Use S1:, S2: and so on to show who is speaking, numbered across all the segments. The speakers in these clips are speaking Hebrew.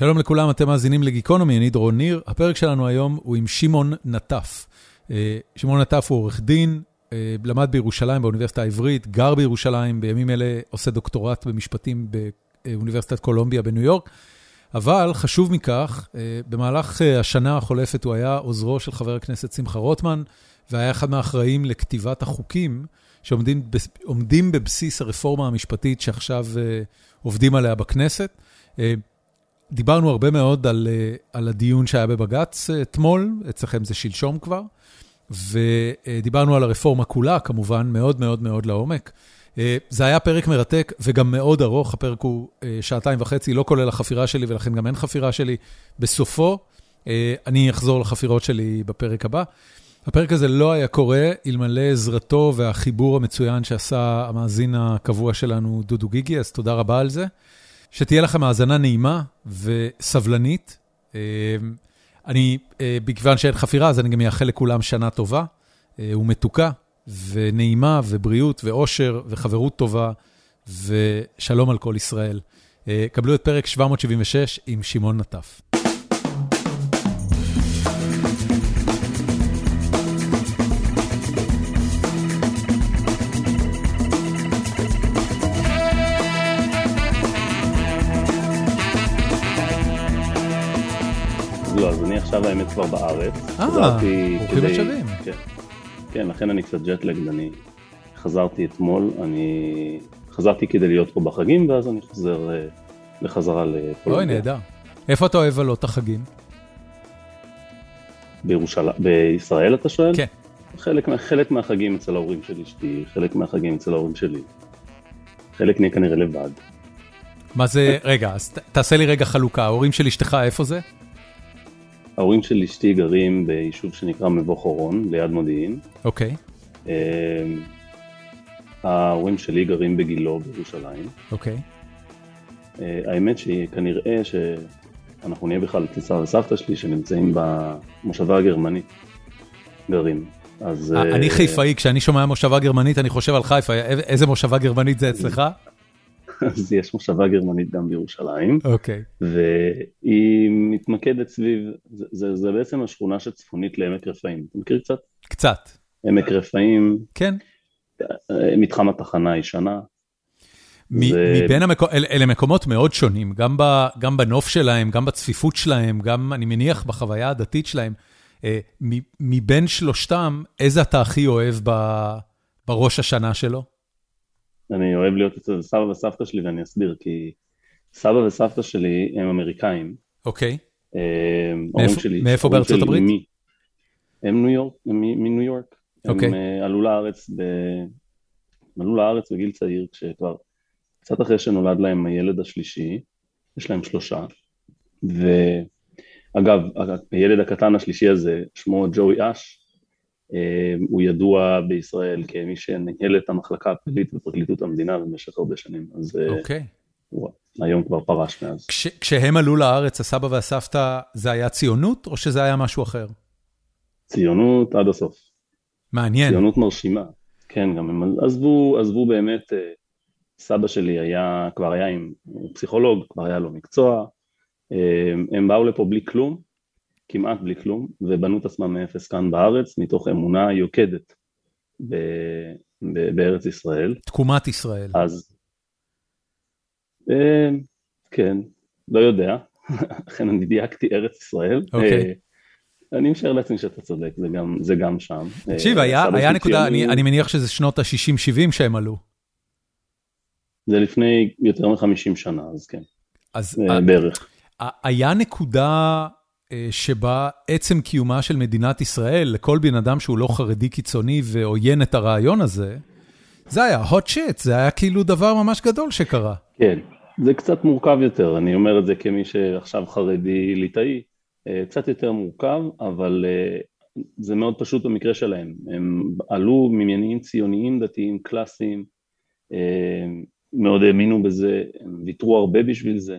S1: שלום לכולם, אתם מאזינים לגיקונומי, אני דרון ניר. הפרק שלנו היום הוא עם שמעון נטף. שמעון נטף הוא עורך דין, למד בירושלים באוניברסיטה העברית, גר בירושלים, בימים אלה עושה דוקטורט במשפטים באוניברסיטת קולומביה בניו יורק. אבל חשוב מכך, במהלך השנה החולפת הוא היה עוזרו של חבר הכנסת שמחה רוטמן, והיה אחד מהאחראים לכתיבת החוקים שעומדים בבסיס הרפורמה המשפטית שעכשיו עובדים עליה בכנסת. דיברנו הרבה מאוד על הדיון שהיה בבג"ץ אתמול, אצלכם זה שלשום כבר, ודיברנו על הרפורמה כולה, כמובן, מאוד מאוד מאוד לעומק. זה היה פרק מרתק וגם מאוד ארוך, הפרק הוא שעתיים וחצי, לא כולל החפירה שלי ולכן גם אין חפירה שלי. בסופו, אני אחזור לחפירות שלי בפרק הבא. הפרק הזה לא היה קורה אלמלא עזרתו והחיבור המצוין שעשה המאזין הקבוע שלנו, דודו גיגי, אז תודה רבה על זה. שתהיה לכם האזנה נעימה וסבלנית. אני, בכיוון שאין חפירה, אז אני גם אאחל לכולם שנה טובה ומתוקה, ונעימה, ובריאות, ואושר, וחברות טובה, ושלום על כל ישראל. קבלו את פרק 776 עם שמעון נטף.
S2: לא, אז אני עכשיו האמת כבר בארץ.
S1: אה, ברוכים השבים.
S2: כן, כן, לכן אני קצת ג'טלגד, אני חזרתי אתמול, אני חזרתי כדי להיות פה בחגים, ואז אני חוזר לחזרה לפולניה.
S1: אוי, נהדר. איפה אתה אוהב את החגים?
S2: בירושלים, בישראל אתה שואל?
S1: כן.
S2: חלק, חלק מהחגים אצל ההורים של אשתי, חלק מהחגים אצל ההורים שלי. חלק נהיה כנראה לבד.
S1: מה זה, רגע, אז תעשה לי רגע חלוקה, ההורים של אשתך, איפה זה?
S2: ההורים של אשתי גרים ביישוב שנקרא מבוא חורון, ליד מודיעין.
S1: אוקיי.
S2: ההורים שלי גרים בגילו בירושלים.
S1: אוקיי.
S2: האמת שהיא כנראה שאנחנו נהיה בכלל אצל סבא וסבתא שלי שנמצאים במושבה הגרמנית, גרים. אז...
S1: אני חיפאי, כשאני שומע מושבה גרמנית אני חושב על חיפה, איזה מושבה גרמנית זה אצלך?
S2: אז יש מושבה גרמנית גם בירושלים.
S1: אוקיי.
S2: והיא מתמקדת סביב, זה, זה, זה בעצם השכונה שצפונית לעמק רפאים. אתה מכיר קצת?
S1: קצת.
S2: עמק רפאים.
S1: כן.
S2: מתחם התחנה הישנה.
S1: מבין המקומות, אלה מקומות מאוד שונים, גם, ב, גם בנוף שלהם, גם בצפיפות שלהם, גם, אני מניח, בחוויה הדתית שלהם. מבין שלושתם, איזה אתה הכי אוהב ב, בראש השנה שלו?
S2: אני אוהב להיות אצל סבא וסבתא שלי ואני אסביר, כי סבא וסבתא שלי הם אמריקאים.
S1: אוקיי.
S2: מאיפה,
S1: שלי, מאיפה בארצות הברית?
S2: מי, הם ניו יורק, הם מניו יורק.
S1: אוקיי.
S2: הם עלו לארץ, ב... עלו לארץ בגיל צעיר, כשכבר קצת אחרי שנולד להם הילד השלישי, יש להם שלושה. ואגב, הילד הקטן השלישי הזה, שמו ג'וי אש, הוא ידוע בישראל כמי שניהל את המחלקה הפלילית בפרקליטות המדינה במשך הרבה שנים, אז
S1: אוקיי.
S2: הוא היום כבר פרש מאז.
S1: כש, כשהם עלו לארץ, הסבא והסבתא, זה היה ציונות או שזה היה משהו אחר?
S2: ציונות עד הסוף.
S1: מעניין.
S2: ציונות מרשימה, כן, גם הם עזבו, עזבו באמת, סבא שלי היה, כבר היה עם פסיכולוג, כבר היה לו מקצוע, הם באו לפה בלי כלום, כמעט בלי כלום, ובנו את עצמם מאפס כאן בארץ, מתוך אמונה יוקדת ב, ב, בארץ ישראל.
S1: תקומת ישראל.
S2: אז, אה, כן, לא יודע, לכן אני דייקתי ארץ ישראל.
S1: אוקיי.
S2: אני משער לעצמי שאתה צודק, זה גם, זה גם שם.
S1: תקשיב, היה, היה נקודה, אני, אני מניח שזה שנות ה-60-70 שהם עלו.
S2: זה לפני יותר מ-50 שנה, אז כן,
S1: אז
S2: בערך.
S1: היה נקודה... שבה עצם קיומה של מדינת ישראל, לכל בן אדם שהוא לא חרדי קיצוני ועוין את הרעיון הזה, זה היה hot shit, זה היה כאילו דבר ממש גדול שקרה.
S2: כן, זה קצת מורכב יותר, אני אומר את זה כמי שעכשיו חרדי ליטאי, קצת יותר מורכב, אבל זה מאוד פשוט במקרה שלהם. הם עלו ממניעים ציוניים דתיים קלאסיים, מאוד האמינו בזה, הם ויתרו הרבה בשביל זה.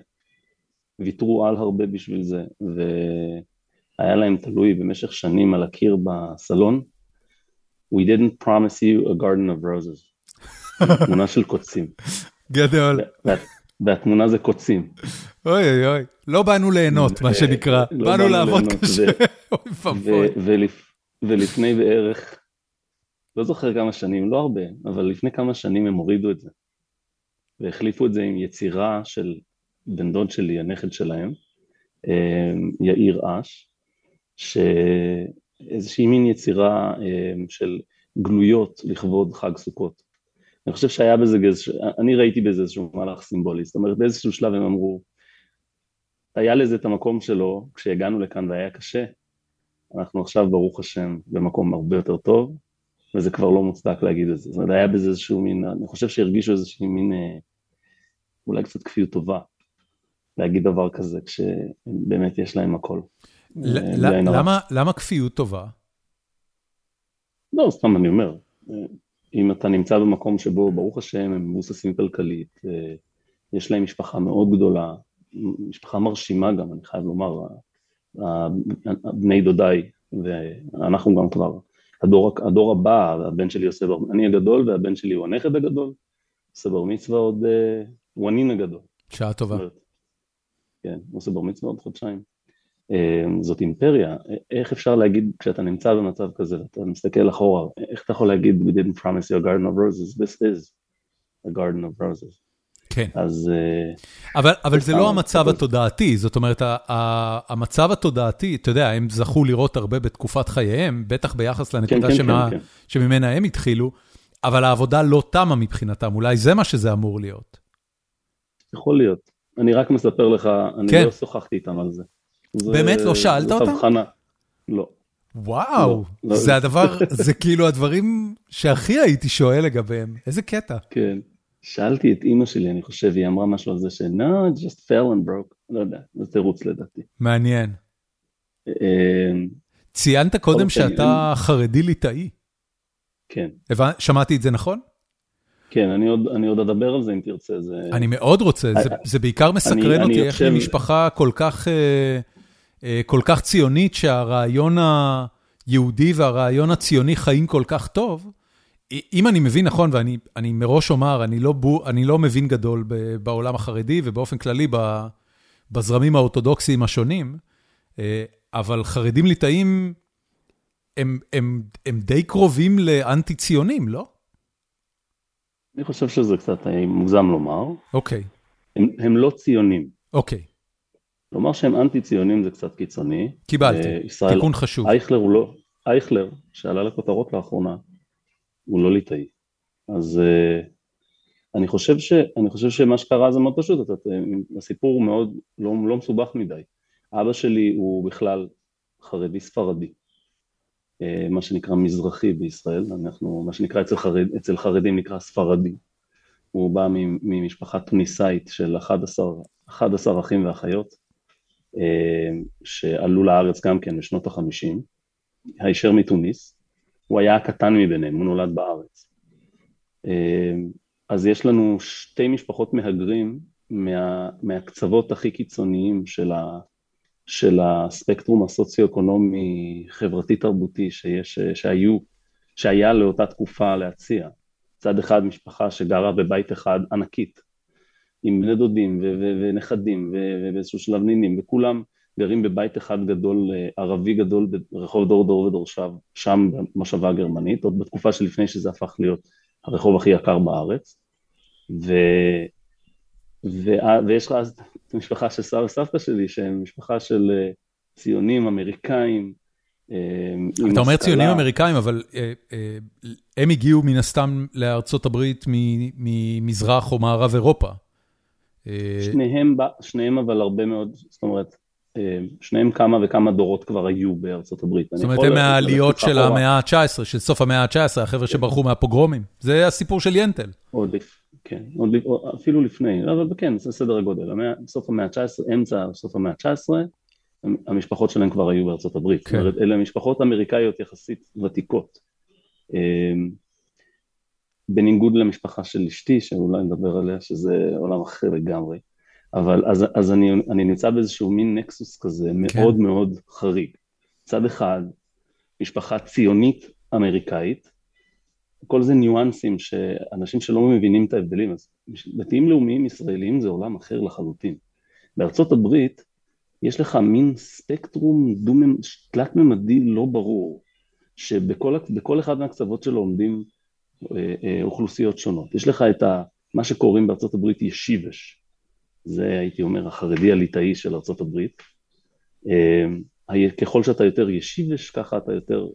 S2: ויתרו על הרבה בשביל זה, והיה להם תלוי במשך שנים על הקיר בסלון, We didn't promise you a garden of roses. תמונה של קוצים.
S1: גדול.
S2: והתמונה זה קוצים.
S1: אוי אוי אוי, לא באנו ליהנות, מה שנקרא,
S2: לא
S1: באנו לעבוד קשה. אוי ואבוי.
S2: ולפני בערך, לא זוכר כמה שנים, לא הרבה, אבל לפני כמה שנים הם הורידו את זה. והחליפו את זה עם יצירה של בן דוד שלי, הנכד שלהם, אה, יאיר אש, שאיזושהי מין יצירה אה, של גלויות לכבוד חג סוכות. אני חושב שהיה בזה, אני ראיתי בזה איזשהו מהלך סימבולי, זאת אומרת באיזשהו שלב הם אמרו, היה לזה את המקום שלו כשהגענו לכאן והיה קשה, אנחנו עכשיו ברוך השם במקום הרבה יותר טוב, וזה כבר לא מוצדק להגיד את זה. זאת אומרת, היה בזה איזשהו מין, אני חושב שהרגישו איזושהי מין, אה, אולי קצת כפיות טובה, להגיד דבר כזה כשבאמת יש להם הכל. אה.
S1: למה- למה כפיות טובה?
S2: לא, סתם אני אומר, אה, אם אתה נמצא במקום שבו ברוך השם הם מבוססים כלכלית, אה, יש להם משפחה מאוד גדולה, משפחה מרשימה גם, אני חייב לומר, בני דודיי, ואנחנו גם כבר, הדור, הדור הבא, הבן שלי עושה בר, אני הגדול והבן שלי הוא הנכד הגדול, עושה בר מצווה עוד, הוא הנין הגדול.
S1: שעה טובה.
S2: אומרת, כן, עושה בר מצווה עוד חודשיים. אה, זאת אימפריה, איך אפשר להגיד כשאתה נמצא במצב כזה ואתה מסתכל אחורה, איך אתה יכול להגיד we didn't promise you a garden of roses, this is a garden of roses.
S1: כן.
S2: אז אה,
S1: אבל, אבל זה לא המצב התודעתי, זאת אומרת, ה- ה- המצב התודעתי, אתה יודע, הם זכו לראות הרבה בתקופת חייהם, בטח ביחס
S2: כן,
S1: לנקודה
S2: כן,
S1: שמה,
S2: כן, כן.
S1: שממנה הם התחילו, אבל העבודה לא תמה מבחינתם, אולי זה מה שזה אמור להיות.
S2: יכול להיות. אני רק מספר לך, אני
S1: כן.
S2: לא שוחחתי איתם על זה. זה-
S1: באמת? לא שאלת
S2: זאת
S1: אותם?
S2: הבחנה. לא.
S1: וואו,
S2: לא, לא.
S1: זה הדבר, זה כאילו הדברים שהכי הייתי שואל לגביהם, איזה קטע.
S2: כן. שאלתי את אימא שלי, אני חושב, היא אמרה משהו על זה ש- no, it just fell and broke. לא יודע, זה תירוץ לדעתי.
S1: מעניין.
S2: אה,
S1: ציינת קודם
S2: אוקיי,
S1: שאתה חרדי ליטאי.
S2: כן.
S1: שמעתי את זה נכון?
S2: כן, אני עוד, אני עוד אדבר על זה אם תרצה. זה...
S1: אני מאוד רוצה, זה, זה בעיקר מסקרן
S2: אני
S1: אותי איך
S2: יושב-
S1: ממשפחה כל כך, אה, אה, כל כך ציונית, שהרעיון היהודי והרעיון הציוני חיים כל כך טוב. אם אני מבין נכון, ואני אני מראש אומר, אני לא, בו, אני לא מבין גדול בעולם החרדי ובאופן כללי בזרמים האורתודוקסיים השונים, אה, אבל חרדים ליטאים הם, הם, הם די קרובים לאנטי-ציונים, לא?
S2: אני חושב שזה קצת אה, מוגזם לומר.
S1: אוקיי,
S2: הם, הם לא ציונים.
S1: אוקיי,
S2: לומר שהם אנטי ציונים זה קצת קיצוני.
S1: קיבלתי,
S2: אה, ישראל-
S1: תיקון חשוב.
S2: אייכלר הוא לא, אייכלר, שעלה לכותרות לאחרונה, הוא לא ליטאי. אז uh, אני, חושב ש, אני חושב שמה שקרה זה מאוד פשוט, אתה, הסיפור הוא מאוד לא, לא מסובך מדי. אבא שלי הוא בכלל חרדי ספרדי, מה שנקרא מזרחי בישראל, אנחנו, מה שנקרא אצל, חרד, אצל חרדים נקרא ספרדי. הוא בא ממשפחה טוניסאית של 11, 11 אחים ואחיות, uh, שעלו לארץ גם כן בשנות החמישים. הישר מתוניס, הוא היה הקטן מביניהם, הוא נולד בארץ. אז יש לנו שתי משפחות מהגרים מה, מהקצוות הכי קיצוניים של, ה, של הספקטרום הסוציו-אקונומי חברתי-תרבותי שיש, שהיו, שהיה לאותה תקופה להציע. מצד אחד משפחה שגרה בבית אחד ענקית, עם בני דודים ו- ו- ונכדים ו- ובאיזשהו שלב נינים, וכולם גרים בבית אחד גדול, ערבי גדול ברחוב דור דור ודורשיו, שם במושבה הגרמנית, עוד בתקופה שלפני שזה הפך להיות הרחוב הכי יקר בארץ. ו... ו... ויש לך אז את המשפחה של סבא וסבתא שלי, שהם משפחה של ציונים אמריקאים.
S1: אתה אומר ציונים אמריקאים, אבל הם הגיעו מן הסתם לארצות הברית ממזרח או מערב אירופה.
S2: שניהם, שניהם אבל הרבה מאוד, זאת אומרת, שניהם כמה וכמה דורות כבר היו בארצות הברית.
S1: זאת אומרת, הם מהעליות של המאה ה-19, של סוף המאה ה-19, החבר'ה שברחו מהפוגרומים. זה הסיפור של ינטל.
S2: עוד לפני, כן, עוד, אפילו לפני, אבל כן, זה סדר הגודל. סוף המאה ה-19, אמצע סוף המאה ה-19, המשפחות שלהם כבר היו בארצות הברית.
S1: כן.
S2: אומרת, אלה משפחות אמריקאיות יחסית ותיקות. בניגוד למשפחה של אשתי, שאולי נדבר עליה, שזה עולם אחר לגמרי. אבל אז, אז אני, אני נמצא באיזשהו מין נקסוס כזה מאוד כן. מאוד חריג. מצד אחד, משפחה ציונית אמריקאית, כל זה ניואנסים שאנשים שלא מבינים את ההבדלים, אז דתיים לאומיים ישראלים זה עולם אחר לחלוטין. בארצות הברית יש לך מין ספקטרום תלת-ממדי לא ברור, שבכל אחד מהקצוות שלו עומדים אה, אה, אוכלוסיות שונות. יש לך את ה, מה שקוראים בארצות הברית ישיבש, זה הייתי אומר החרדי הליטאי של ארצות הברית. אה, ככל שאתה יותר ישיבש, ככה אתה יותר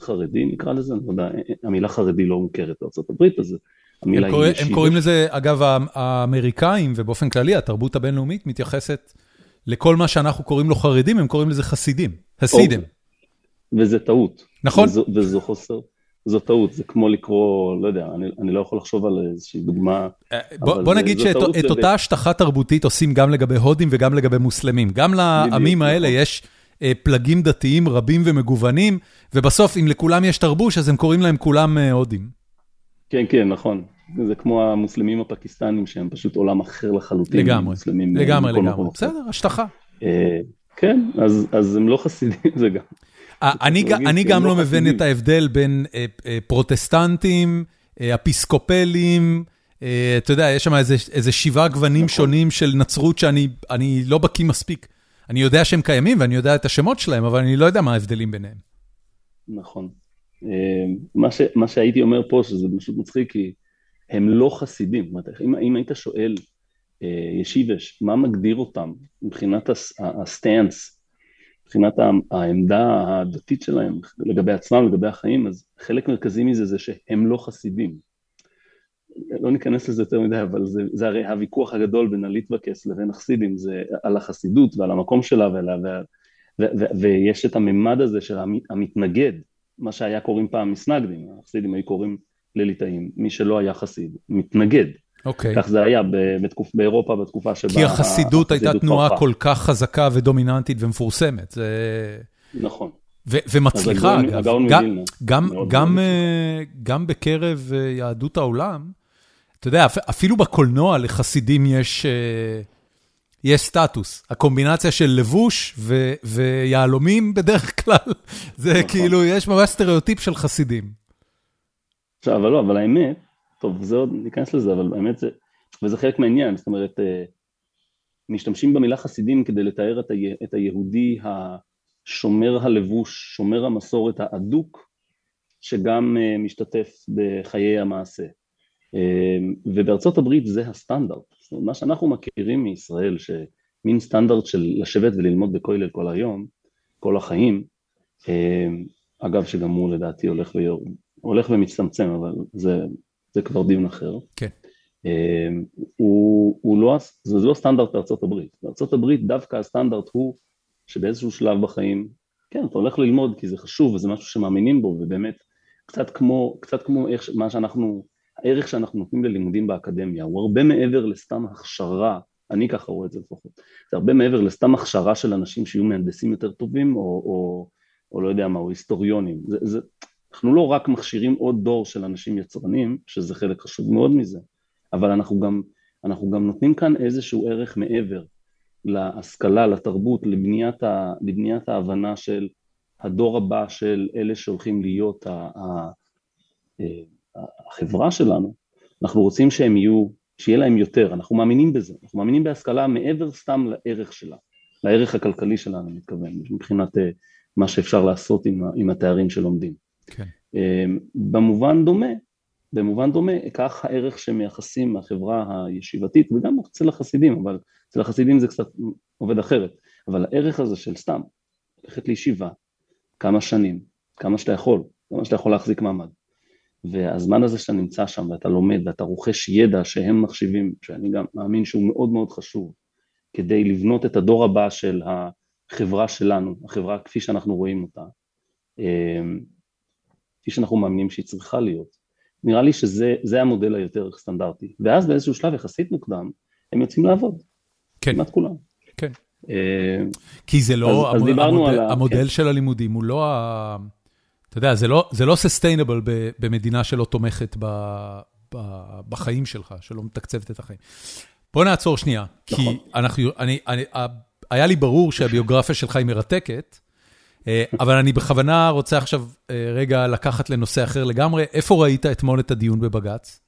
S2: חרדי נקרא לזה, אני לא יודע, המילה חרדי לא מוכרת הברית, אז המילה
S1: היא ישיבש. הם קוראים לזה, אגב, האמריקאים ובאופן כללי, התרבות הבינלאומית מתייחסת לכל מה שאנחנו קוראים לו חרדים, הם קוראים לזה חסידים, הסידים.
S2: וזה טעות.
S1: נכון.
S2: וזו, וזו חוסר, זו טעות, זה כמו לקרוא, לא יודע, אני, אני לא יכול לחשוב על איזושהי דוגמה.
S1: אה, בוא, בוא נגיד שאת לב... אותה השטחה תרבותית עושים גם לגבי הודים וגם לגבי מוסלמים. גם לעמים האלה נכון. יש פלגים דתיים רבים ומגוונים, ובסוף אם לכולם יש תרבוש, אז הם קוראים להם כולם אה, הודים.
S2: כן, כן, נכון. זה כמו המוסלמים הפקיסטנים שהם פשוט עולם אחר לחלוטין.
S1: לגמרי, לגמרי, לגמרי. בסדר, השטחה.
S2: כן, אז, אז הם לא חסידים, זה גם.
S1: אני אני גם לא לא מבין את ההבדל בין אה, אה, פרוטסטנטים, אה, אפיסקופלים, אתה יודע, יש שם איזה איזה שבעה גוונים נכון. שונים של נצרות שאני לא בקיא מספיק. אני יודע שהם קיימים ואני יודע את השמות שלהם, אבל אני לא יודע מה ההבדלים ביניהם.
S2: נכון. מה ש, מה שהייתי אומר פה, שזה פשוט מצחיק, כי הם לא חסידים. אם, אם היית שואל ישיביש, מה מגדיר אותם מבחינת ה stance מבחינת העמדה הדתית שלהם לגבי עצמם, לגבי החיים, אז חלק מרכזי מזה זה שהם לא חסידים. לא ניכנס לזה יותר מדי, אבל זה, זה הרי הוויכוח הגדול בין הליטבקס לבין החסידים, זה על החסידות ועל המקום שלה, ולה, ו, ו, ו, ויש את הממד הזה של המתנגד, מה שהיה קוראים פעם מסנגדים, החסידים היו קוראים לליטאים, מי שלא היה חסיד, מתנגד.
S1: אוקיי.
S2: כך זה היה בתקופ, באירופה בתקופה שבה...
S1: כי החסידות הייתה תנועה פרחה. כל כך חזקה ודומיננטית ומפורסמת. זה...
S2: נכון.
S1: ו- ומצליחה, אגב. גם, גם, גם, אה, גם בקרב אה, יהדות העולם, אתה יודע, אפילו בקולנוע לחסידים יש, אה, יש סטטוס. הקומבינציה של לבוש ו- ויהלומים בדרך כלל, זה נכון. כאילו, יש ממש סטריאוטיפ של חסידים.
S2: עכשיו, אבל לא, אבל האמת, טוב, זה עוד, ניכנס לזה, אבל באמת זה, וזה חלק מהעניין, זאת אומרת, אה, משתמשים במילה חסידים כדי לתאר את, ה, את היהודי השומר הלבוש, שומר המסורת האדוק, שגם אה, משתתף בחיי המעשה. אה, ובארצות הברית זה הסטנדרט, זאת אומרת, מה שאנחנו מכירים מישראל, שמין סטנדרט של לשבת וללמוד בכולל כל היום, כל החיים, אגב שגם הוא לדעתי הולך, ויור, הולך ומצטמצם, אבל זה זה כבר דיון אחר.
S1: כן.
S2: אמ, הוא, הוא לא, זה לא סטנדרט בארצות הברית. בארצות הברית דווקא הסטנדרט הוא שבאיזשהו שלב בחיים, כן, אתה הולך ללמוד כי זה חשוב וזה משהו שמאמינים בו, ובאמת, קצת כמו, קצת כמו איך, מה שאנחנו, הערך שאנחנו נותנים ללימודים באקדמיה, הוא הרבה מעבר לסתם הכשרה, אני ככה רואה את זה לפחות, זה הרבה מעבר לסתם הכשרה של אנשים שיהיו מהנדסים יותר טובים, או, או, או לא יודע מה, או היסטוריונים. זה, זה, אנחנו לא רק מכשירים עוד דור של אנשים יצרנים, שזה חלק חשוב מאוד מזה, אבל אנחנו גם, אנחנו גם נותנים כאן איזשהו ערך מעבר להשכלה, לתרבות, לבניית, ה, לבניית ההבנה של הדור הבא של אלה שהולכים להיות ה, ה, אה, החברה שלנו, אנחנו רוצים שהם יהיו, שיהיה להם יותר, אנחנו מאמינים בזה, אנחנו מאמינים בהשכלה מעבר סתם לערך שלה, לערך הכלכלי שלנו, אני מתכוון, מבחינת אה, מה שאפשר לעשות עם, עם התארים שלומדים.
S1: כן.
S2: אמ, במובן דומה, במובן דומה, כך הערך שמייחסים מהחברה הישיבתית, וגם אצל החסידים, אבל אצל החסידים זה קצת עובד אחרת, אבל הערך הזה של סתם, ללכת לישיבה, כמה שנים, כמה שאתה יכול, כמה שאתה יכול להחזיק מעמד, והזמן הזה שאתה נמצא שם ואתה לומד ואתה רוכש ידע שהם מחשיבים, שאני גם מאמין שהוא מאוד מאוד חשוב, כדי לבנות את הדור הבא של החברה שלנו, החברה כפי שאנחנו רואים אותה, אמ, כפי שאנחנו מאמינים שהיא צריכה להיות. נראה לי שזה המודל היותר סטנדרטי. ואז באיזשהו שלב יחסית מוקדם, הם יוצאים לעבוד.
S1: כן.
S2: כמעט כולם.
S1: כן. אה, כי זה לא, אז, המ, אז המודל. המודל כן. של הלימודים הוא לא ה... אתה יודע, זה לא, זה לא sustainable במדינה שלא תומכת ב, ב, בחיים שלך, שלא מתקצבת את החיים. בוא נעצור שנייה, נכון. כי אנחנו, אני, אני, היה לי ברור שהביוגרפיה שלך היא מרתקת, אבל אני בכוונה רוצה עכשיו רגע לקחת לנושא אחר לגמרי. איפה ראית אתמול את הדיון בבג"ץ?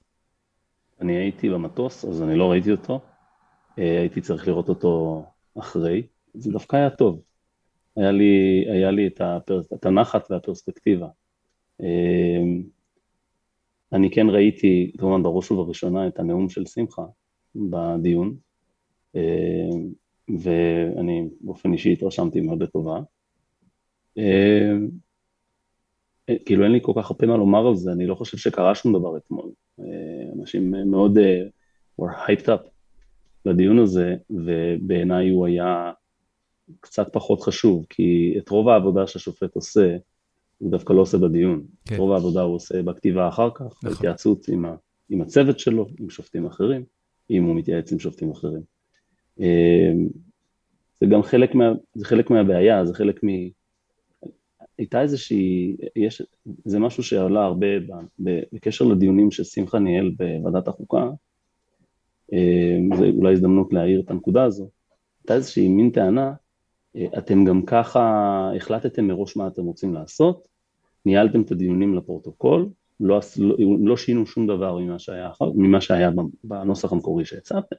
S2: אני הייתי במטוס, אז אני לא ראיתי אותו. הייתי צריך לראות אותו אחרי. זה דווקא היה טוב. היה לי, היה לי את, הפרס, את הנחת והפרספקטיבה. אני כן ראיתי, כמובן בראש ובראשונה, את הנאום של שמחה בדיון, ואני באופן אישי התרשמתי מאוד לטובה. כאילו אין לי כל כך הרבה מה לומר על זה, אני לא חושב שקרה שום דבר אתמול. אנשים מאוד were hyped up לדיון הזה, ובעיניי הוא היה קצת פחות חשוב, כי את רוב העבודה שהשופט עושה, הוא דווקא לא עושה בדיון. כן. רוב העבודה הוא עושה בכתיבה אחר כך, נכון. בהתייעצות עם, ה, עם הצוות שלו, עם שופטים אחרים, אם הוא מתייעץ עם שופטים אחרים. אמ, זה גם חלק, מה, זה חלק מהבעיה, זה חלק מ... הייתה איזושהי, יש, זה משהו שעלה הרבה בקשר לדיונים ששמחה ניהל בוועדת החוקה, אמ, זה אולי הזדמנות להעיר את הנקודה הזו, הייתה איזושהי מין טענה אתם גם ככה החלטתם מראש מה אתם רוצים לעשות, ניהלתם את הדיונים לפרוטוקול, לא, לא, לא שינו שום דבר ממה שהיה, ממה שהיה בנוסח המקורי שהצעתם,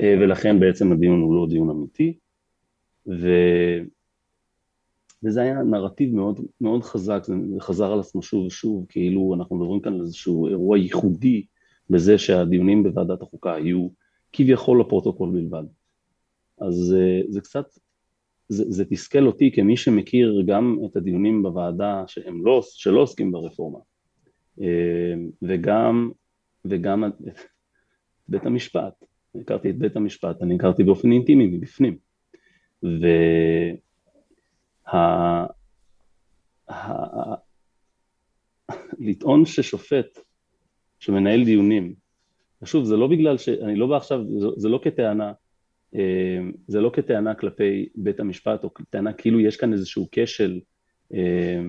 S2: אה, ולכן בעצם הדיון הוא לא דיון אמיתי, ו... וזה היה נרטיב מאוד, מאוד חזק, זה חזר על עצמו שוב ושוב, כאילו אנחנו מדברים כאן על איזשהו אירוע ייחודי בזה שהדיונים בוועדת החוקה היו כביכול לפרוטוקול בלבד. אז אה, זה קצת זה, זה תסכל אותי כמי שמכיר גם את הדיונים בוועדה שהם לא, שלא עוסקים ברפורמה. אה, וגם, וגם בית המשפט, הכרתי את בית המשפט, אני הכרתי באופן אינטימי מבפנים. וה... ששופט שמנהל דיונים, ושוב זה לא בגלל ש... אני לא בא עכשיו, זה לא כטענה זה לא כטענה כלפי בית המשפט או כטענה כאילו יש כאן איזשהו כשל אה,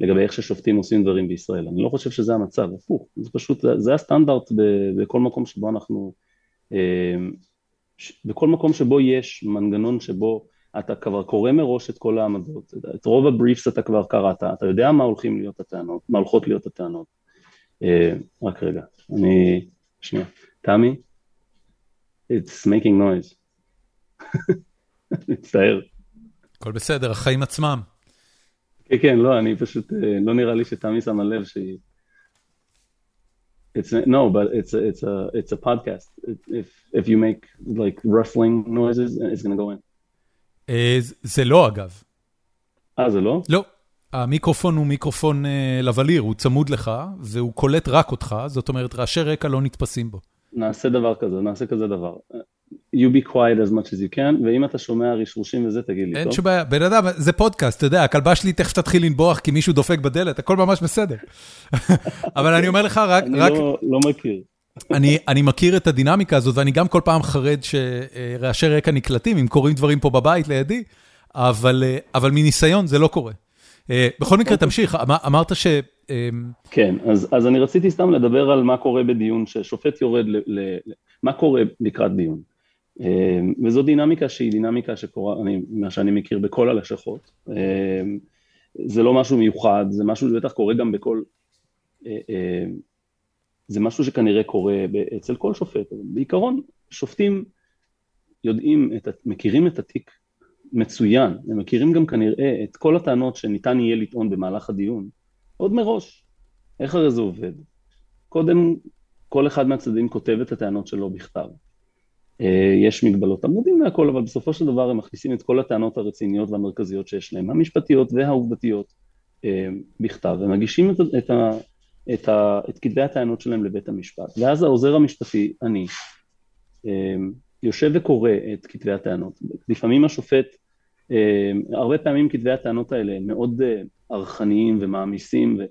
S2: לגבי איך ששופטים עושים דברים בישראל, אני לא חושב שזה המצב, הפוך, זה פשוט, זה הסטנדרט בכל מקום שבו אנחנו, אה, בכל מקום שבו יש מנגנון שבו אתה כבר קורא מראש את כל העמדות, את רוב הבריפס אתה כבר קראת, אתה יודע מה הולכים להיות הטענות, מה הולכות להיות הטענות. רק רגע, אני, שנייה, תמי, it's making noise. מצטער.
S1: הכל בסדר, החיים עצמם.
S2: כן, כן, לא, אני פשוט, לא נראה לי שתמי שמה לב שהיא... It's no, but it's a, it's a it's a podcast. If if you make like rustling noises, it's gonna go in.
S1: זה לא אגב.
S2: אה, זה לא?
S1: לא. המיקרופון הוא מיקרופון לבליר, הוא צמוד לך, והוא קולט רק אותך, זאת אומרת, רעשי רקע לא נתפסים בו.
S2: נעשה דבר כזה, נעשה כזה דבר. You be quiet as much as you can, ואם אתה שומע רשרושים וזה, תגיד לי, טוב?
S1: אין שום בעיה, בן אדם, זה פודקאסט, אתה יודע, הכלבה שלי תכף תתחיל לנבוח כי מישהו דופק בדלת, הכל ממש בסדר. אבל אני אומר לך, רק...
S2: אני רק... לא, לא מכיר.
S1: אני, אני מכיר את הדינמיקה הזאת, ואני גם כל פעם חרד שרעשי רקע נקלטים, אם קורים דברים פה בבית לידי, אבל, אבל מניסיון זה לא קורה. בכל מקרה, אוקיי. תמשיך, אמ, אמרת ש...
S2: כן, אז, אז אני רציתי סתם לדבר על מה קורה בדיון, ששופט יורד ל... ל מה קורה לקראת דיון. אמ, וזו דינמיקה שהיא דינמיקה שקורה, אני, מה שאני מכיר בכל הלשכות. אמ, זה לא משהו מיוחד, זה משהו שבטח קורה גם בכל... אה, אה, זה משהו שכנראה קורה אצל כל שופט. בעיקרון, שופטים יודעים, את, מכירים את התיק מצוין, הם מכירים גם כנראה את כל הטענות שניתן יהיה לטעון במהלך הדיון, עוד מראש. איך הרי זה עובד? קודם כל אחד מהצדדים כותב את הטענות שלו בכתב. אה, יש מגבלות עמודים והכל, אבל בסופו של דבר הם מכניסים את כל הטענות הרציניות והמרכזיות שיש להם, המשפטיות והעובדתיות, אה, בכתב, ומגישים את, את, את, את כתבי הטענות שלהם לבית המשפט. ואז העוזר המשפטי, אני, אה, יושב וקורא את כתבי הטענות. לפעמים השופט, הרבה פעמים כתבי הטענות האלה הם מאוד ערכניים ומעמיסים, ו,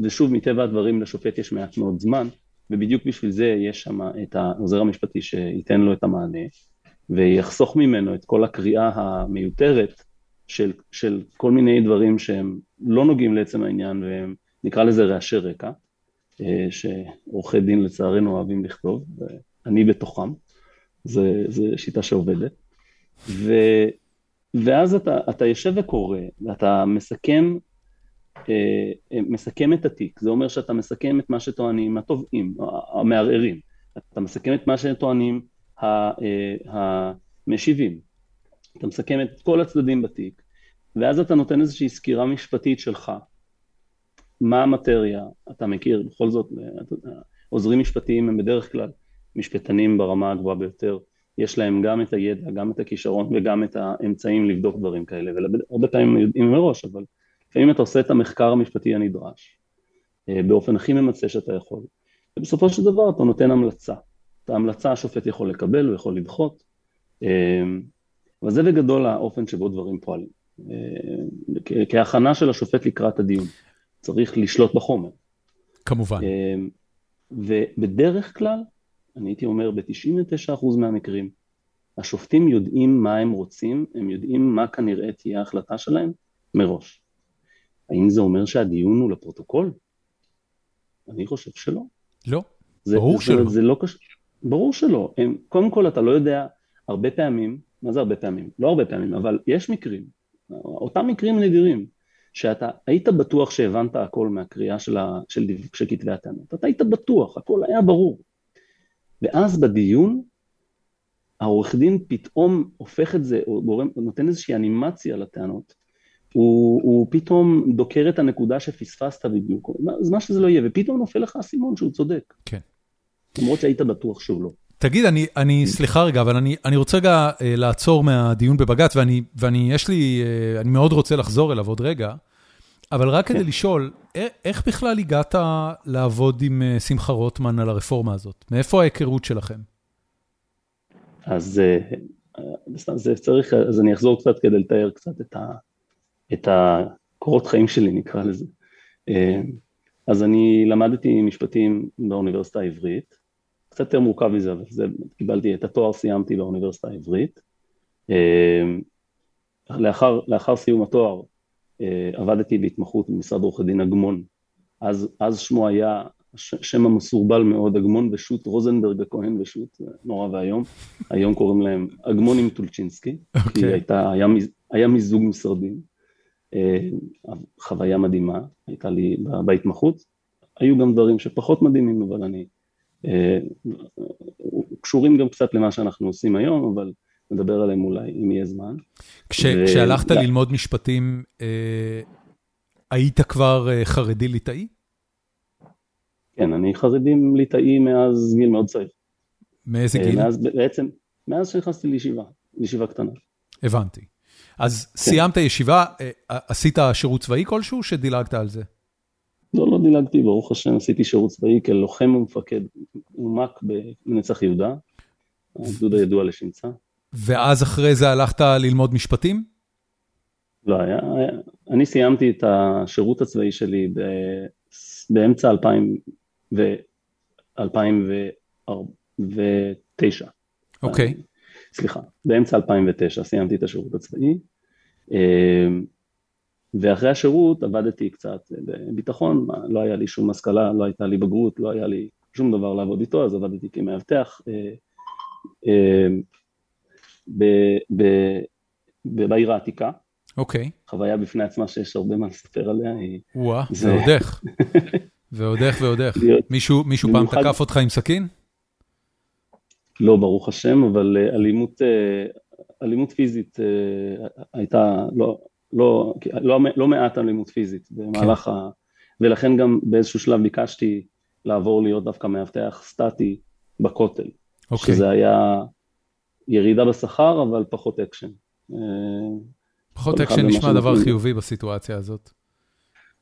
S2: ושוב, מטבע הדברים לשופט יש מעט מאוד זמן. ובדיוק בשביל זה יש שם את העוזר המשפטי שייתן לו את המענה ויחסוך ממנו את כל הקריאה המיותרת של, של כל מיני דברים שהם לא נוגעים לעצם העניין והם נקרא לזה רעשי רקע, אה, שעורכי דין לצערנו אוהבים לכתוב, ואני בתוכם, זו שיטה שעובדת. ו, ואז אתה, אתה יושב וקורא, ואתה מסכם, מסכם את התיק, זה אומר שאתה מסכם את מה שטוענים התובעים, המערערים, אתה מסכם את מה שטוענים המשיבים, אתה מסכם את כל הצדדים בתיק, ואז אתה נותן איזושהי סקירה משפטית שלך, מה המטריה, אתה מכיר, בכל זאת, עוזרים משפטיים הם בדרך כלל משפטנים ברמה הגבוהה ביותר, יש להם גם את הידע, גם את הכישרון וגם את האמצעים לבדוק דברים כאלה, והרבה פעמים הם יודעים מראש, אבל לפעמים אתה עושה את המחקר המשפטי הנדרש, אה, באופן הכי ממצה שאתה יכול, ובסופו של דבר אתה נותן המלצה. את ההמלצה השופט יכול לקבל, הוא יכול לדחות, אה, אבל זה בגדול האופן שבו דברים פועלים. אה, כהכנה של השופט לקראת הדיון, צריך לשלוט בחומר.
S1: כמובן.
S2: ובדרך כלל אני הייתי אומר ב-99% מהמקרים, השופטים יודעים מה הם רוצים, הם יודעים מה כנראה תהיה ההחלטה שלהם מראש. האם זה אומר שהדיון הוא לפרוטוקול? אני חושב שלא.
S1: לא,
S2: זה,
S1: ברור
S2: זה,
S1: שלא.
S2: זה לא קש... ברור שלא. הם, קודם כל אתה לא יודע, הרבה פעמים, מה זה הרבה פעמים? לא הרבה פעמים, אבל יש מקרים, אותם מקרים נדירים, שאתה היית בטוח שהבנת הכל מהקריאה של, ה, של, של כתבי הטענות. אתה היית בטוח, הכל היה ברור. ואז בדיון העורך דין פתאום הופך את זה, או גורם, נותן איזושהי אנימציה לטענות, הוא, הוא פתאום דוקר את הנקודה שפספסת בדיוק, אז מה שזה לא יהיה, ופתאום נופל לך האסימון שהוא צודק.
S1: כן.
S2: למרות שהיית בטוח שהוא לא.
S1: תגיד, אני, אני סליחה רגע, אבל אני, אני רוצה רגע אה, לעצור מהדיון בבג"ץ, ואני, ואני, יש לי, אה, אני מאוד רוצה לחזור אליו עוד רגע, אבל רק כדי כן. לשאול, איך בכלל הגעת לעבוד עם אה, שמחה רוטמן על הרפורמה הזאת? מאיפה ההיכרות שלכם?
S2: אז אה, זה צריך, אז אני אחזור קצת כדי לתאר קצת את, ה, את הקורות חיים שלי, נקרא לזה. אה, אז אני למדתי משפטים באוניברסיטה העברית, קצת יותר מורכב מזה, אבל זה, קיבלתי את התואר, סיימתי באוניברסיטה העברית. לאחר, לאחר סיום התואר אה, עבדתי בהתמחות במשרד עורכי דין אגמון, אז, אז שמו היה, שם המסורבל מאוד, אגמון ושות' רוזנברג הכהן ושות', נורא ואיום, היום קוראים להם אגמון עם טולצ'ינסקי, okay. כי אוקיי. הייתה, היה, היה מיזוג משרדים, אה, חוויה מדהימה הייתה לי בהתמחות, היו גם דברים שפחות מדהימים, אבל אני, אה, קשורים גם קצת למה שאנחנו עושים היום, אבל נדבר עליהם אולי, אם יהיה זמן.
S1: כש, ו... כשהלכת ו... ללמוד משפטים, אה, היית כבר אה, חרדי ליטאי?
S2: כן, אני חרדי ליטאי מאז גיל מאוד צעיר.
S1: מאיזה אה, גיל?
S2: מאז, בעצם, מאז שנכנסתי לישיבה, לישיבה קטנה.
S1: הבנתי. אז כן. סיימת ישיבה, אה, עשית שירות צבאי כלשהו, שדילגת על זה?
S2: לא, לא דילגתי, ברוך השם, עשיתי שירות צבאי כלוחם ומפקד אומק בנצח יהודה, הגדוד הידוע לשמצה.
S1: ואז אחרי זה הלכת ללמוד משפטים?
S2: לא, היה, היה, אני סיימתי את השירות הצבאי שלי ב, באמצע 2000 ו, 2009.
S1: אוקיי. Okay.
S2: סליחה, באמצע 2009 סיימתי את השירות הצבאי, אמ, ואחרי השירות עבדתי קצת בביטחון, לא היה לי שום השכלה, לא הייתה לי בגרות, לא היה לי שום דבר לעבוד איתו, אז עבדתי כמאבטח. אה, אמ, בעיר העתיקה.
S1: אוקיי.
S2: חוויה בפני עצמה שיש הרבה מה לספר עליה.
S1: וואה, ועוד איך. ועוד איך ועוד איך. מישהו פעם תקף אותך עם סכין?
S2: לא, ברוך השם, אבל אה, אלימות, אה, אלימות פיזית אה, הייתה, לא, לא, לא, לא מעט אלימות פיזית במהלך כן. ה... ולכן גם באיזשהו שלב ביקשתי לעבור להיות דווקא מאבטח סטטי בכותל. אוקיי. שזה היה ירידה בשכר, אבל פחות אקשן.
S1: פחות אקשן נשמע דבר חיובי בסיטואציה הזאת.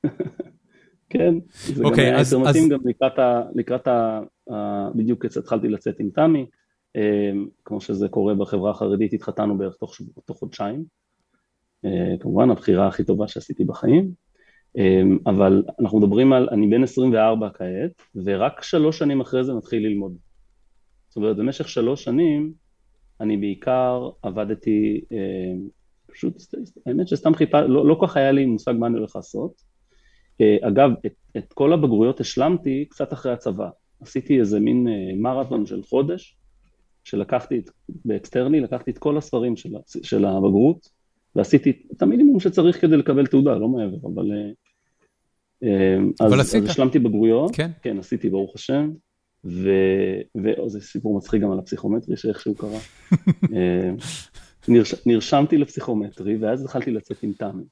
S2: כן, זה okay, גם אז, יותר מתאים גם לקראת, ה, לקראת ה, ה, בדיוק התחלתי לצאת עם תמי, כמו שזה קורה בחברה החרדית, התחתנו בערך תוך, תוך חודשיים, אה, כמובן הבחירה הכי טובה שעשיתי בחיים, אבל אנחנו מדברים על, אני בן 24 כעת, ורק שלוש שנים אחרי זה מתחיל ללמוד. זאת אומרת, במשך שלוש שנים אני בעיקר עבדתי, אה, פשוט, האמת שסתם חיפה, לא, לא כל כך היה לי מושג מה אני הולך לעשות. אה, אגב, את, את כל הבגרויות השלמתי קצת אחרי הצבא. עשיתי איזה מין אה, מרתון של חודש, שלקחתי את, באקסטרני, לקחתי את כל הספרים של, של הבגרות, ועשיתי את המינימום שצריך כדי לקבל תעודה, לא מעבר, אבל...
S1: אבל אז, עשית.
S2: אז השלמתי בגרויות,
S1: כן.
S2: כן, עשיתי ברוך השם, ו... וזה סיפור מצחיק גם על הפסיכומטרי שאיכשהו קרה. נרש... נרשמתי לפסיכומטרי, ואז התחלתי לצאת עם תמי.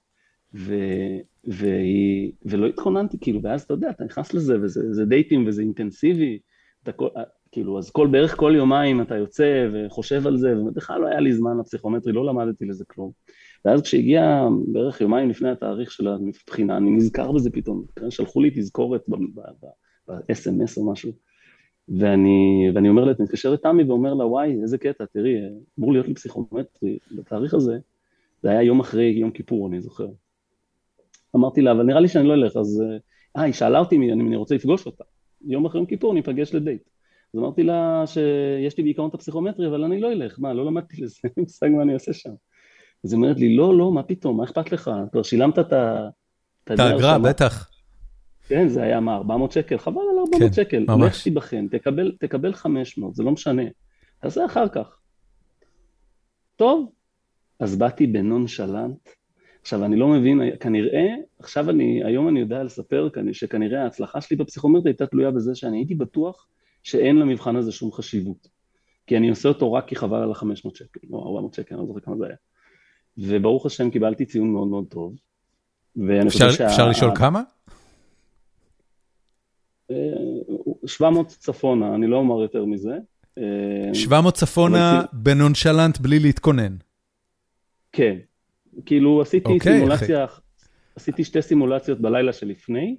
S2: ו... והיא... ולא התכוננתי, כאילו, ואז אתה יודע, אתה נכנס לזה, וזה דייטים וזה אינטנסיבי, אתה. כאילו, אז כל, בערך כל יומיים אתה יוצא וחושב על זה, ובכלל לא היה לי זמן לפסיכומטרי, לא למדתי לזה כלום. ואז כשהגיע בערך יומיים לפני התאריך של הבחינה, אני נזכר בזה פתאום, שלחו לי תזכורת ב-SMS או משהו, ואני, ואני אומר לה, מתקשר לתמי ואומר לה, וואי, איזה קטע, תראי, אמור להיות לי פסיכומטרי, בתאריך הזה, זה היה יום אחרי יום כיפור, אני זוכר. אמרתי לה, אבל נראה לי שאני לא אלך, אז... אה, היא שאלה אותי אם אני רוצה לפגוש אותה. יום אחרי יום כיפור ניפגש לדייט. אז אמרתי לה שיש לי בעיקרון את הפסיכומטרי, אבל אני לא אלך, מה, לא למדתי לזה, אין מושג מה אני אעשה שם. אז היא אומרת לי, לא, לא, מה פתאום, מה אכפת לך? כבר שילמת את ה...
S1: את האגרה, בטח.
S2: כן, זה היה מה, 400 שקל? חבל על 400 כן, שקל. ממש. לך תיבחן, תקבל, תקבל 500, זה לא משנה. תעשה אחר כך. טוב, אז באתי בנונשלנט. עכשיו, אני לא מבין, כנראה, עכשיו אני, היום אני יודע לספר שכנראה ההצלחה שלי בפסיכומטרי הייתה תלויה בזה שאני הייתי בטוח שאין למבחן הזה שום חשיבות. כי אני עושה אותו רק כי חבל על ה-500 שקל, לא 400 שקל, אני לא זוכר כמה זה היה. וברוך השם קיבלתי ציון מאוד מאוד טוב.
S1: אפשר, שה... אפשר לשאול כמה?
S2: 700 צפונה, אני לא אומר יותר מזה.
S1: 700 צפונה בנונשלנט בלי להתכונן.
S2: כן, כאילו עשיתי okay, אוקיי, סימולציה, אחי. עשיתי שתי סימולציות בלילה שלפני,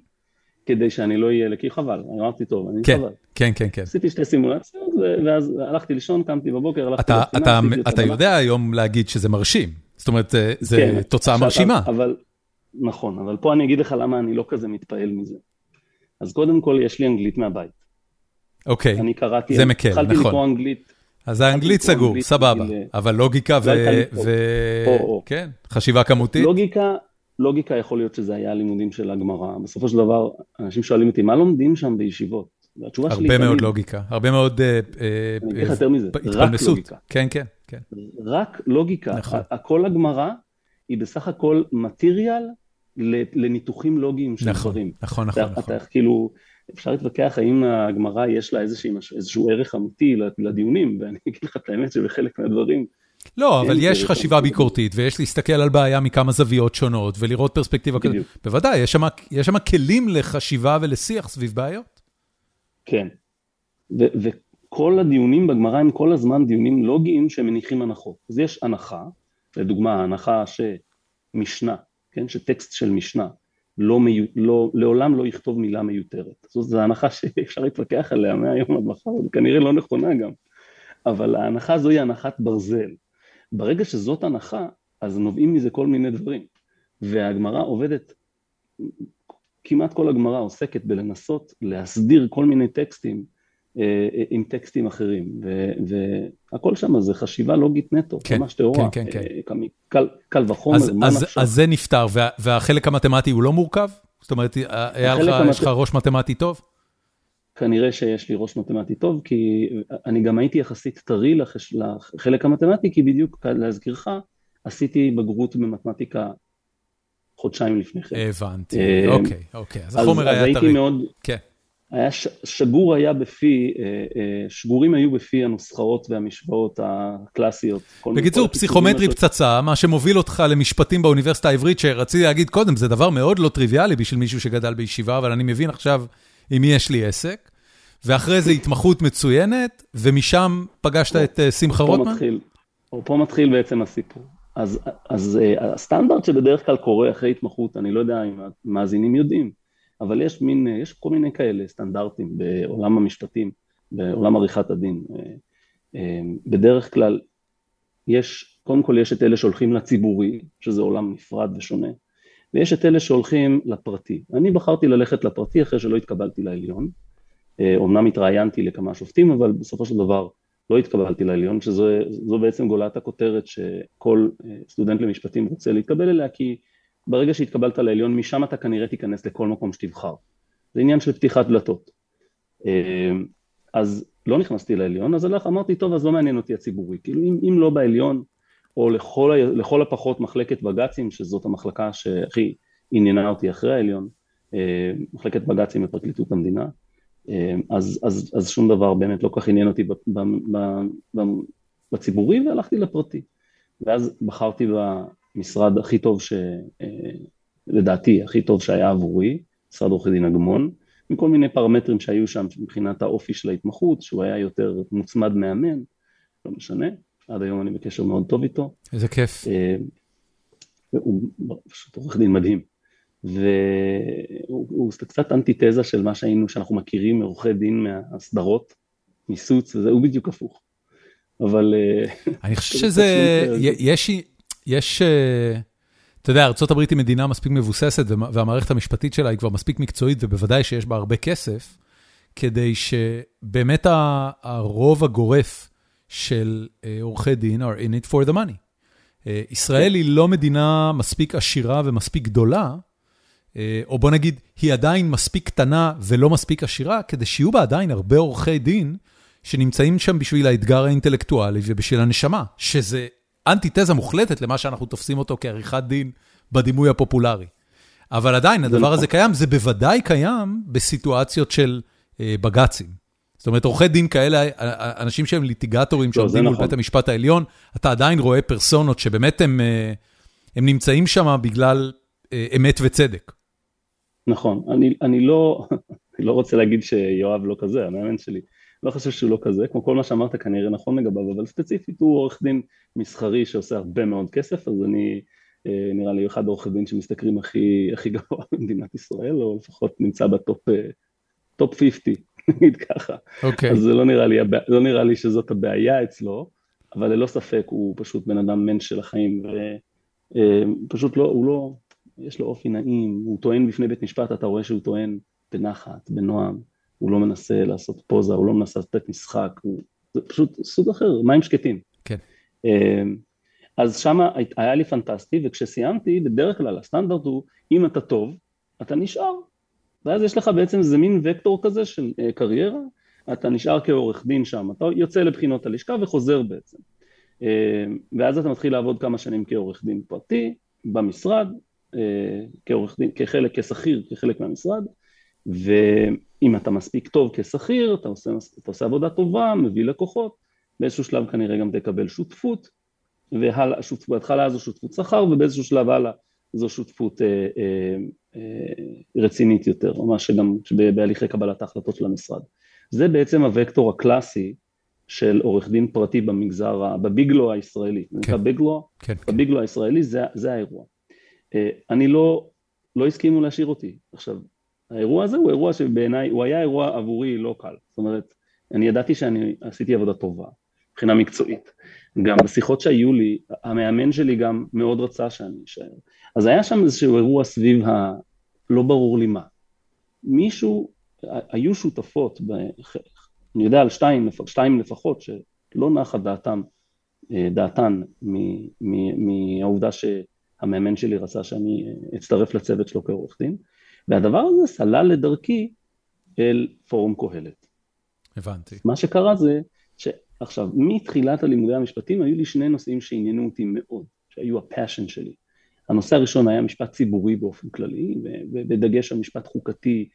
S2: כדי שאני לא אהיה, כי חבל, אני אמרתי טוב, אני
S1: כן,
S2: חבל.
S1: כן, כן, כן.
S2: עשיתי שתי סימולציות, ואז הלכתי לישון, קמתי בבוקר, הלכתי
S1: אתה, אתה, אתה יודע היום להגיד שזה מרשים, זאת אומרת, זה כן, תוצאה מרשימה.
S2: אבל, נכון, אבל פה אני אגיד לך למה אני לא כזה מתפעל מזה. אז קודם כל, יש לי אנגלית מהבית.
S1: אוקיי,
S2: אני קראתי,
S1: זה מקל, נכון.
S2: התחלתי לקרוא אנגלית.
S1: אז האנגלית סגור, סבבה, אבל לוגיקה ו... כן, חשיבה כמותית?
S2: לוגיקה, לוגיקה יכול להיות שזה היה לימודים של הגמרא. בסופו של דבר, אנשים שואלים אותי, מה לומדים שם בישיבות?
S1: והתשובה שלי... הרבה מאוד לוגיקה, הרבה מאוד
S2: התפלמסות.
S1: כן, כן, כן.
S2: רק לוגיקה. נכון. כל הגמרא היא בסך הכל מטריאל לניתוחים לוגיים של
S1: נכון,
S2: דברים.
S1: נכון, נכון, נכון.
S2: אתה כאילו, אפשר להתווכח האם הגמרא יש לה איזשהו ערך אמיתי לדיונים, ואני אגיד לך את האמת שבחלק מהדברים,
S1: לא, אבל יש חשיבה ביקורתית, ויש להסתכל על בעיה מכמה זוויות שונות, ולראות פרספקטיבה כזאת. בוודאי, יש שם כלים לחשיבה ולשיח סביב בעיות.
S2: כן, וכל הדיונים בגמרא הם כל הזמן דיונים לוגיים שמניחים הנחות. אז יש הנחה, לדוגמה, הנחה שמשנה, כן, שטקסט של משנה, לא, מיו, לא, לעולם לא יכתוב מילה מיותרת. זו הנחה שאפשר להתווכח עליה מהיום עד מחר, וכנראה לא נכונה גם. אבל ההנחה הזו היא הנחת ברזל. ברגע שזאת הנחה, אז נובעים מזה כל מיני דברים. והגמרא עובדת, כמעט כל הגמרא עוסקת בלנסות להסדיר כל מיני טקסטים אה, עם טקסטים אחרים, והכל שם זה חשיבה לוגית נטו,
S1: כן, ממש טהורה, כן, כן, כן.
S2: אה, קל, קל וחומר,
S1: אז, מה אז, אז זה נפתר, וה, והחלק המתמטי הוא לא מורכב? זאת אומרת, היה לך, המט... יש לך ראש מתמטי טוב?
S2: כנראה שיש לי ראש מתמטי טוב, כי אני גם הייתי יחסית טרי לחש... לחלק המתמטי, כי בדיוק להזכירך, עשיתי בגרות במתמטיקה חודשיים לפני כן.
S1: הבנתי, אה, אוקיי, אוקיי, אז החומר היה טרי.
S2: אז הייתי מאוד,
S1: כן.
S2: היה ש... שגור היה בפי, אה, אה, שגורים היו בפי הנוסחאות והמשוואות הקלאסיות.
S1: בקיצור, פסיכומטרי פצצה, מה שמוביל אותך למשפטים באוניברסיטה העברית, שרציתי להגיד קודם, זה דבר מאוד לא טריוויאלי בשביל מישהו שגדל בישיבה, אבל אני מבין עכשיו עם מי יש לי עסק, ואחרי זה התמחות מצוינת, ומשם פגשת את אה, שמחה רוטמן?
S2: פה מתחיל בעצם הסיפור. אז, אז אה, הסטנדרט שבדרך כלל קורה אחרי התמחות, אני לא יודע אם המאזינים יודעים, אבל יש מין, אה, יש כל מיני כאלה סטנדרטים בעולם המשפטים, בעולם עריכת הדין. בדרך כלל יש, קודם כל יש את אלה שהולכים לציבורי, שזה עולם נפרד ושונה, ויש את אלה שהולכים לפרטי. אני בחרתי ללכת לפרטי אחרי שלא התקבלתי לעליון. אומנם התראיינתי לכמה שופטים, אבל בסופו של דבר לא התקבלתי לעליון, שזו בעצם גולת הכותרת שכל אה, סטודנט למשפטים רוצה להתקבל אליה, כי ברגע שהתקבלת לעליון, משם אתה כנראה תיכנס לכל מקום שתבחר. זה עניין של פתיחת דלתות. אה, אז לא נכנסתי לעליון, אז הלך, אמרתי, טוב, אז לא מעניין אותי הציבורי. כאילו, אם, אם לא בעליון, או לכל, לכל הפחות מחלקת בג"צים, שזאת המחלקה שהכי עניינה אותי אחרי העליון, אה, מחלקת בג"צים בפרקליטות המדינה, אה, אז, אז, אז שום דבר באמת לא כל כך עניין אותי בציבורי והלכתי לפרטי. ואז בחרתי במשרד הכי טוב, ש... אה, לדעתי, הכי טוב שהיה עבורי, משרד עורכי דין אגמון, עם כל מיני פרמטרים שהיו שם מבחינת האופי של ההתמחות, שהוא היה יותר מוצמד מאמן, לא משנה, עד היום אני בקשר מאוד טוב איתו.
S1: איזה כיף.
S2: הוא פשוט עורך דין מדהים. והוא קצת אנטיתזה של מה שהיינו, שאנחנו מכירים מעורכי דין מהסדרות, מסוץ, וזה, הוא בדיוק הפוך. אבל...
S1: אה, אני חושב שזה, יש, יש, אה, אתה יודע, ארה"ב היא מדינה מספיק מבוססת, והמערכת המשפטית שלה היא כבר מספיק מקצועית, ובוודאי שיש בה הרבה כסף, כדי שבאמת הרוב הגורף של אה, עורכי דין are in it for the money. ישראל היא לא מדינה מספיק עשירה ומספיק גדולה, או בוא נגיד, היא עדיין מספיק קטנה ולא מספיק עשירה, כדי שיהיו בה עדיין הרבה עורכי דין שנמצאים שם בשביל האתגר האינטלקטואלי ובשביל הנשמה, שזה אנטיתזה מוחלטת למה שאנחנו תופסים אותו כעריכת דין בדימוי הפופולרי. אבל עדיין, הדבר נכון. הזה קיים, זה בוודאי קיים בסיטואציות של אה, בג"צים. זאת אומרת, עורכי דין כאלה, אנשים שהם ליטיגטורים לא, שעומדים מול נכון. בית המשפט העליון, אתה עדיין רואה פרסונות שבאמת הם, אה, הם נמצאים שם בגלל אמת וצדק.
S2: נכון, אני, אני לא, לא רוצה להגיד שיואב לא כזה, המאמן שלי, לא חושב שהוא לא כזה, כמו כל מה שאמרת כנראה נכון לגביו, אבל ספציפית הוא עורך דין מסחרי שעושה הרבה מאוד כסף, אז אני אה, נראה לי אחד העורכי דין שמשתכרים הכי, הכי גבוה במדינת ישראל, או לפחות נמצא ב top אה, top 50, נגיד ככה.
S1: Okay. אוקיי.
S2: אז זה לא נראה, לי, לא נראה לי שזאת הבעיה אצלו, אבל ללא ספק הוא פשוט בן אדם מענטש של החיים, ופשוט אה, לא, הוא לא, יש לו אופי נעים, הוא טוען בפני בית משפט, אתה רואה שהוא טוען בנחת, בנועם, הוא לא מנסה לעשות פוזה, הוא לא מנסה לתת משחק, הוא... זה פשוט סוג אחר, מים שקטים.
S1: כן.
S2: אמ, אז שם היה לי פנטסטי, וכשסיימתי, בדרך כלל הסטנדרט הוא, אם אתה טוב, אתה נשאר. ואז יש לך בעצם איזה מין וקטור כזה של uh, קריירה, אתה נשאר כעורך דין שם, אתה יוצא לבחינות הלשכה וחוזר בעצם. Uh, ואז אתה מתחיל לעבוד כמה שנים כעורך דין פרטי, במשרד, אה, כעורך דין, כחלק, כשכיר, כחלק מהמשרד, ואם אתה מספיק טוב כשכיר, אתה עושה, אתה עושה עבודה טובה, מביא לקוחות, באיזשהו שלב כנראה גם תקבל שותפות, ובהתחלה זו שותפות שכר, ובאיזשהו שלב הלאה זו שותפות אה, אה, אה, רצינית יותר, ממש שגם בהליכי קבלת ההחלטות של המשרד. זה בעצם הוקטור הקלאסי של עורך דין פרטי במגזר, בביגלו הישראלי. כן. בביגלו, כן, בביגלו כן. הישראלי זה, זה האירוע. אה, אני לא, לא הסכימו להשאיר אותי. עכשיו, האירוע הזה הוא אירוע שבעיניי, הוא היה אירוע עבורי לא קל. זאת אומרת, אני ידעתי שאני עשיתי עבודה טובה, מבחינה מקצועית. גם בשיחות שהיו לי, המאמן שלי גם מאוד רצה שאני אשאר. אז היה שם איזשהו אירוע סביב ה... לא ברור לי מה. מישהו, היו שותפות, ב, אני יודע על שתיים, שתיים לפחות, שלא נחה דעתם, אה, דעתן מהעובדה ש... המאמן שלי רצה שאני אה, אצטרף לצוות שלו כעורך דין, והדבר הזה סלל לדרכי אל פורום קהלת.
S1: הבנתי.
S2: מה שקרה זה, שעכשיו, מתחילת הלימודי המשפטים היו לי שני נושאים שעניינו אותי מאוד, שהיו הפאשן שלי. הנושא הראשון היה משפט ציבורי באופן כללי, בדגש על משפט חוקתי,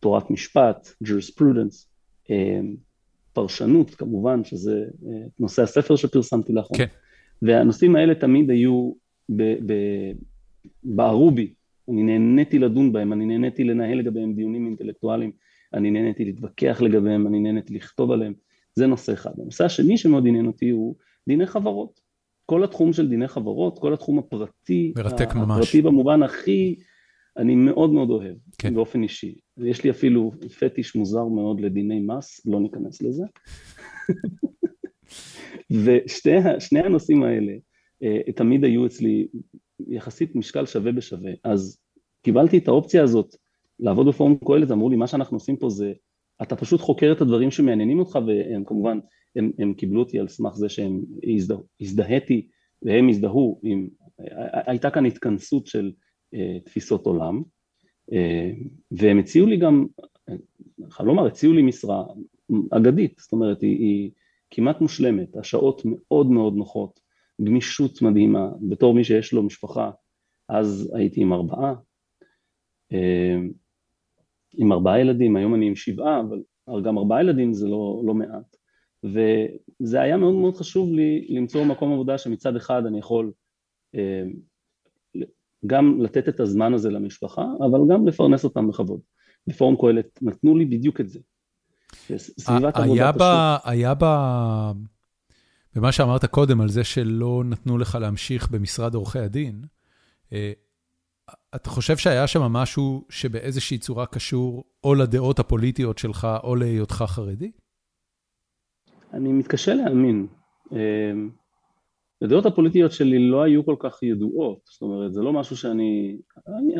S2: תורת משפט, jurisprudence, אה, פרשנות כמובן, שזה אה, נושא הספר שפרסמתי לאחרונה. כן. והנושאים האלה תמיד היו בערו בי, אני נהניתי לדון בהם, אני נהניתי לנהל לגביהם דיונים אינטלקטואליים, אני נהניתי להתווכח לגביהם, אני נהניתי לכתוב עליהם, זה נושא אחד. הנושא השני שמאוד עניין אותי הוא דיני חברות. כל התחום של דיני חברות, כל התחום הפרטי,
S1: מרתק ממש.
S2: הפרטי במובן הכי, אני מאוד מאוד אוהב, כן. באופן אישי. יש לי אפילו פטיש מוזר מאוד לדיני מס, לא ניכנס לזה. ושני הנושאים האלה, תמיד היו אצלי יחסית משקל שווה בשווה, אז קיבלתי את האופציה הזאת לעבוד בפורום קהלת, אמרו לי מה שאנחנו עושים פה זה, אתה פשוט חוקר את הדברים שמעניינים אותך והם כמובן, הם, הם קיבלו אותי על סמך זה שהם הזדה, הזדהיתי והם הזדהו עם, הייתה כאן התכנסות של uh, תפיסות עולם uh, והם הציעו לי גם, חייב לומר, הציעו לי משרה אגדית, זאת אומרת היא, היא כמעט מושלמת, השעות מאוד מאוד נוחות גמישות מדהימה, בתור מי שיש לו משפחה, אז הייתי עם ארבעה, אה, עם ארבעה ילדים, היום אני עם שבעה, אבל גם ארבעה ילדים זה לא, לא מעט. וזה היה מאוד מאוד חשוב לי למצוא מקום עבודה שמצד אחד אני יכול אה, גם לתת את הזמן הזה למשפחה, אבל גם לפרנס אותם בכבוד. בפורום קהלת נתנו לי בדיוק את זה.
S1: סביבת עבודה פשוט. היה ב... במה שאמרת קודם על זה שלא נתנו לך להמשיך במשרד עורכי הדין, אה, אתה חושב שהיה שם משהו שבאיזושהי צורה קשור או לדעות הפוליטיות שלך או להיותך חרדי?
S2: אני מתקשה להאמין. אה, הדעות הפוליטיות שלי לא היו כל כך ידועות, זאת אומרת, זה לא משהו שאני... אני,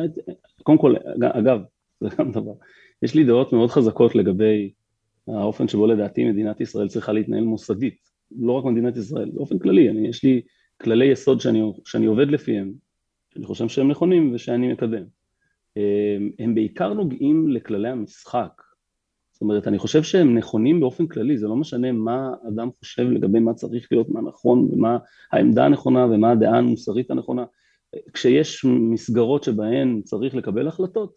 S2: קודם כל, אגב, זה גם דבר, יש לי דעות מאוד חזקות לגבי האופן שבו לדעתי מדינת ישראל צריכה להתנהל מוסדית, לא רק מדינת ישראל, באופן כללי, אני, יש לי כללי יסוד שאני, שאני עובד לפיהם, שאני חושב שהם נכונים ושאני מקדם. הם בעיקר נוגעים לכללי המשחק, זאת אומרת, אני חושב שהם נכונים באופן כללי, זה לא משנה מה אדם חושב לגבי מה צריך להיות, מה נכון, ומה העמדה הנכונה ומה הדעה המוסרית הנכונה. כשיש מסגרות שבהן צריך לקבל החלטות,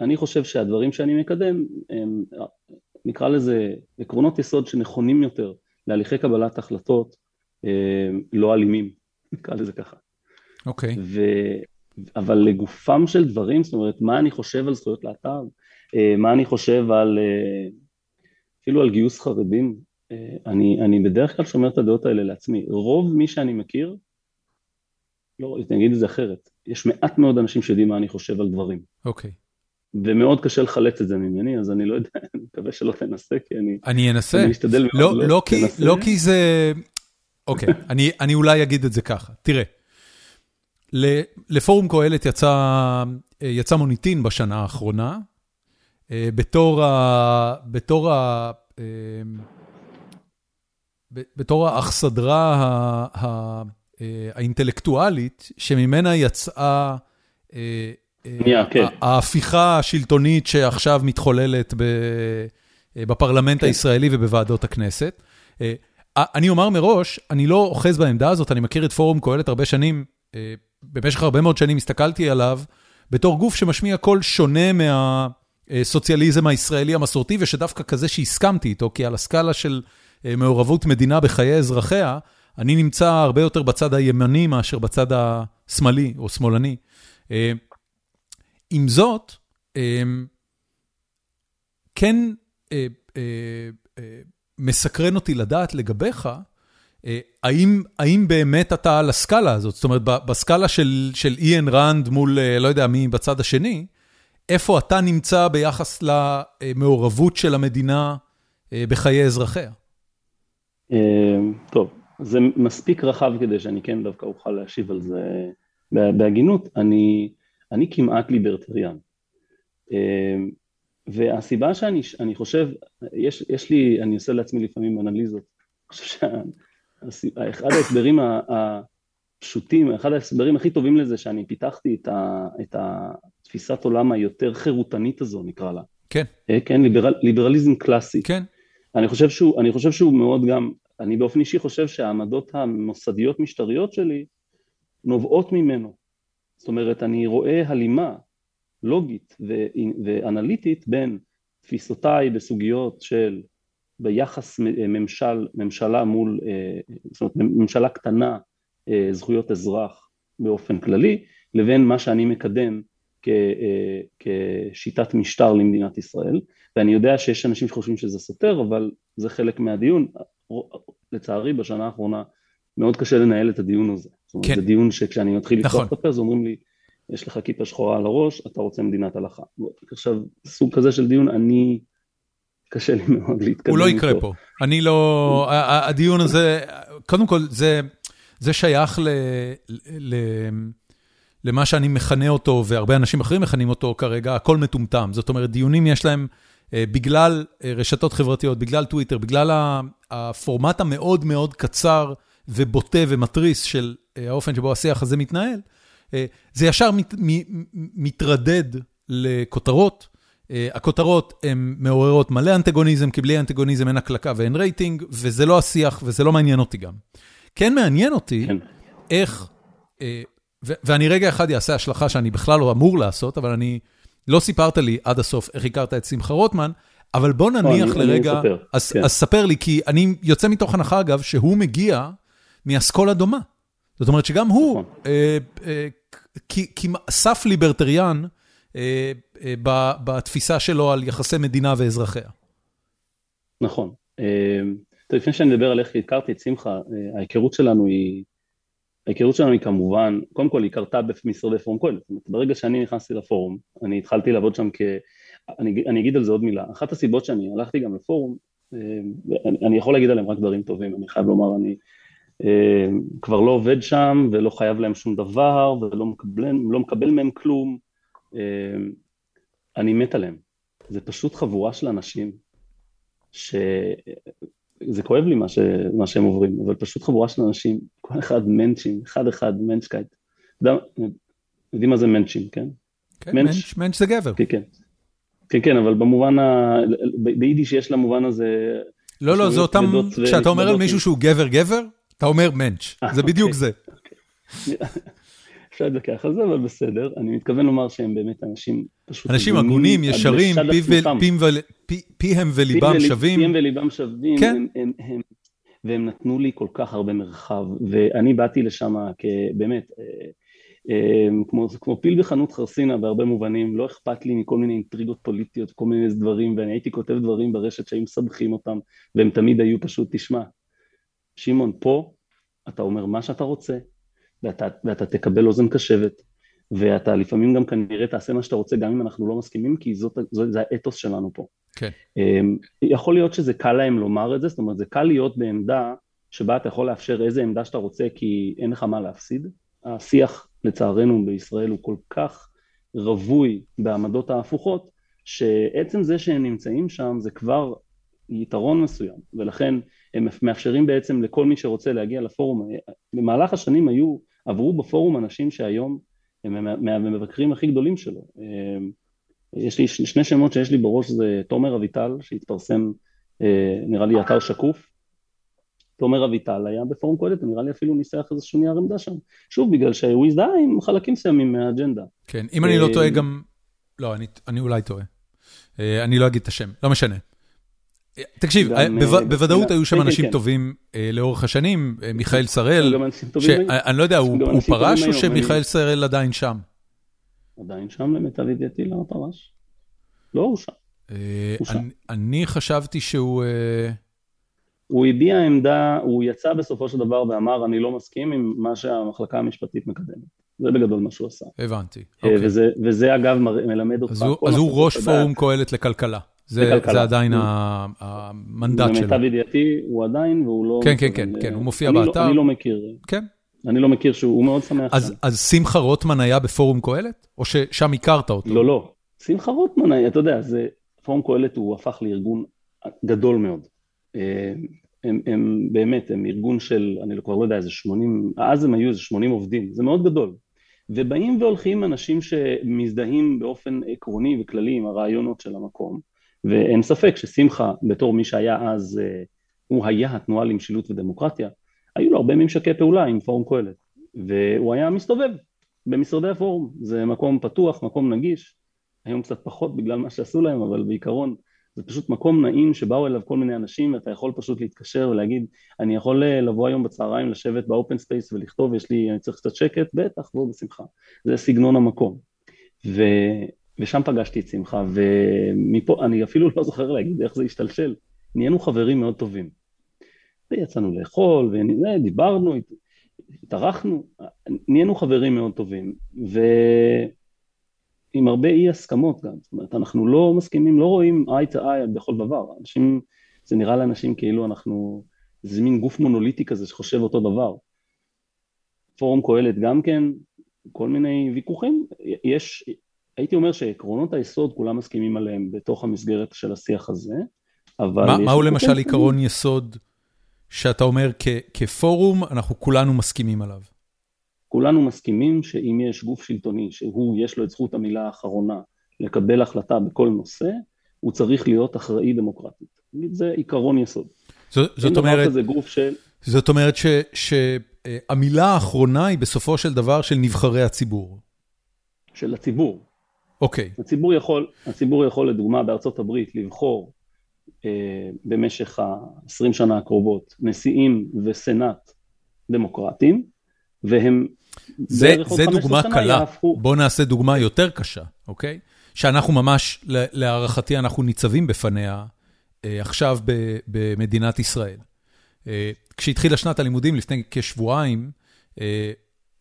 S2: אני חושב שהדברים שאני מקדם הם, נקרא לזה, עקרונות יסוד שנכונים יותר להליכי קבלת החלטות לא אלימים, נקרא לזה ככה.
S1: אוקיי. Okay.
S2: אבל לגופם של דברים, זאת אומרת, מה אני חושב על זכויות להט"ב, אה, מה אני חושב על, אה, אפילו על גיוס חרדים, אה, אני, אני בדרך כלל שומר את הדעות האלה לעצמי. רוב מי שאני מכיר, לא, אני אגיד את זה אחרת, יש מעט מאוד אנשים שיודעים מה אני חושב על דברים.
S1: אוקיי. Okay.
S2: ומאוד קשה לחלץ את זה ממני, אז אני לא יודע, אני מקווה שלא תנסה, כי אני...
S1: אני אנסה. אני אשתדל מאוד לא, לא, כי, לא כי זה... אוקיי, אני, אני אולי אגיד את זה ככה. תראה, לפורום קהלת יצא, יצא מוניטין בשנה האחרונה, אה, בתור ה... בתור ה... אה, בתור האכסדרה אה, האינטלקטואלית, שממנה יצאה. ההפיכה השלטונית שעכשיו מתחוללת בפרלמנט כן. הישראלי ובוועדות הכנסת. אני אומר מראש, אני לא אוחז בעמדה הזאת, אני מכיר את פורום קהלת הרבה שנים, במשך הרבה מאוד שנים הסתכלתי עליו בתור גוף שמשמיע קול שונה מה... הסוציאליזם הישראלי המסורתי, ושדווקא כזה שהסכמתי איתו, כי על הסקאלה של אה, מעורבות מדינה בחיי אזרחיה, אני נמצא הרבה יותר בצד הימני מאשר בצד השמאלי או שמאלני. אה, עם זאת, אה, כן מסקרן אותי לדעת לגביך, האם, האם באמת אתה על הסקאלה הזאת, זאת אומרת, בסקאלה של, של איין ראנד מול לא יודע מי בצד השני, איפה אתה נמצא ביחס למעורבות של המדינה אה, בחיי אזרחיה?
S2: אה, טוב, זה מספיק רחב כדי שאני כן דווקא אוכל להשיב על זה בהגינות. אני, אני כמעט ליברטריאן. אה, והסיבה שאני אני חושב, יש, יש לי, אני עושה לעצמי לפעמים אנליזות, אני חושב שאחד ההסברים הפשוטים, אחד ההסברים הכי טובים לזה שאני פיתחתי את, ה, את התפיסת עולם היותר חירותנית הזו נקרא לה.
S1: כן.
S2: אה, כן, ליברל, ליברליזם קלאסי.
S1: כן.
S2: אני חושב, שהוא, אני חושב שהוא מאוד גם, אני באופן אישי חושב שהעמדות המוסדיות משטריות שלי נובעות ממנו. זאת אומרת, אני רואה הלימה לוגית ואנליטית בין תפיסותיי בסוגיות של ביחס ממשל, ממשלה מול, אה, זאת אומרת ממשלה קטנה, אה, זכויות אזרח באופן כללי, לבין מה שאני מקדם אה, כשיטת משטר למדינת ישראל, ואני יודע שיש אנשים שחושבים שזה סותר, אבל זה חלק מהדיון. לצערי בשנה האחרונה מאוד קשה לנהל את הדיון הזה. כן. זה דיון שכשאני מתחיל לפתוח נכון. את הפה, אז אומרים לי, יש לך כיפה שחורה על הראש, אתה רוצה מדינת הלכה. עכשיו, סוג כזה של דיון, אני, קשה לי מאוד להתקדם.
S1: הוא לא יקרה פה. אני לא, הדיון הזה, קודם כל, זה, זה שייך ל... ל למה שאני מכנה אותו, והרבה אנשים אחרים מכנים אותו כרגע, הכל מטומטם. זאת אומרת, דיונים יש להם, אה, בגלל אה, רשתות חברתיות, בגלל טוויטר, בגלל הפורמט המאוד מאוד קצר ובוטה ומתריס של אה, האופן שבו השיח הזה מתנהל, זה ישר מת, מתרדד לכותרות. הכותרות הן מעוררות מלא אנטגוניזם, כי בלי אנטגוניזם אין הקלקה ואין רייטינג, וזה לא השיח וזה לא מעניין אותי גם. כן מעניין אותי כן. איך, אה, ואני רגע אחד אעשה השלכה שאני בכלל לא אמור לעשות, אבל אני, לא סיפרת לי עד הסוף איך הכרת את שמחה רוטמן, אבל בוא לא, נניח אני, לרגע, אני אז, כן. אז ספר לי, כי אני יוצא מתוך הנחה אגב, שהוא מגיע מאסכולה דומה. זאת אומרת שגם הוא, נכון. אה, אה, סף ליברטריאן אה, אה, בתפיסה שלו על יחסי מדינה ואזרחיה.
S2: נכון. אה, לפני שאני מדבר על איך הכרתי את שמחה, ההיכרות שלנו היא, ההיכרות שלנו היא כמובן, קודם כל היא קרתה במשרדי פורום קהלת. ברגע שאני נכנסתי לפורום, אני התחלתי לעבוד שם כ... אני, אני אגיד על זה עוד מילה. אחת הסיבות שאני הלכתי גם לפורום, אני, אני יכול להגיד עליהם רק דברים טובים, אני חייב לומר, אני כבר לא עובד שם ולא חייב להם שום דבר ולא מקבל, לא מקבל מהם כלום. אה, אני מת עליהם. זה פשוט חבורה של אנשים ש... זה כואב לי מה, ש... מה שהם עוברים, אבל פשוט חבורה של אנשים, כל אחד מנצ'ים, אחד אחד מנצ'קייט. יודעים מה זה מנצ'ים, כן?
S1: כן, מנץ', מנץ' זה גבר.
S2: כן, כן. כן, כן, אבל במובן ה... ביידיש יש למובן הזה...
S1: לא, לא, זה אותם... כשאתה אומר על מישהו שהוא גבר גבר, אתה אומר מנץ', אה, זה בדיוק
S2: אוקיי,
S1: זה.
S2: אוקיי. אפשר להתווכח על זה, אבל בסדר. אני מתכוון לומר שהם באמת אנשים פשוט...
S1: אנשים הגונים, ישרים, פיהם וליבם שווים.
S2: פיהם וליבם שווים, כן. והם נתנו לי כל כך הרבה מרחב, ואני באתי לשם כבאמת, אה, אה, כמו, כמו פיל בחנות חרסינה בהרבה מובנים, לא אכפת לי מכל מיני אינטריגות פוליטיות, כל מיני דברים, ואני הייתי כותב דברים ברשת שהיו מסבכים אותם, והם תמיד היו פשוט, תשמע, שמעון, פה אתה אומר מה שאתה רוצה, ואתה, ואתה תקבל אוזן קשבת, ואתה לפעמים גם כנראה תעשה מה שאתה רוצה גם אם אנחנו לא מסכימים, כי זאת, זאת, זה האתוס שלנו פה.
S1: כן.
S2: אמ, יכול להיות שזה קל להם לומר את זה, זאת אומרת זה קל להיות בעמדה שבה אתה יכול לאפשר איזה עמדה שאתה רוצה כי אין לך מה להפסיד. השיח לצערנו בישראל הוא כל כך רווי בעמדות ההפוכות, שעצם זה שהם נמצאים שם זה כבר יתרון מסוים, ולכן הם מאפשרים בעצם לכל מי שרוצה להגיע לפורום. במהלך השנים היו, עברו בפורום אנשים שהיום הם מהמבקרים הכי גדולים שלו. אמ, יש לי שני שמות שיש לי בראש, זה תומר אביטל, שהתפרסם, אה, נראה לי אתר שקוף. תומר אביטל היה בפורום קהלת, נראה לי אפילו ניסח איזשהו נייר עמדה שם. שוב, בגלל שהוא הזדהה עם חלקים מסוימים מהאג'נדה.
S1: כן, אם אני לא אה, טועה גם... לא, אני אולי טועה. אה, אני לא אגיד את השם, לא משנה. תקשיב, אה, בוודאות היו שם כן, כן, אנשים כן. טובים אה, לאורך השנים, אה, מיכאל שראל, שאני לא יודע, הוא פרש או שמיכאל שראל עדיין שם?
S2: עדיין שם למיטב ידיעתי, לא פרש. לא, הוא שם.
S1: אני חשבתי שהוא...
S2: הוא הביע עמדה, הוא יצא בסופו של דבר ואמר, אני לא מסכים עם מה שהמחלקה המשפטית מקדמת. זה בגדול מה שהוא עשה.
S1: הבנתי,
S2: אוקיי. וזה אגב מלמד אותך...
S1: אז הוא ראש פורום קהלת לכלכלה. זה, זה עדיין המנדט שלו.
S2: למיטב ידיעתי הוא עדיין והוא לא...
S1: כן, כן, כן, כן, הוא מופיע לא- באתר.
S2: אני לא מכיר.
S1: כן.
S2: אני לא מכיר שהוא מאוד שמח.
S1: אז, אז שמחה רוטמן היה בפורום קהלת? או ששם הכרת אותו?
S2: לא, לא. שמחה רוטמן היה, אתה יודע, זה, פורום קהלת הוא הפך לארגון גדול מאוד. אה, הם, הם באמת, הם ארגון של, אני כבר לא יודע, איזה 80, אז הם היו איזה 80 עובדים, זה מאוד גדול. ובאים והולכים אנשים שמזדהים באופן עקרוני וכללי עם הרעיונות של המקום. ואין ספק ששמחה בתור מי שהיה אז, אה, הוא היה התנועה למשילות ודמוקרטיה, היו לו הרבה ממשקי פעולה עם פורום קהלת והוא היה מסתובב במשרדי הפורום, זה מקום פתוח, מקום נגיש, היום קצת פחות בגלל מה שעשו להם אבל בעיקרון זה פשוט מקום נעים שבאו אליו כל מיני אנשים ואתה יכול פשוט להתקשר ולהגיד אני יכול אה, לבוא היום בצהריים לשבת ב open space ולכתוב יש לי, אני צריך קצת שקט, בטח, בוא בשמחה, זה סגנון המקום. ו... ושם פגשתי את שמחה, ומפה, אני אפילו לא זוכר להגיד איך זה השתלשל, נהיינו חברים מאוד טובים. ויצאנו לאכול, ודיברנו, התארחנו, נהיינו חברים מאוד טובים, ועם הרבה אי הסכמות גם, זאת אומרת, אנחנו לא מסכימים, לא רואים eye to eye בכל דבר, אנשים, זה נראה לאנשים כאילו אנחנו, זה מין גוף מונוליטי כזה שחושב אותו דבר. פורום קהלת גם כן, כל מיני ויכוחים, יש, הייתי אומר שעקרונות היסוד כולם מסכימים עליהם בתוך המסגרת של השיח הזה, אבל...
S1: מה, מהו למשל עיקרון יסוד שאתה אומר כפורום, אנחנו כולנו מסכימים עליו?
S2: כולנו מסכימים שאם יש גוף שלטוני שהוא, יש לו את זכות המילה האחרונה לקבל החלטה בכל נושא, הוא צריך להיות אחראי דמוקרטית. זה עיקרון יסוד.
S1: זאת, זאת אומרת...
S2: כזה גוף של...
S1: זאת אומרת שהמילה האחרונה היא בסופו של דבר של נבחרי הציבור.
S2: של הציבור.
S1: אוקיי.
S2: Okay. הציבור יכול, הציבור יכול לדוגמה בארצות הברית לבחור אה, במשך ה-20 שנה הקרובות נשיאים וסנאט דמוקרטיים, והם
S1: זה, זה דוגמה קלה, יהפכו... בואו נעשה דוגמה יותר קשה, אוקיי? שאנחנו ממש, להערכתי, אנחנו ניצבים בפניה אה, עכשיו ב, במדינת ישראל. אה, כשהתחילה שנת הלימודים לפני כשבועיים, אה,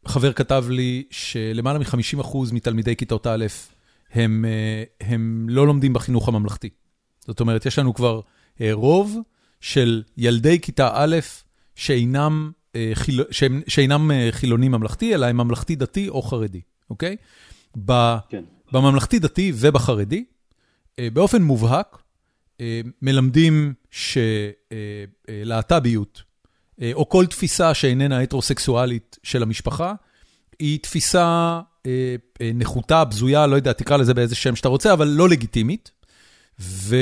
S1: חבר כתב לי שלמעלה מ-50% מתלמידי כיתות א' הם, אה, הם לא לומדים בחינוך הממלכתי. זאת אומרת, יש לנו כבר אה, רוב של ילדי כיתה א' שאינם, אה. שאינם חילוני ממלכתי, אלא הם ממלכתי דתי או חרדי, אוקיי? ב... כן. בממלכתי דתי ובחרדי, באופן מובהק, מלמדים שלהט"ביות, או כל תפיסה שאיננה הטרוסקסואלית של המשפחה, היא תפיסה אה, אה, נחותה, בזויה, לא יודע, תקרא לזה באיזה שם שאתה רוצה, אבל לא לגיטימית. ו...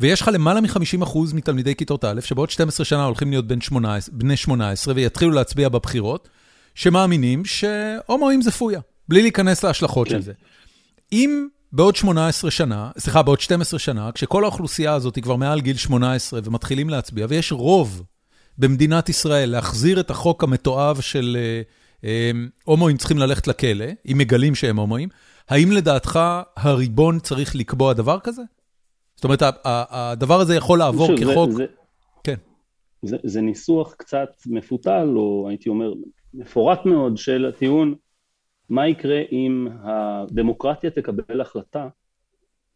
S1: ויש לך למעלה מ-50% מתלמידי כיתות א', שבעוד 12 שנה הולכים להיות בן 18, בני 18 ויתחילו להצביע בבחירות, שמאמינים שהומואים זה פויה, בלי להיכנס להשלכות כן. של זה. אם בעוד 18 שנה, סליחה, בעוד 12 שנה, כשכל האוכלוסייה הזאת היא כבר מעל גיל 18 ומתחילים להצביע, ויש רוב במדינת ישראל להחזיר את החוק המתועב של אמ, הומואים צריכים ללכת לכלא, אם מגלים שהם הומואים, האם לדעתך הריבון צריך לקבוע דבר כזה? זאת אומרת, הדבר הזה יכול לעבור שוב, כחוק... זה, כן.
S2: זה, זה ניסוח קצת מפותל, או הייתי אומר, מפורט מאוד של הטיעון, מה יקרה אם הדמוקרטיה תקבל החלטה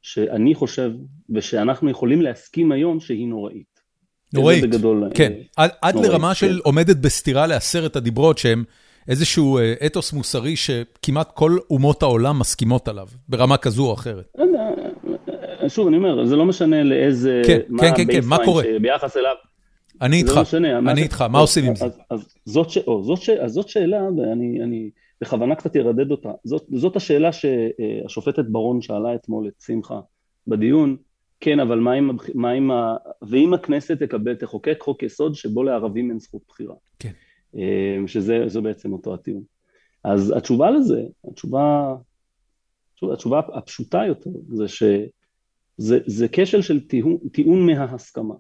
S2: שאני חושב, ושאנחנו יכולים להסכים היום שהיא נוראית.
S1: נוראית, בגדול, כן. אה, עד, עד נוראית, לרמה כן. של עומדת בסתירה לעשרת הדיברות שהם איזשהו אה, אתוס מוסרי שכמעט כל אומות העולם מסכימות עליו, ברמה כזו או אחרת.
S2: לא שוב, אני אומר, זה לא משנה לאיזה...
S1: כן, כן, כן, כן, מה קורה?
S2: ביחס אליו.
S1: אני איתך, לא אני איתך, מה עושים עם זה?
S2: אז זאת שאלה, ואני בכוונה קצת ארדד אותה, זאת השאלה שהשופטת ברון שאלה אתמול את שמחה בדיון, כן, אבל מה עם, מה עם ה... ואם הכנסת תקבל, תחוקק חוק יסוד שבו לערבים אין זכות בחירה.
S1: כן.
S2: אה, שזה בעצם אותו הטיעון. אז התשובה לזה, התשובה, התשובה הפשוטה יותר, זה שזה כשל של טיעון, טיעון מההסכמה.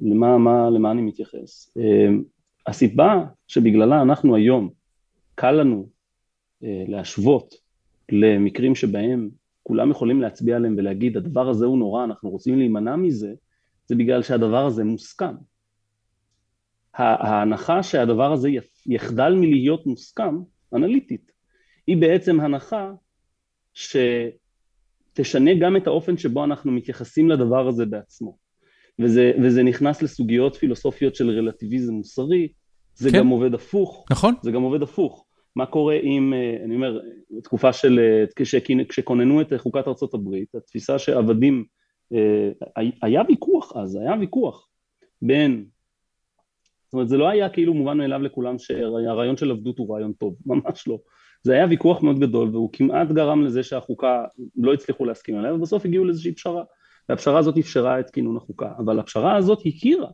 S2: למה, מה, למה אני מתייחס? אה, הסיבה שבגללה אנחנו היום, קל לנו אה, להשוות למקרים שבהם כולם יכולים להצביע עליהם ולהגיד הדבר הזה הוא נורא, אנחנו רוצים להימנע מזה, זה בגלל שהדבר הזה מוסכם. ההנחה שהדבר הזה יחדל מלהיות מוסכם, אנליטית, היא בעצם הנחה שתשנה גם את האופן שבו אנחנו מתייחסים לדבר הזה בעצמו. וזה, וזה נכנס לסוגיות פילוסופיות של רלטיביזם מוסרי, זה כן. גם עובד הפוך.
S1: נכון.
S2: זה גם עובד הפוך. מה קורה אם, אה, אני אומר, תקופה של, אה, כשכוננו את חוקת ארה"ב, התפיסה שעבדים, אה, היה ויכוח אז, היה ויכוח בין אומרת זה לא היה כאילו מובן מאליו לכולם שהרעיון של עבדות הוא רעיון טוב, ממש לא. זה היה ויכוח מאוד גדול והוא כמעט גרם לזה שהחוקה לא הצליחו להסכים עליה ובסוף הגיעו לאיזושהי פשרה והפשרה הזאת אפשרה את כינון החוקה אבל הפשרה הזאת הכירה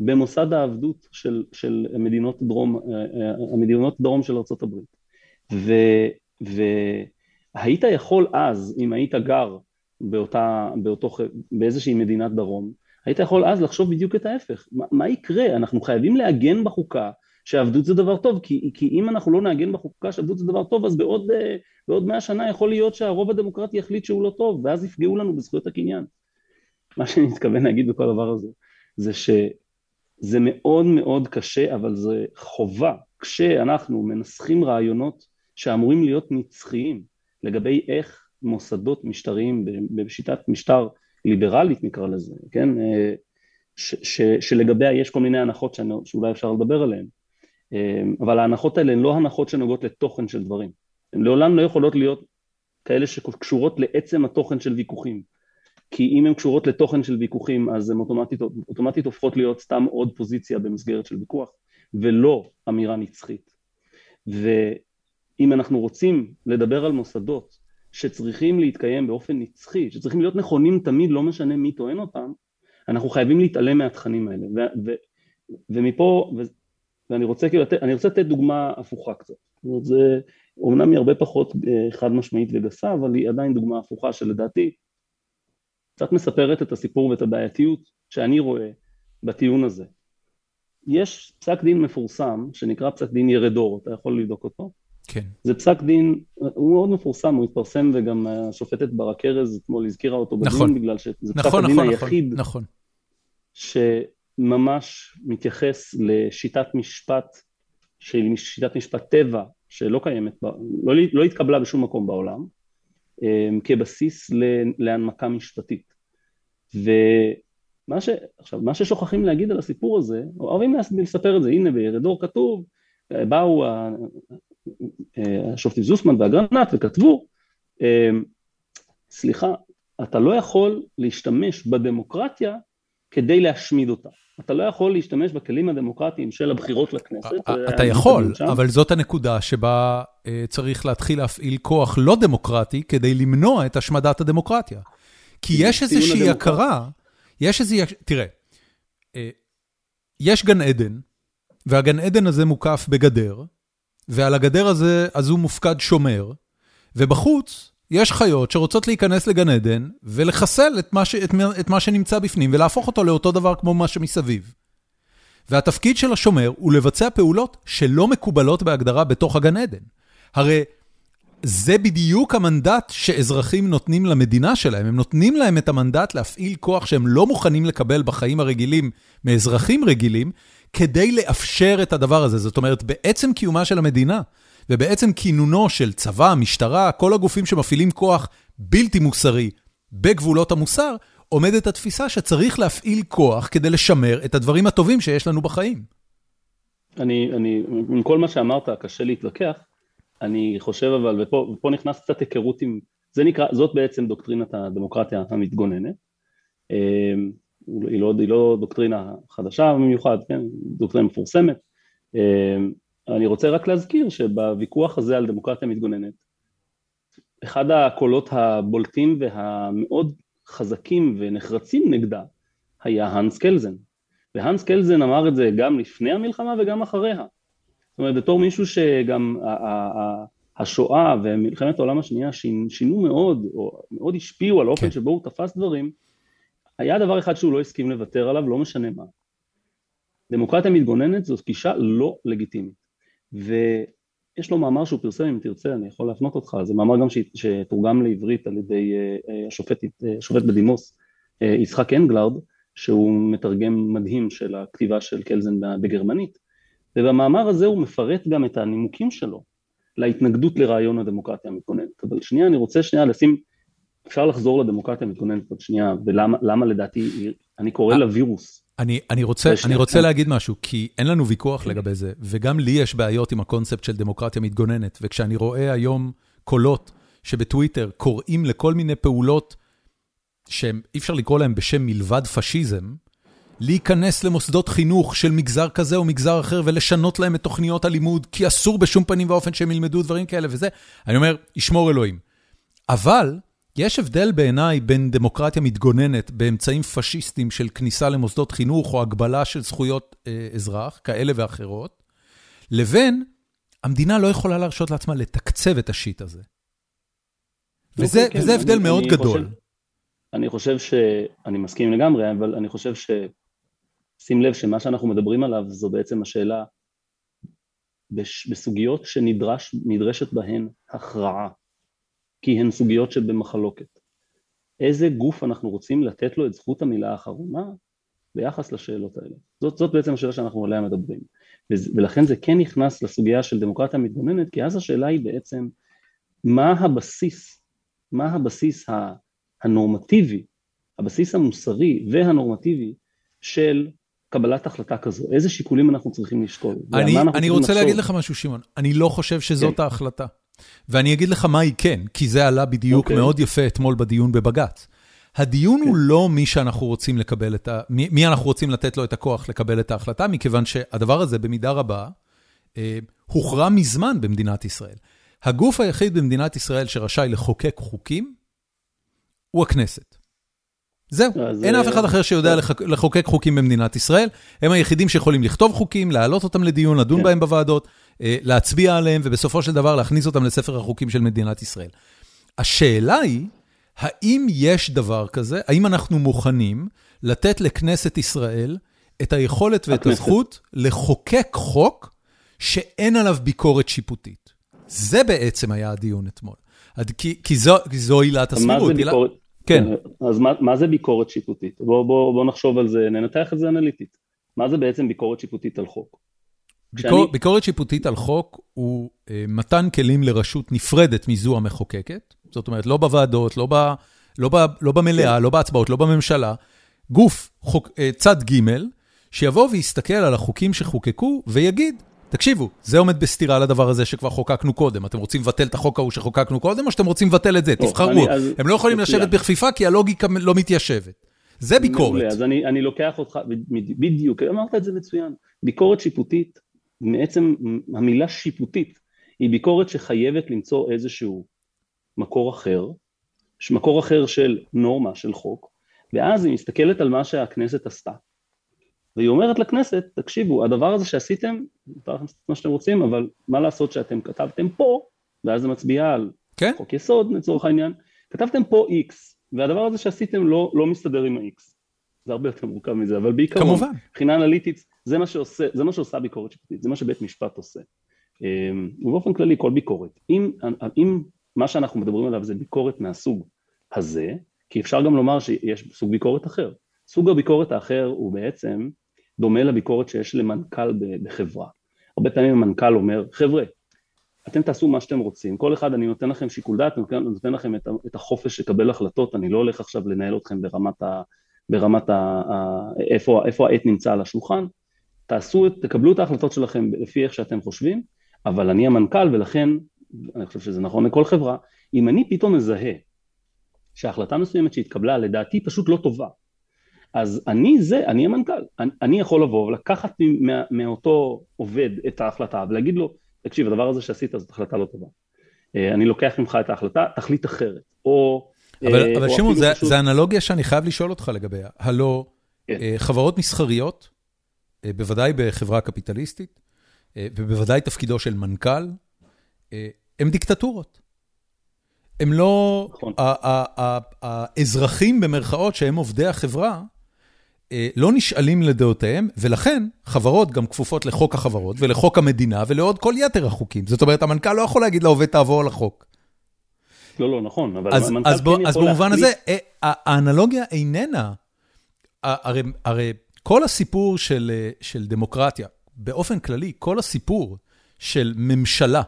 S2: במוסד העבדות של, של מדינות דרום, המדינות דרום של ארה"ב והיית יכול אז אם היית גר באותה, באותו, באיזושהי מדינת דרום היית יכול אז לחשוב בדיוק את ההפך, מה, מה יקרה? אנחנו חייבים לעגן בחוקה שעבדות זה דבר טוב, כי, כי אם אנחנו לא נעגן בחוקה שעבדות זה דבר טוב, אז בעוד, אה, בעוד מאה שנה יכול להיות שהרוב הדמוקרטי יחליט שהוא לא טוב, ואז יפגעו לנו בזכויות הקניין. מה שאני מתכוון להגיד בכל הדבר הזה, זה שזה מאוד מאוד קשה, אבל זה חובה, כשאנחנו מנסחים רעיונות שאמורים להיות נצחיים לגבי איך מוסדות משטריים בשיטת משטר ליברלית נקרא לזה, כן? אה, ש, ש, שלגביה יש כל מיני הנחות שאני, שאולי אפשר לדבר עליהן, אה, אבל ההנחות האלה הן לא הנחות שנוגעות לתוכן של דברים, הן לעולם לא יכולות להיות כאלה שקשורות לעצם התוכן של ויכוחים, כי אם הן קשורות לתוכן של ויכוחים אז הן אוטומטית, אוטומטית הופכות להיות סתם עוד פוזיציה במסגרת של ויכוח, ולא אמירה נצחית. ואם אנחנו רוצים לדבר על מוסדות שצריכים להתקיים באופן נצחי, שצריכים להיות נכונים תמיד, לא משנה מי טוען אותם, אנחנו חייבים להתעלם מהתכנים האלה. ומפה, ואני רוצה כאילו, אני רוצה לתת דוגמה הפוכה קצת. זאת אומרת, זה אומנם היא הרבה פחות אה, חד משמעית וגסה, אבל היא עדיין דוגמה הפוכה שלדעתי קצת מספרת את הסיפור ואת הבעייתיות שאני רואה בטיעון הזה. יש פסק דין מפורסם שנקרא פסק דין ירדור, אתה יכול לבדוק אותו?
S1: כן.
S2: זה פסק דין, הוא מאוד מפורסם, הוא התפרסם וגם השופטת ברק ארז אתמול הזכירה אותו בדיון, נכון. בגלל שזה נכון, פסק הדין נכון, היחיד נכון. שממש מתייחס לשיטת משפט, שהיא שיטת משפט טבע, שלא קיימת, לא, לא התקבלה בשום מקום בעולם, אמ, כבסיס להנמקה משפטית. ומה ש... עכשיו, מה ששוכחים להגיד על הסיפור הזה, אוהבים לספר את זה, הנה בירדור כתוב, באו השופטים זוסמן ואגרנט וכתבו, אמ, סליחה, אתה לא יכול להשתמש בדמוקרטיה כדי להשמיד אותה. אתה לא יכול להשתמש בכלים הדמוקרטיים של הבחירות לכנסת.
S1: אתה יכול, אבל זאת הנקודה שבה אה, צריך להתחיל להפעיל כוח לא דמוקרטי כדי למנוע את השמדת הדמוקרטיה. כי יש איזושהי הכרה, יש איזושהי, תראה, אה, יש גן עדן, והגן עדן הזה מוקף בגדר, ועל הגדר הזה, הזו מופקד שומר, ובחוץ יש חיות שרוצות להיכנס לגן עדן ולחסל את מה, ש, את, את מה שנמצא בפנים ולהפוך אותו לאותו דבר כמו מה שמסביב. והתפקיד של השומר הוא לבצע פעולות שלא מקובלות בהגדרה בתוך הגן עדן. הרי זה בדיוק המנדט שאזרחים נותנים למדינה שלהם. הם נותנים להם את המנדט להפעיל כוח שהם לא מוכנים לקבל בחיים הרגילים מאזרחים רגילים, כדי לאפשר את הדבר הזה. זאת אומרת, בעצם קיומה של המדינה, ובעצם כינונו של צבא, משטרה, כל הגופים שמפעילים כוח בלתי מוסרי בגבולות המוסר, עומדת התפיסה שצריך להפעיל כוח כדי לשמר את הדברים הטובים שיש לנו בחיים.
S2: אני, אני, עם כל מה שאמרת, קשה להתווכח. אני חושב אבל, ופה, ופה נכנס קצת היכרות עם, זה נקרא, זאת בעצם דוקטרינת הדמוקרטיה המתגוננת. היא לא, היא לא דוקטרינה חדשה במיוחד, כן, דוקטרינה מפורסמת. אמ, אני רוצה רק להזכיר שבוויכוח הזה על דמוקרטיה מתגוננת, אחד הקולות הבולטים והמאוד חזקים ונחרצים נגדה היה האנס קלזן. והאנס קלזן אמר את זה גם לפני המלחמה וגם אחריה. זאת אומרת, בתור מישהו שגם השואה ומלחמת העולם השנייה שינו מאוד, או מאוד השפיעו על האופן כן. שבו הוא תפס דברים, היה דבר אחד שהוא לא הסכים לוותר עליו, לא משנה מה. דמוקרטיה מתגוננת זאת גישה לא לגיטימית. ויש לו מאמר שהוא פרסם, אם תרצה, אני יכול להפנות אותך, זה מאמר גם שתורגם לעברית על ידי אה, אה, אה, השופט בדימוס יצחק אנגלרד, שהוא מתרגם מדהים של הכתיבה של קלזן בגרמנית, ובמאמר הזה הוא מפרט גם את הנימוקים שלו להתנגדות לרעיון הדמוקרטיה המתגוננת. אבל שנייה, אני רוצה שנייה לשים אפשר לחזור לדמוקרטיה המתגוננת עוד שנייה, ולמה לדעתי, אני קורא לה וירוס.
S1: אני, אני רוצה, אני רוצה להגיד משהו, כי אין לנו ויכוח לגבי זה, וגם לי יש בעיות עם הקונספט של דמוקרטיה מתגוננת, וכשאני רואה היום קולות שבטוויטר קוראים לכל מיני פעולות שאי אפשר לקרוא להם בשם מלבד פשיזם, להיכנס למוסדות חינוך של מגזר כזה או מגזר אחר ולשנות להם את תוכניות הלימוד, כי אסור בשום פנים ואופן שהם ילמדו דברים כאלה וזה, אני אומר, ישמור אלוהים. אבל יש הבדל בעיניי בין דמוקרטיה מתגוננת באמצעים פשיסטיים של כניסה למוסדות חינוך או הגבלה של זכויות אה, אזרח, כאלה ואחרות, לבין המדינה לא יכולה להרשות לעצמה לתקצב את השיט הזה. וזה, כן, וזה הבדל אני, מאוד אני גדול. חושב,
S2: אני חושב ש... אני מסכים לגמרי, אבל אני חושב ש... שים לב שמה שאנחנו מדברים עליו זו בעצם השאלה בסוגיות שנדרשת בהן הכרעה. כי הן סוגיות שבמחלוקת. איזה גוף אנחנו רוצים לתת לו את זכות המילה האחרונה ביחס לשאלות האלה. זאת, זאת בעצם השאלה שאנחנו עליה מדברים. ולכן זה כן נכנס לסוגיה של דמוקרטיה מתגוננת, כי אז השאלה היא בעצם מה הבסיס, מה הבסיס הנורמטיבי, הבסיס המוסרי והנורמטיבי של קבלת החלטה כזו, איזה שיקולים אנחנו צריכים לשקול.
S1: אני, אני רוצה לחשוב. להגיד לך משהו, שמעון, אני לא חושב שזאת כן. ההחלטה. ואני אגיד לך מה היא כן, כי זה עלה בדיוק okay. אוקיי. מאוד יפה אתמול בדיון בבג"ץ. הדיון okay. הוא כן. לא מי שאנחנו רוצים לקבל את ה... מי, מי אנחנו רוצים לתת לו את הכוח לקבל את ההחלטה, מכיוון שהדבר הזה במידה רבה אה, הוכרע מזמן במדינת ישראל. הגוף היחיד במדינת ישראל שרשאי לחוקק חוקים הוא הכנסת. זהו,
S2: אז,
S1: אין
S2: אה,
S1: אף אחד אחר שיודע לחק- לחוקק חוקים במדינת ישראל. הם היחידים שיכולים לכתוב חוקים, להעלות אותם לדיון, לדון
S2: כן.
S1: בהם בוועדות, אה, להצביע עליהם, ובסופו של דבר להכניס אותם לספר החוקים של מדינת ישראל. השאלה היא, האם יש דבר כזה, האם אנחנו מוכנים לתת לכנסת ישראל את היכולת ואת
S2: הכנסת.
S1: הזכות לחוקק חוק שאין עליו ביקורת שיפוטית? זה בעצם היה הדיון אתמול. כי, כי, זו, כי זו עילת
S2: מה זה
S1: הסבירות.
S2: ביקורת?
S1: כן.
S2: אז מה, מה זה ביקורת שיפוטית? בוא, בוא, בוא נחשוב על זה, ננתח את זה אנליטית. מה זה בעצם ביקורת שיפוטית על חוק?
S1: ביקור,
S2: כשאני-
S1: ביקורת שיפוטית על חוק הוא אה, מתן כלים לרשות נפרדת מזו המחוקקת, זאת אומרת, לא בוועדות, לא, ב, לא, ב, לא במליאה,
S2: כן.
S1: לא בהצבעות, לא בממשלה, גוף, חוק, אה, צד ג', שיבוא ויסתכל על החוקים שחוקקו ויגיד, תקשיבו, זה עומד בסתירה לדבר הזה שכבר חוקקנו קודם. אתם רוצים לבטל את החוק ההוא שחוקקנו קודם, או שאתם רוצים לבטל את זה?
S2: טוב,
S1: תבחרו.
S2: אני- אז-
S1: הם לא יכולים
S2: מצוין.
S1: לשבת בכפיפה כי הלוגיקה לא מתיישבת. זה ביקורת.
S2: אז אני, אני לוקח אותך, בדיוק, אמרת את זה מצוין. ביקורת שיפוטית, מעצם המילה שיפוטית, היא ביקורת שחייבת למצוא איזשהו מקור אחר, מקור אחר של נורמה, של חוק, ואז היא מסתכלת על מה שהכנסת עשתה. והיא אומרת לכנסת, תקשיבו, הדבר הזה שעשיתם, מותר לכם לעשות מה שאתם רוצים, אבל מה לעשות שאתם כתבתם פה, ואז זה מצביע על
S1: כן?
S2: חוק יסוד לצורך העניין, כתבתם פה X, והדבר הזה שעשיתם לא, לא מסתדר עם ה-X. זה הרבה יותר מורכב מזה, אבל בעיקרון,
S1: כמובן.
S2: מבחינה אנליטית, זה מה, שעושה, זה מה שעושה ביקורת שיפוטית, זה מה שבית משפט עושה. אמ, ובאופן כללי, כל ביקורת. אם, אם מה שאנחנו מדברים עליו זה ביקורת מהסוג הזה, כי אפשר גם לומר שיש סוג ביקורת אחר. סוג הביקורת האחר הוא בעצם דומה לביקורת שיש למנכ"ל בחברה. הרבה פעמים המנכ"ל אומר, חבר'ה, אתם תעשו מה שאתם רוצים, כל אחד אני נותן לכם שיקול דעת, אני נותן, לכם את החופש לקבל החלטות, אני לא הולך עכשיו לנהל אתכם ברמת, ה, ברמת ה, ה, איפה, איפה העט נמצא על השולחן, תעשו, תקבלו את ההחלטות שלכם לפי איך שאתם חושבים, אבל אני המנכ"ל ולכן, אני חושב שזה נכון לכל חברה, אם אני פתאום מזהה שהחלטה מסוימת שהתקבלה לדעתי פשוט לא טובה, אז אני זה, אני המנכ"ל, אני, אני יכול לבוא ולקחת מה, מאותו עובד את ההחלטה ולהגיד לו, תקשיב, הדבר הזה שעשית זאת החלטה לא טובה. אה, אני לוקח ממך את ההחלטה, תחליט אחרת. או...
S1: אבל,
S2: אה,
S1: אבל שמעון, זה,
S2: פשוט-
S1: אנלוגיה שאני חייב לשאול אותך לגביה. הלו,
S2: כן.
S1: אה, חברות מסחריות, בוודאי בחברה קפיטליסטית, אה, ובוודאי תפקידו של מנכ"ל, אה, הם דיקטטורות. הם לא...
S2: נכון.
S1: האזרחים במרכאות שהם עובדי החברה, אה, לא נשאלים לדעותיהם, ולכן חברות גם כפופות לחוק החברות ולחוק המדינה ולעוד כל יתר החוקים. זאת אומרת, המנכ"ל לא יכול להגיד לעובד תעבור על החוק.
S2: לא, לא, נכון, אבל
S1: אז,
S2: המנכ"ל
S1: אז, בוא,
S2: כן
S1: אז
S2: יכול
S1: במובן
S2: להחליט-
S1: הזה, אה, האנלוגיה איננה, הרי, הרי כל הסיפור של, אה, של דמוקרטיה, באופן כללי, כל הסיפור של ממשלה,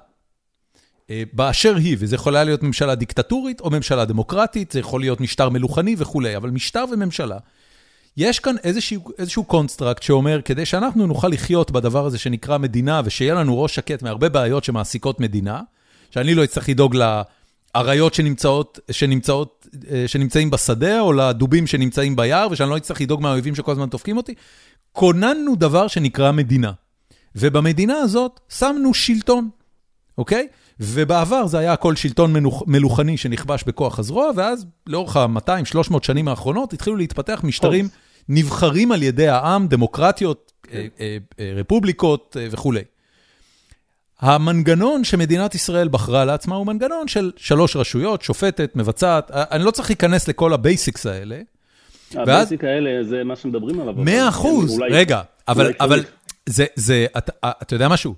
S1: אה, באשר היא, וזה יכולה להיות ממשלה דיקטטורית או ממשלה דמוקרטית, זה יכול להיות משטר מלוכני וכולי, אבל משטר וממשלה, יש כאן איזשהו, איזשהו construct שאומר, כדי שאנחנו נוכל לחיות בדבר הזה שנקרא מדינה, ושיהיה לנו ראש שקט מהרבה בעיות שמעסיקות מדינה, שאני לא אצטרך לדאוג לאריות שנמצאות, שנמצאות, אה, שנמצאים בשדה, או לדובים שנמצאים ביער, ושאני לא אצטרך לדאוג מהאויבים שכל הזמן דופקים אותי, כוננו דבר שנקרא מדינה. ובמדינה הזאת שמנו שלטון, אוקיי? ובעבר זה היה הכל שלטון מנוח, מלוכני שנכבש בכוח הזרוע, ואז לאורך ה-200-300 שנים האחרונות התחילו להתפתח משטרים. נבחרים על ידי העם, דמוקרטיות, אה, אה, רפובליקות וכולי. המנגנון שמדינת ישראל בחרה לעצמה הוא מנגנון של שלוש רשויות, שופטת, מבצעת, אה, אני לא צריך להיכנס לכל ה basics האלה. ואז-
S2: ה basic האלה זה מה שמדברים עליו.
S1: מאה אחוז,
S2: אולי-
S1: רגע, אבל,
S2: אולי
S1: אבל. זה, זה, אתה, אתה יודע משהו?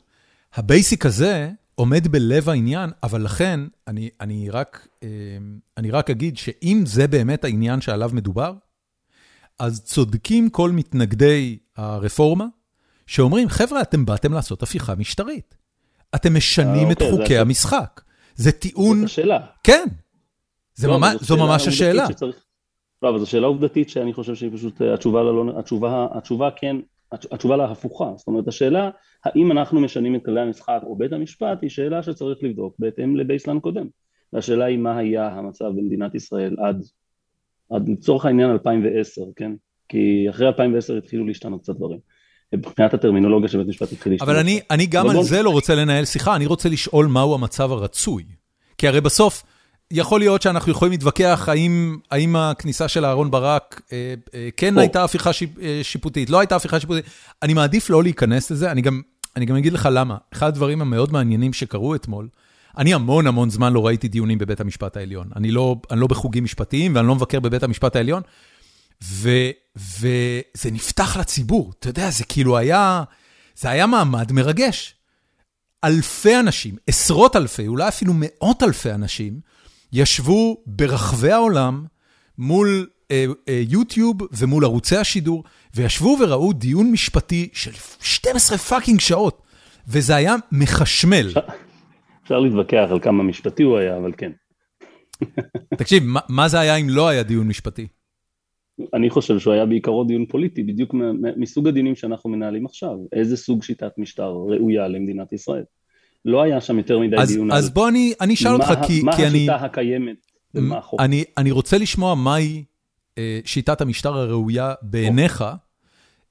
S1: ה basic הזה עומד בלב העניין, אבל לכן אני, אני, רק, אה, אני רק אגיד שאם זה באמת העניין שעליו מדובר, אז צודקים כל מתנגדי הרפורמה, שאומרים, חבר'ה, אתם באתם לעשות הפיכה משטרית. אתם משנים
S2: אה,
S1: את
S2: אוקיי,
S1: חוקי. המשחק. זה טיעון,
S2: זאת השאלה.
S1: כן,
S2: לא,
S1: זו ממש השאלה.
S2: לא, אבל זו שאלה עובדתית שאני חושב שהיא פשוט, אה, התשובה לה לא, התשובה, התשובה כן, התש- התשובה לה הפוכה. זאת אומרת, השאלה, האם אנחנו משנים את כללי המשחק או בית המשפט, היא שאלה שצריך לבדוק בהתאם לבייסלנד קודם. והשאלה היא מה היה המצב במדינת ישראל עד, עד לצורך העניין 2010, כן? כי אחרי 2010 התחילו להשתנות קצת דברים. מבחינת הטרמינולוגיה של בית המשפט התחיל להשתנות.
S1: אבל אני, אני גם
S2: אבל
S1: על
S2: בוא-
S1: זה לא רוצה לנהל שיחה, אני רוצה לשאול מהו המצב הרצוי. כי הרי בסוף, יכול להיות שאנחנו יכולים להתווכח האם, האם הכניסה של אהרן ברק אה, אה, כן או. הייתה הפיכה שיפ, אה, שיפוטית, לא הייתה הפיכה שיפוטית. אני מעדיף לא להיכנס לזה, אני גם, אני גם אגיד לך למה. אחד הדברים המאוד מעניינים שקרו אתמול, אני המון המון זמן לא ראיתי דיונים בבית המשפט העליון. אני לא, אני לא בחוגים משפטיים ואני לא מבקר בבית המשפט העליון, וזה נפתח לציבור. אתה יודע, זה כאילו היה, זה היה מעמד מרגש. אלפי אנשים, עשרות אלפי, אולי אפילו מאות אלפי אנשים, ישבו ברחבי העולם מול אה, אה, יוטיוב ומול ערוצי השידור, וישבו וראו דיון משפטי של 12 fucking שעות, וזה היה מחשמל.
S2: אפשר, אפשר להתווכח על כמה משפטי הוא היה, אבל כן.
S1: תקשיב, מה, מה זה היה אם לא היה דיון משפטי?
S2: אני חושב שהוא היה בעיקרו דיון פוליטי, בדיוק מסוג הדיונים שאנחנו מנהלים עכשיו. איזה סוג שיטת משטר ראויה למדינת ישראל? לא היה שם יותר מדי
S1: אז,
S2: דיון
S1: אז על... בוא אני, אני אשאל אותך, כי,
S2: מה
S1: כי אני...
S2: מה השיטה הקיימת ומה החוק.
S1: אני, אני רוצה לשמוע מהי אה, שיטת המשטר הראויה בעיניך,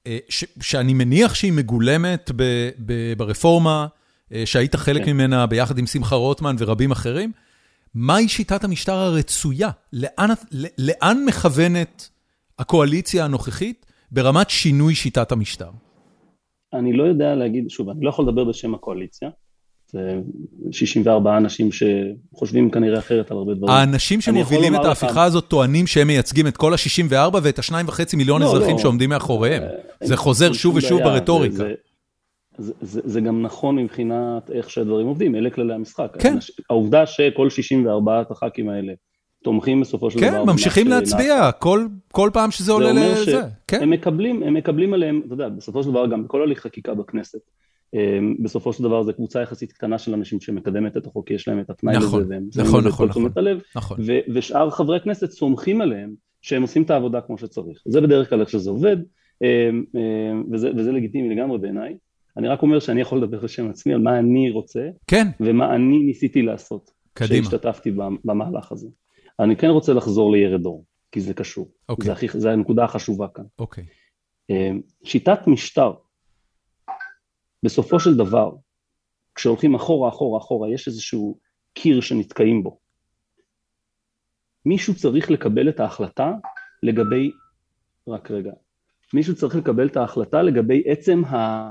S1: אה, ש, שאני מניח שהיא מגולמת ב, ב, ברפורמה, אה, שהיית חלק כן. ממנה ביחד עם שמחה רוטמן ורבים אחרים. מהי שיטת המשטר הרצויה? לאן, לאן מכוונת הקואליציה הנוכחית ברמת שינוי שיטת המשטר?
S2: אני לא יודע להגיד, שוב, אני לא יכול לדבר בשם הקואליציה. זה 64 אנשים שחושבים כנראה אחרת על הרבה דברים.
S1: האנשים שמובילים את ההפיכה לך... הזאת טוענים שהם מייצגים את כל ה-64 ואת ה-2.5 מיליון לא, אזרחים לא. שעומדים מאחוריהם. אה, זה חוזר שוב ושוב ברטוריקה. זה,
S2: זה, זה, זה גם נכון מבחינת איך שהדברים עובדים, אלה כללי המשחק.
S1: כן.
S2: העובדה שכל 64 הח"כים האלה תומכים בסופו של
S1: כן,
S2: דבר.
S1: כן, ממשיכים להצביע כל, כל פעם שזה עולה לזה.
S2: כן. הם מקבלים, הם מקבלים עליהם, אתה יודע, בסופו של דבר גם בכל הליך חקיקה בכנסת. אמ, בסופו של דבר זו קבוצה יחסית קטנה של אנשים שמקדמת את החוק, יש להם את הפנאי
S1: נכון,
S2: לזה, והם
S1: נכון, נכון, נכון,
S2: הלב, נכון. ושאר חברי הכנסת סומכים עליהם שהם עושים את העבודה כמו שצריך. זה בדרך כלל איך שזה עובד, אמ, אמ, וזה, וזה לגיטימי לגמרי בעיניי. אני רק אומר שאני יכול לדבר בשם עצמי על מה אני רוצה,
S1: כן.
S2: ומה אני ניסיתי לעשות,
S1: קדימה.
S2: כשהשתתפתי במהלך הזה. אני כן רוצה לחזור לירד אור, כי זה קשור.
S1: אוקיי.
S2: זה, הכי, זה הנקודה החשובה כאן.
S1: אוקיי.
S2: שיטת משטר בסופו של דבר, כשהולכים אחורה, אחורה, אחורה, יש איזשהו קיר שנתקעים בו. מישהו צריך לקבל את ההחלטה לגבי, רק רגע, מישהו צריך לקבל את ההחלטה לגבי עצם, ה...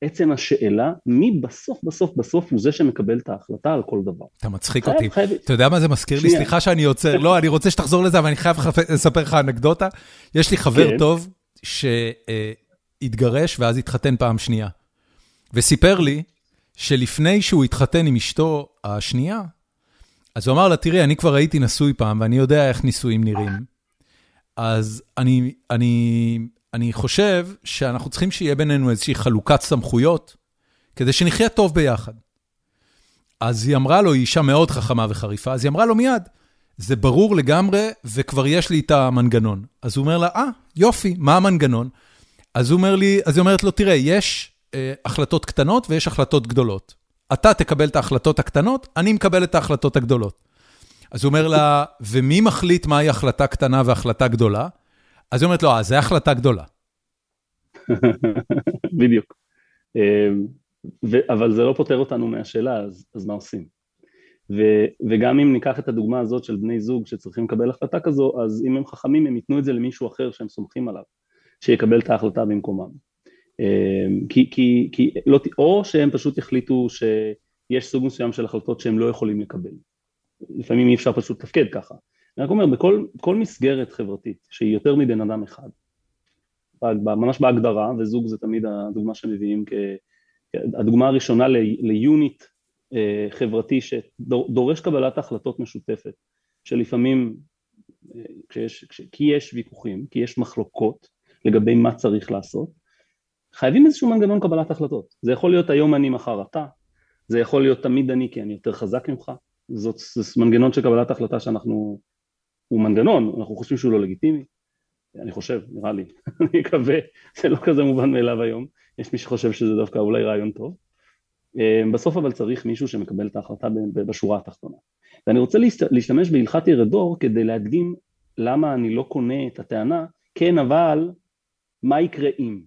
S2: עצם השאלה, מי בסוף בסוף בסוף הוא זה שמקבל את ההחלטה על כל דבר.
S1: אתה מצחיק אותי. חייב... אתה יודע מה זה מזכיר שנייה. לי? סליחה שאני עוצר. לא, אני רוצה שתחזור לזה, אבל אני חייב לספר לך אנקדוטה. יש לי חבר כן. טוב, ש... אה, התגרש ואז התחתן פעם שנייה. וסיפר לי שלפני שהוא התחתן עם אשתו השנייה, אז הוא אמר לה, תראי, אני כבר הייתי נשוי פעם ואני יודע איך נישואים נראים, אז אני, אני, אני חושב שאנחנו צריכים שיהיה בינינו איזושהי חלוקת סמכויות, כדי שנחיה טוב ביחד. אז היא אמרה לו, היא אישה מאוד חכמה וחריפה, אז היא אמרה לו מיד, זה ברור לגמרי, וכבר יש לי את המנגנון. אז הוא אומר לה, אה, יופי, מה המנגנון? אז הוא אומר לי, אז היא אומרת לו, תראה, יש אה, החלטות קטנות ויש החלטות גדולות. אתה תקבל את ההחלטות הקטנות, אני מקבל את ההחלטות הגדולות. אז הוא אומר לה, ומי מחליט מהי החלטה קטנה והחלטה גדולה? אז היא אומרת לו, אה, זה החלטה גדולה.
S2: בדיוק. ו- אבל זה לא פותר אותנו מהשאלה, אז, אז מה עושים? ו- וגם אם ניקח את הדוגמה הזאת של בני זוג שצריכים לקבל החלטה כזו, אז אם הם חכמים הם ייתנו את זה למישהו אחר שהם סומכים עליו. שיקבל את ההחלטה במקומם. אמ, כי, כי, כי לא, או שהם פשוט יחליטו שיש סוג מסוים של החלטות שהם לא יכולים לקבל. לפעמים אי אפשר פשוט לתפקד ככה. אני רק אומר, בכל מסגרת חברתית שהיא יותר מבן אדם אחד, ממש בהגדרה, וזוג זה תמיד הדוגמה שמביאים כהדוגמה הראשונה ליוניט אה, חברתי שדורש קבלת החלטות משותפת, שלפעמים, אה, כשיש, כי יש ויכוחים, כי יש מחלוקות, לגבי מה צריך לעשות, חייבים איזשהו מנגנון קבלת החלטות. זה יכול להיות היום אני מחר אתה, זה יכול להיות תמיד אני כי אני יותר חזק ממך, זאת, זה מנגנון של קבלת החלטה שאנחנו, הוא מנגנון, אנחנו חושבים שהוא לא לגיטימי, אני חושב, נראה לי, אני מקווה, זה לא כזה מובן מאליו היום, יש מי שחושב שזה דווקא אולי רעיון טוב. אה, בסוף אבל צריך מישהו שמקבל את ההחלטה בשורה התחתונה. ואני רוצה להשתמש בהלכת ירדור כדי להדגים למה אני לא קונה את הטענה, כן אבל מה יקרה אם.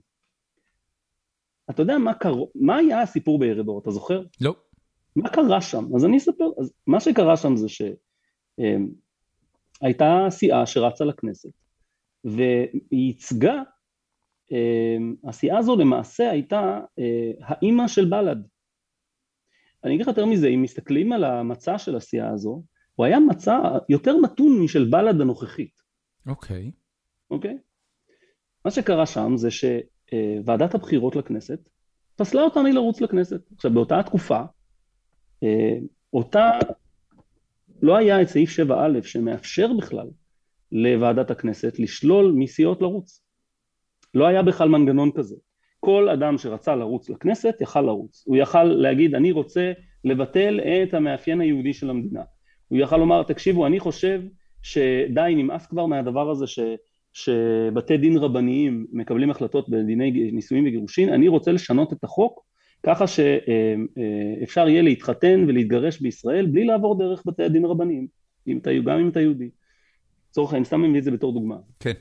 S2: אתה יודע מה קרה, מה היה הסיפור בירדור, אתה זוכר?
S1: לא.
S2: מה קרה שם? אז אני אספר, אז מה שקרה שם זה שהייתה סיעה שרצה לכנסת, והיא ייצגה, הסיעה הזו למעשה הייתה האימא של בל"ד. אני אגיד לך יותר מזה, אם מסתכלים על המצע של הסיעה הזו, הוא היה מצע יותר מתון משל בל"ד הנוכחית.
S1: אוקיי. Okay.
S2: אוקיי? מה שקרה שם זה שוועדת הבחירות לכנסת פסלה אותה מלרוץ לכנסת. עכשיו, באותה תקופה, אה, אותה, לא היה את סעיף 7א שמאפשר בכלל לוועדת הכנסת לשלול מסיעות לרוץ. לא היה בכלל מנגנון כזה. כל אדם שרצה לרוץ לכנסת יכל לרוץ. הוא יכל להגיד, אני רוצה לבטל את המאפיין היהודי של המדינה. הוא יכל לומר, תקשיבו, אני חושב שדי, נמאס כבר מהדבר הזה ש... שבתי דין רבניים מקבלים החלטות בדיני נישואים וגירושין, אני רוצה לשנות את החוק ככה שאפשר יהיה להתחתן ולהתגרש בישראל בלי לעבור דרך בתי הדין הרבניים, גם אם אתה יהודי. לצורך העניין, סתם מביא את זה בתור דוגמה.
S1: כן.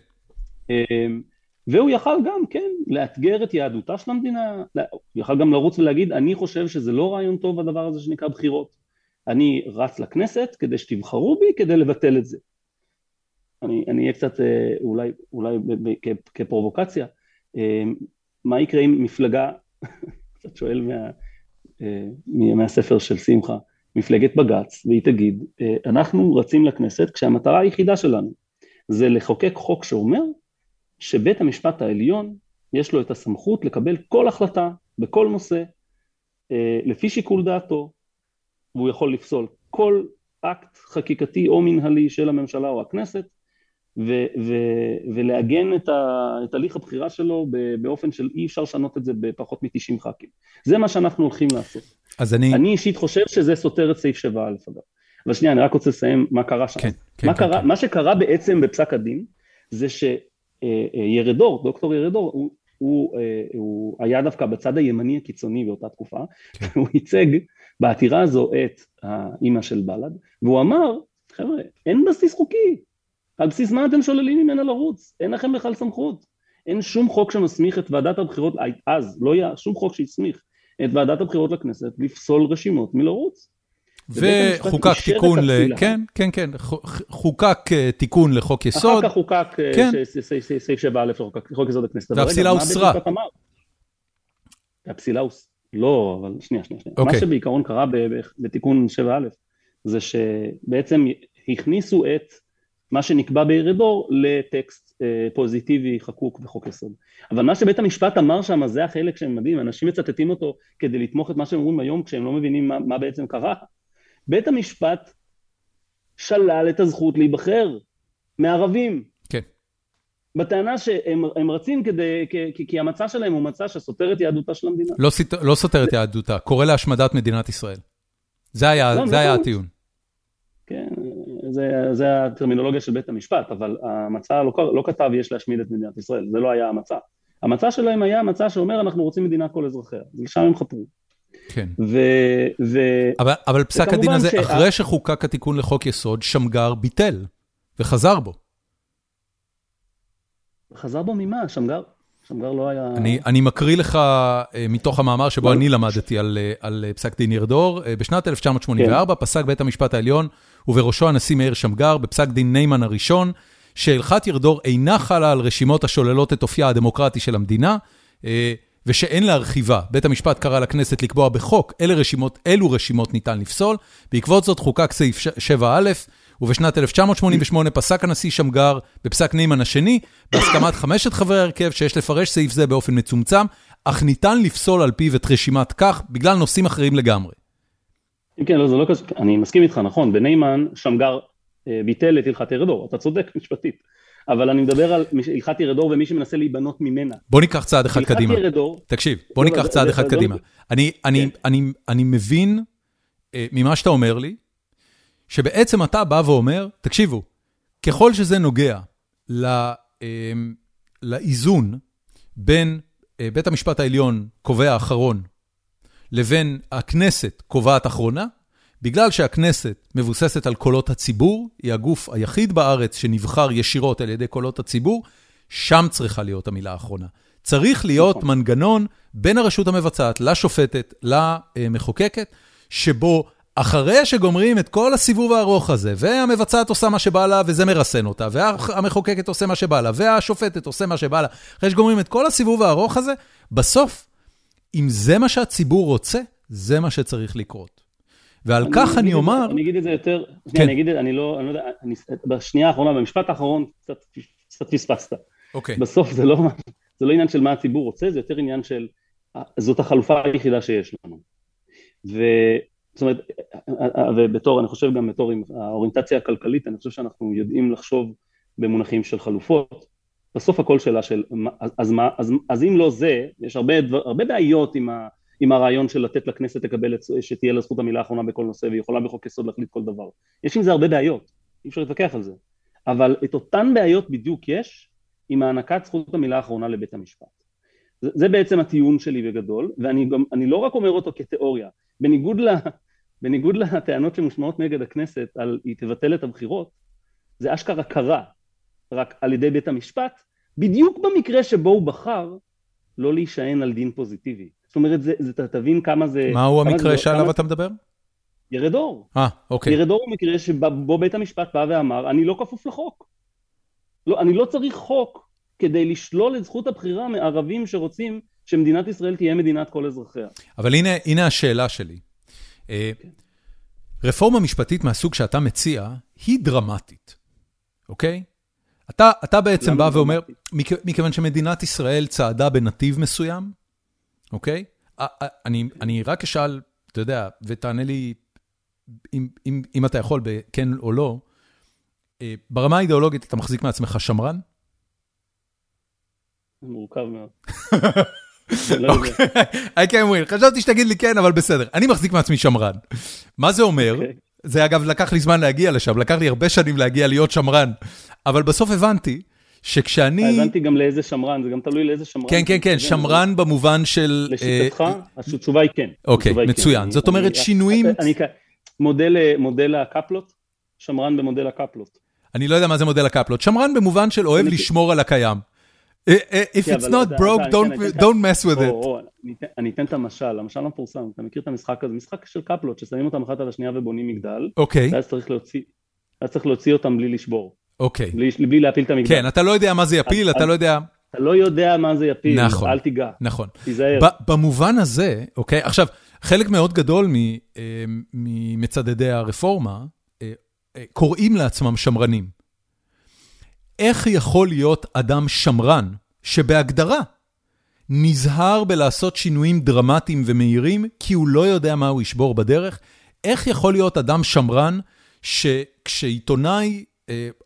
S2: והוא יכל גם, כן, לאתגר את יהדותה של המדינה, הוא יכל גם לרוץ ולהגיד, אני חושב שזה לא רעיון טוב הדבר הזה שנקרא בחירות. אני רץ לכנסת כדי שתבחרו בי כדי לבטל את זה. אני אהיה קצת אה, אולי, אולי כפרובוקציה, אה, מה יקרה אם מפלגה, קצת שואל מה, אה, מהספר של שמחה, מפלגת בג"ץ, והיא תגיד, אנחנו רצים לכנסת כשהמטרה היחידה שלנו זה לחוקק חוק שאומר שבית המשפט העליון יש לו את הסמכות לקבל כל החלטה בכל נושא לפי שיקול דעתו והוא יכול לפסול כל אקט חקיקתי או מנהלי של הממשלה או הכנסת ו- ו- ולעגן את, ה- את הליך הבחירה שלו באופן של אי אפשר לשנות את זה בפחות מ-90 ח"כים. זה מה שאנחנו הולכים לעשות.
S1: אז אני...
S2: אני אישית חושב שזה סותר את סעיף 7א אגב. אבל שנייה, אני רק רוצה לסיים מה קרה שם.
S1: כן, כן,
S2: מה,
S1: כן,
S2: קרה,
S1: כן.
S2: מה שקרה בעצם בפסק הדין, זה שירדור, דוקטור ירדור, הוא, הוא, הוא היה דווקא בצד הימני הקיצוני באותה תקופה,
S1: כן.
S2: הוא ייצג בעתירה הזו את האימא של בל"ד, והוא אמר, חבר'ה, אין בסיס חוקי, על בסיס מה אתם שוללים ממנה לרוץ? אין לכם בכלל סמכות. אין שום חוק שמסמיך את ועדת הבחירות, אז לא היה שום חוק שהסמיך את ועדת הבחירות לכנסת לפסול רשימות מלרוץ.
S1: וחוקק תיקון, ל... כן, כן, כן, חוקק אה, תיקון לחוק יסוד.
S2: אחר כך חוקק
S1: כן.
S2: סעיף 7א לחוק יסוד הכנסת.
S1: והפסילה הוסרה.
S2: הפסילה הוסרה. לא, אבל שנייה, שנייה, שנייה.
S1: אוקיי.
S2: מה שבעיקרון קרה בתיקון 7א, זה שבעצם הכניסו את מה שנקבע בירדור לטקסט אה, פוזיטיבי חקוק בחוק יסוד. אבל מה שבית המשפט אמר שם זה החלק שהם מדהים, אנשים מצטטים אותו כדי לתמוך את מה שהם אומרים היום כשהם לא מבינים מה, מה בעצם קרה. בית המשפט שלל את הזכות להיבחר מערבים.
S1: כן.
S2: בטענה שהם רצים כדי, כי, כי המצע שלהם הוא מצע שסותר את יהדותה של המדינה.
S1: לא, לא סותר את יהדותה, קורא להשמדת מדינת ישראל. זה היה,
S2: לא,
S1: זה היה הטיעון.
S2: זה, זה הטרמינולוגיה של בית המשפט, אבל המצע לא, לא כתב יש להשמיד את מדינת ישראל, זה לא היה המצע. המצע שלהם היה מצע שאומר אנחנו רוצים מדינה כל אזרחיה, לשם הם חתרו.
S1: כן.
S2: ו... ו...
S1: אבל, אבל פסק הדין הזה,
S2: ש...
S1: אחרי שחוקק התיקון לחוק יסוד, שמגר ביטל וחזר בו.
S2: חזר בו ממה? שמגר? שמגר לא היה...
S1: אני, אני מקריא לך מתוך המאמר שבו לא. אני למדתי על, על פסק דין ירדור. בשנת 1984 כן. פסק בית המשפט העליון, ובראשו הנשיא מאיר שמגר, בפסק דין ניימן הראשון, שהלכת ירדור אינה חלה על רשימות השוללות את אופייה הדמוקרטי של המדינה, ושאין להרחיבה. בית המשפט קרא לכנסת לקבוע בחוק אלה רשימות, אילו רשימות ניתן לפסול. בעקבות זאת חוקק סעיף 7א, ובשנת 1988 פסק הנשיא שמגר בפסק ניימן השני, בהסכמת חמשת חברי ההרכב שיש לפרש סעיף זה באופן מצומצם, אך ניתן לפסול על פיו את רשימת כך, בגלל נושאים אחרים לגמרי.
S2: כן, לא, זה לא כזה, אני מסכים איתך, נכון, בניימן שמגר ביטל את הלכת ירדור, אתה צודק משפטית. אבל אני מדבר על הלכת ירדור ומי שמנסה להיבנות ממנה.
S1: בוא ניקח צעד אחד קדימה.
S2: ירדור...
S1: תקשיב, בוא ניקח צעד אחד קדימה. אני מבין ממה שאתה אומר לי, שבעצם אתה בא ואומר, תקשיבו, ככל שזה נוגע לאיזון בין בית המשפט העליון קובע אחרון, לבין הכנסת קובעת אחרונה, בגלל שהכנסת מבוססת על קולות הציבור, היא הגוף היחיד בארץ שנבחר ישירות על ידי קולות הציבור, שם צריכה להיות המילה האחרונה. צריך להיות מנגנון בין הרשות המבצעת לשופטת, למחוקקת, שבו אחרי שגומרים את כל הסיבוב הארוך הזה, והמבצעת עושה מה שבא לה וזה מרסן אותה, והמחוקקת עושה מה שבא לה, והשופטת עושה מה שבא לה, אחרי שגומרים את כל הסיבוב הארוך הזה, בסוף, אם זה מה שהציבור רוצה, זה מה שצריך לקרות. ועל
S2: אני
S1: כך אני אומר...
S2: אני אגיד את זה יותר,
S1: כן.
S2: כן. אני אגיד את זה, אני לא, אני לא יודע, אני, בשנייה האחרונה, במשפט האחרון, קצת, קצת פספסת.
S1: אוקיי.
S2: בסוף זה לא, זה לא עניין של מה הציבור רוצה, זה יותר עניין של, זאת החלופה היחידה שיש לנו. ו... זאת אומרת, ובתור, אני חושב גם בתור האוריינטציה הכלכלית, אני חושב שאנחנו יודעים לחשוב במונחים של חלופות. בסוף הכל שאלה של, אז מה, אז, אז אם לא זה, יש הרבה, דבר, הרבה בעיות עם, ה, עם הרעיון של לתת לכנסת לקבל, את, שתהיה לה זכות המילה האחרונה בכל נושא, והיא יכולה בחוק יסוד להחליט כל דבר. יש עם זה הרבה בעיות, אי אפשר להתווכח על זה. אבל את אותן בעיות בדיוק יש עם הענקת זכות המילה האחרונה לבית המשפט. זה, זה בעצם הטיעון שלי בגדול, ואני גם, לא רק אומר אותו כתיאוריה, בניגוד, לה, בניגוד לטענות שמושמעות נגד הכנסת על היא תבטל את הבחירות, זה אשכרה קרה, רק על ידי בית המשפט, בדיוק במקרה שבו הוא בחר לא להישען על דין פוזיטיבי. זאת אומרת, זה, זה, תבין כמה זה...
S1: מהו המקרה שעליו אתה מדבר?
S2: ירד אור.
S1: אה, אוקיי.
S2: ירד אור הוא מקרה שבו בית המשפט בא ואמר, אני לא כפוף לחוק. לא, אני לא צריך חוק כדי לשלול את זכות הבחירה מערבים שרוצים שמדינת ישראל תהיה מדינת כל אזרחיה.
S1: אבל הנה, הנה השאלה שלי. אה, רפורמה משפטית מהסוג שאתה מציע היא דרמטית, אוקיי? אתה, אתה בעצם בא ואומר, מכ, מכיוון שמדינת ישראל צעדה בנתיב מסוים, אוקיי? אני, אני רק אשאל, אתה יודע, ותענה לי אם, אם, אם אתה יכול בכן או לא, אה, ברמה האידיאולוגית אתה מחזיק מעצמך שמרן?
S2: מורכב מאוד.
S1: I can win, חשבתי שתגיד לי כן, אבל בסדר. אני מחזיק מעצמי שמרן. מה זה אומר? זה אגב לקח לי זמן להגיע לשם, לקח לי הרבה שנים להגיע להיות שמרן, אבל בסוף הבנתי שכשאני...
S2: הבנתי גם לאיזה שמרן, זה גם תלוי לאיזה שמרן.
S1: כן, כן, כן, שמרן במובן של...
S2: לשיטתך, התשובה היא כן.
S1: אוקיי, מצוין. זאת אומרת שינויים...
S2: מודל הקפלות, שמרן במודל הקפלות.
S1: אני לא יודע מה זה מודל הקפלות. שמרן במובן של אוהב לשמור על הקיים. If it's not broke, don't mess with it.
S2: אני אתן את המשל, המשל המפורסם, אתה מכיר את המשחק הזה? משחק של קפלות, ששמים אותם אחת על השנייה ובונים מגדל.
S1: אוקיי.
S2: ואז צריך להוציא אותם בלי לשבור.
S1: אוקיי.
S2: בלי להפיל את המגדל.
S1: כן, אתה לא יודע מה זה יפיל, אתה לא יודע...
S2: אתה לא יודע מה זה יפיל,
S1: נכון,
S2: אל תיגע.
S1: נכון.
S2: תיזהר.
S1: במובן הזה, אוקיי, עכשיו, חלק מאוד גדול ממצדדי הרפורמה קוראים לעצמם שמרנים. איך יכול להיות אדם שמרן, שבהגדרה נזהר בלעשות שינויים דרמטיים ומהירים, כי הוא לא יודע מה הוא ישבור בדרך? איך יכול להיות אדם שמרן, שכשעיתונאי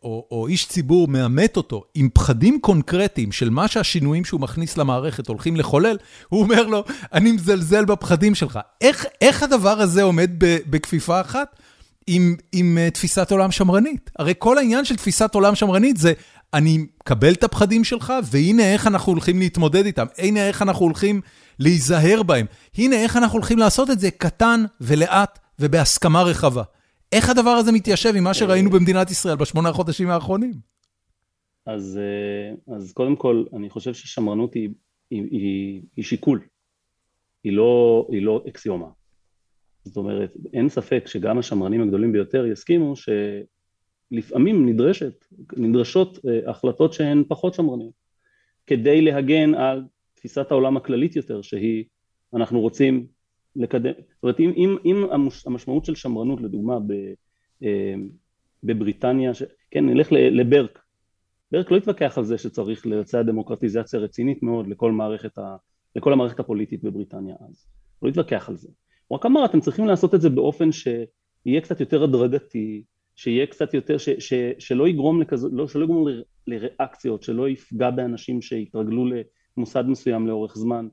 S1: או, או איש ציבור מאמת אותו עם פחדים קונקרטיים של מה שהשינויים שהוא מכניס למערכת הולכים לחולל, הוא אומר לו, אני מזלזל בפחדים שלך. איך, איך הדבר הזה עומד בכפיפה אחת? עם, עם uh, תפיסת עולם שמרנית. הרי כל העניין של תפיסת עולם שמרנית זה, אני מקבל את הפחדים שלך, והנה איך אנחנו הולכים להתמודד איתם. הנה איך אנחנו הולכים להיזהר בהם. הנה איך אנחנו הולכים לעשות את זה קטן ולאט ובהסכמה רחבה. איך הדבר הזה מתיישב עם מה שראינו במדינת ישראל בשמונה החודשים האחרונים?
S2: אז, אז קודם כל, אני חושב ששמרנות היא, היא, היא, היא שיקול. היא לא, היא לא אקסיומה. זאת אומרת, אין ספק שגם השמרנים הגדולים ביותר יסכימו שלפעמים נדרשת, נדרשות החלטות שהן פחות שמרניות, כדי להגן על תפיסת העולם הכללית יותר, שהיא, אנחנו רוצים לקדם, זאת אומרת, אם, אם, אם המשמעות של שמרנות, לדוגמה, ב, בבריטניה, ש... כן, נלך לברק, ברק לא התווכח על זה שצריך לבצע דמוקרטיזציה רצינית מאוד לכל, ה, לכל המערכת הפוליטית בבריטניה אז, לא התווכח על זה. הוא רק אמר אתם צריכים לעשות את זה באופן שיהיה קצת יותר הדרגתי, שיהיה קצת יותר, ש, ש, שלא יגרום לכזו, לא, שלא יגרום ל, לריאקציות, שלא יפגע באנשים שהתרגלו למוסד מסוים לאורך זמן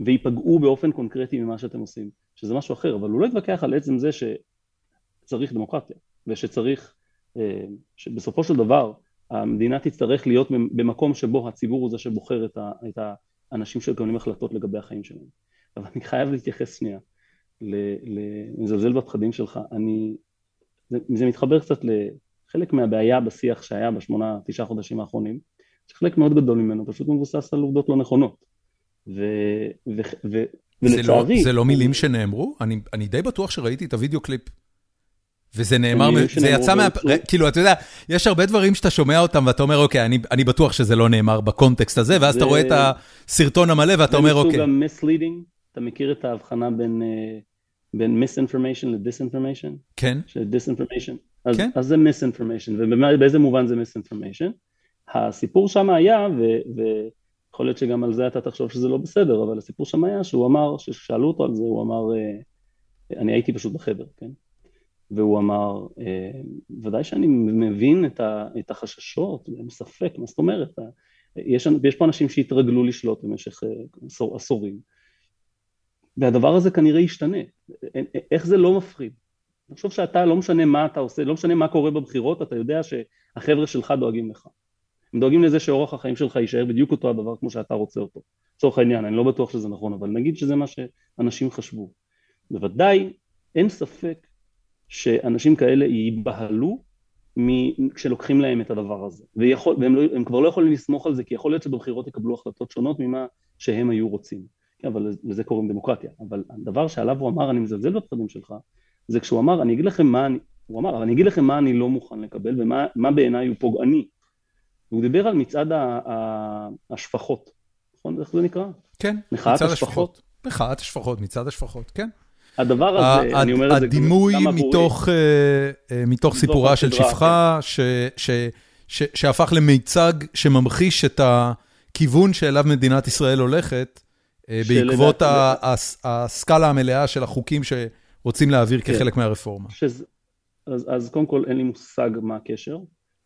S2: וייפגעו באופן קונקרטי ממה שאתם עושים, שזה משהו אחר, אבל הוא לא התווכח על עצם זה שצריך דמוקרטיה ושצריך, שבסופו של דבר המדינה תצטרך להיות במקום שבו הציבור הוא זה שבוחר את האנשים שמקבלים החלטות לגבי החיים שלהם. אבל אני חייב להתייחס שנייה, לזלזל בפחדים שלך. אני, זה, זה מתחבר קצת לחלק מהבעיה בשיח שהיה בשמונה, תשעה חודשים האחרונים, שחלק מאוד גדול ממנו פשוט מבוסס על עובדות לא נכונות. ו, ו, ו, ולצערי...
S1: זה לא מילים שנאמרו? אני די בטוח שראיתי את הוידאו קליפ. וזה נאמר, זה יצא מה... כאילו, אתה יודע, יש הרבה דברים שאתה שומע אותם ואתה אומר, אוקיי, אני בטוח שזה לא נאמר בקונטקסט הזה, ואז אתה רואה את הסרטון המלא ואתה אומר, אוקיי.
S2: זה מסוג ה-misleading, אתה מכיר את ההבחנה בין misinformation ל-disinformation?
S1: כן.
S2: של disinformation. כן. אז זה misinformation, ובאיזה מובן זה misinformation? הסיפור שם היה, ויכול להיות שגם על זה אתה תחשוב שזה לא בסדר, אבל הסיפור שם היה שהוא אמר, כששאלו אותו על זה, הוא אמר, אה, אני הייתי פשוט בחדר, כן? והוא אמר, אה, ודאי שאני מבין את החששות, אין ספק, מה זאת אומרת? יש, יש פה אנשים שהתרגלו לשלוט במשך אה, עשורים, והדבר הזה כנראה ישתנה. איך זה לא מפחיד? חושב שאתה, לא משנה מה אתה עושה, לא משנה מה קורה בבחירות, אתה יודע שהחבר'ה שלך דואגים לך. הם דואגים לזה שאורח החיים שלך יישאר בדיוק אותו הדבר כמו שאתה רוצה אותו. לצורך העניין, אני לא בטוח שזה נכון, אבל נגיד שזה מה שאנשים חשבו. בוודאי, אין ספק שאנשים כאלה ייבהלו כשלוקחים להם את הדבר הזה. ויכול, והם לא, כבר לא יכולים לסמוך על זה, כי יכול להיות שבבחירות יקבלו החלטות שונות ממה שהם היו רוצים. כן, אבל לזה קוראים דמוקרטיה. אבל הדבר שעליו הוא אמר, אני מזלזל בפחדים שלך, זה כשהוא אמר, אני אגיד לכם מה אני, הוא אמר, אבל אני אגיד לכם מה אני לא מוכן לקבל ומה בעיניי הוא פוגעני. והוא דיבר על מצעד השפחות, נכון? איך זה נקרא?
S1: כן,
S2: מצעד השפחות.
S1: מחאת השפחות, מצעד השפחות, כן.
S2: הדבר הזה, אני אומר את זה...
S1: הדימוי מתוך אה, אה, סיפורה של שפחה, כן. שהפך למיצג שממחיש את הכיוון שאליו מדינת ישראל הולכת, בעקבות הסקאלה המלאה של החוקים שרוצים להעביר כן. כחלק מהרפורמה.
S2: אז קודם כל אין לי מושג מה הקשר.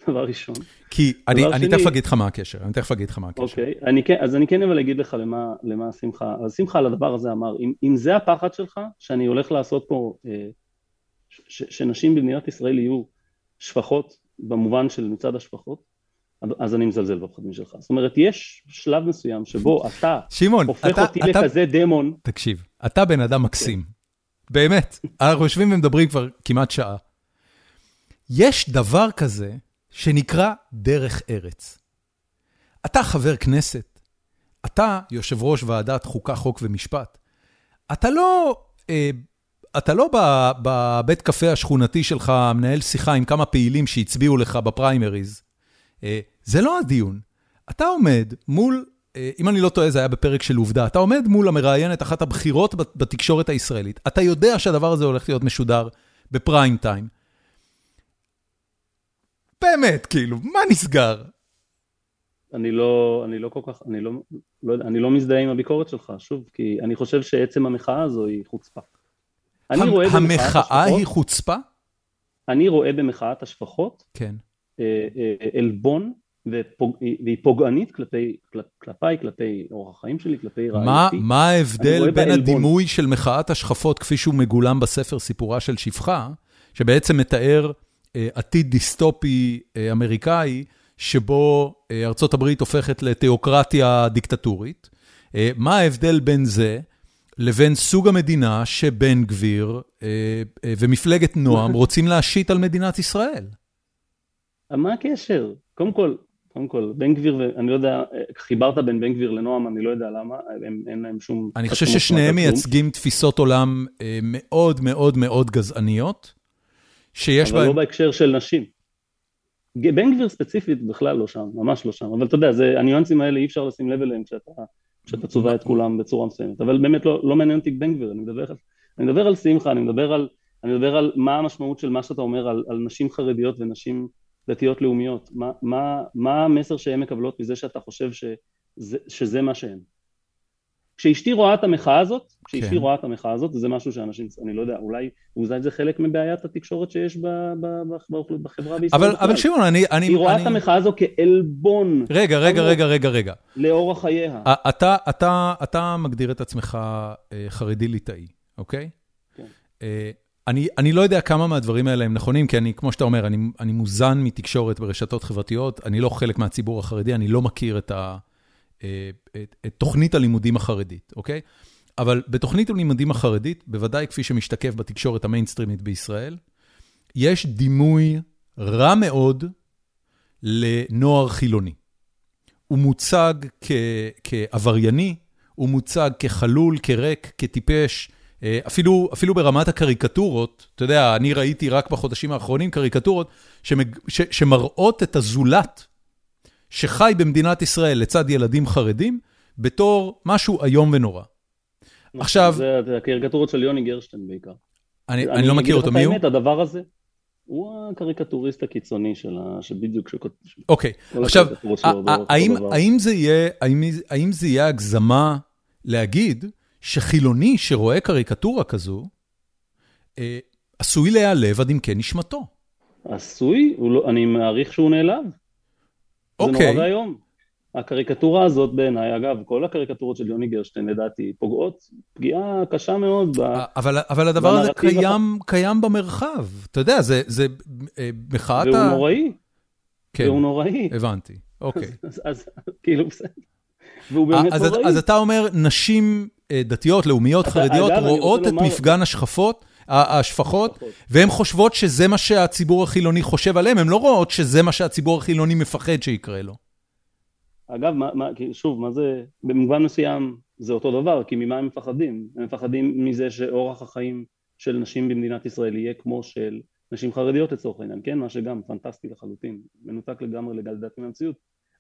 S2: דבר ראשון.
S1: כי אני, אני תכף אגיד לך מה הקשר, אני תכף אגיד לך מה הקשר.
S2: אוקיי, אני כן, אז אני כן אבל אגיד לך למה, למה שמחה, אז שמחה על הדבר הזה אמר, אם, אם זה הפחד שלך, שאני הולך לעשות פה, אה, ש, שנשים במדינת ישראל יהיו שפחות, במובן של מצד השפחות, אז אני מזלזל בפחדים שלך. זאת אומרת, יש שלב מסוים שבו אתה
S1: שימון,
S2: הופך אתה, אותי אתה, לכזה דמון.
S1: תקשיב, אתה בן אדם מקסים. כן. באמת, אנחנו יושבים ומדברים כבר כמעט שעה. יש דבר כזה שנקרא דרך ארץ. אתה חבר כנסת, אתה יושב ראש ועדת חוקה, חוק ומשפט. אתה לא, אה, אתה לא בבית קפה השכונתי שלך מנהל שיחה עם כמה פעילים שהצביעו לך בפריימריז. אה, זה לא הדיון. אתה עומד מול, אה, אם אני לא טועה, זה היה בפרק של עובדה, אתה עומד מול המראיינת אחת הבכירות בתקשורת הישראלית. אתה יודע שהדבר הזה הולך להיות משודר בפריים טיים. באמת, כאילו, מה נסגר?
S2: אני לא, אני לא כל כך, אני לא, לא, אני לא מזדהה עם הביקורת שלך, שוב, כי אני חושב שעצם המחאה הזו היא חוצפה.
S1: אני רואה המחאה היא חוצפה?
S2: אני רואה במחאת השפחות,
S1: כן.
S2: אה, אה, עלבון, והיא פוגענית כלפי, כלפיי, כלפי אורח החיים שלי, כלפי רעייתי.
S1: מה ההבדל בין הדימוי של מחאת השכפות כפי שהוא מגולם בספר סיפורה של שפחה, שבעצם מתאר אה, עתיד דיסטופי אה, אמריקאי, שבו אה, ארצות הברית הופכת לתיאוקרטיה דיקטטורית. מה ההבדל בין זה לבין סוג המדינה שבן גביר ומפלגת נועם רוצים להשית על מדינת ישראל?
S2: מה הקשר? קודם כל, קודם כל, בן גביר, אני לא יודע, חיברת בין בן גביר לנועם, אני לא יודע למה, הם, אין להם שום...
S1: אני חושב ששניהם מייצגים תפיסות עולם מאוד מאוד מאוד גזעניות. שיש
S2: בהם... אבל לא בהקשר של נשים. בן גביר ספציפית בכלל לא שם, ממש לא שם, אבל אתה יודע, זה, הניואנסים האלה אי אפשר לשים לב אליהם כשאתה, כשאתה צובע את כולם בצורה מסוימת, אבל באמת לא, לא מעניין אותי בן גביר, אני מדבר, על, אני מדבר על שמחה, אני מדבר על, אני מדבר על מה המשמעות של מה שאתה אומר על, על נשים חרדיות ונשים דתיות לאומיות, מה, מה, מה המסר שהן מקבלות מזה שאתה חושב שזה, שזה מה שהן. כשאשתי רואה את המחאה הזאת, כשאשתי כן. רואה את המחאה הזאת, זה משהו שאנשים, אני לא יודע, אולי, אולי זה חלק מבעיית התקשורת שיש ב, ב, ב, בחברה בישראל.
S1: אבל, אבל שמעון, אני... אני
S2: היא רואה
S1: אני...
S2: את המחאה הזו כעלבון.
S1: רגע, רגע, רגע, רגע, רגע.
S2: לאורח חייה.
S1: אתה, אתה, אתה מגדיר את עצמך אה, חרדי ליטאי, אוקיי? כן. אני, אני לא יודע כמה מהדברים האלה הם נכונים, כי אני, כמו שאתה אומר, אני, אני מוזן מתקשורת ברשתות חברתיות, אני לא חלק מהציבור החרדי, אני לא מכיר את ה... אה, את, את תוכנית הלימודים החרדית, אוקיי? אבל בתוכנית הלימודים החרדית, בוודאי כפי שמשתקף בתקשורת המיינסטרימית בישראל, יש דימוי רע מאוד לנוער חילוני. הוא מוצג כ, כעברייני, הוא מוצג כחלול, כריק, כטיפש, אפילו, אפילו ברמת הקריקטורות, אתה יודע, אני ראיתי רק בחודשים האחרונים קריקטורות שמג... ש... שמראות את הזולת שחי במדינת ישראל לצד ילדים חרדים, בתור משהו איום ונורא.
S2: עכשיו... זה הקריקטורות של יוני גרשטיין בעיקר.
S1: אני, אני, אני לא מכיר אותו, מי הוא?
S2: האמת, הדבר הזה, הוא הקריקטוריסט הקיצוני של ה... שבדיוק שכותב...
S1: אוקיי, עכשיו, האם, האם, זה יהיה, האם, האם זה יהיה הגזמה להגיד שחילוני שרואה קריקטורה כזו, אה, עשוי להיעלב עד עמקי נשמתו?
S2: עשוי? לא, אני מעריך שהוא נעלב. אוקיי. זה נורא ואיום. הקריקטורה הזאת בעיניי, אגב, כל הקריקטורות של יוני גרשטיין לדעתי פוגעות פגיעה קשה מאוד.
S1: אבל, אבל הדבר הזה קיים, קיים במרחב, אתה יודע, זה, זה אה, מחאת ה...
S2: והוא נוראי. כן, והוא נוראי.
S1: הבנתי, אוקיי.
S2: אז, אז, אז כאילו בסדר. והוא באמת
S1: אז, נוראי. אז אתה אומר, נשים אה, דתיות, לאומיות, חרדיות, רואות את. מפגן השכפות, השפחות, והן חושבות שזה מה שהציבור החילוני חושב עליהם, הן לא רואות שזה מה שהציבור החילוני מפחד שיקרה לו.
S2: אגב, מה, מה, שוב, מה זה, במובן מסוים זה אותו דבר, כי ממה הם מפחדים? הם מפחדים מזה שאורח החיים של נשים במדינת ישראל יהיה כמו של נשים חרדיות לצורך העניין, כן? מה שגם פנטסטי לחלוטין, מנותק לגמרי לדעתי מהמציאות,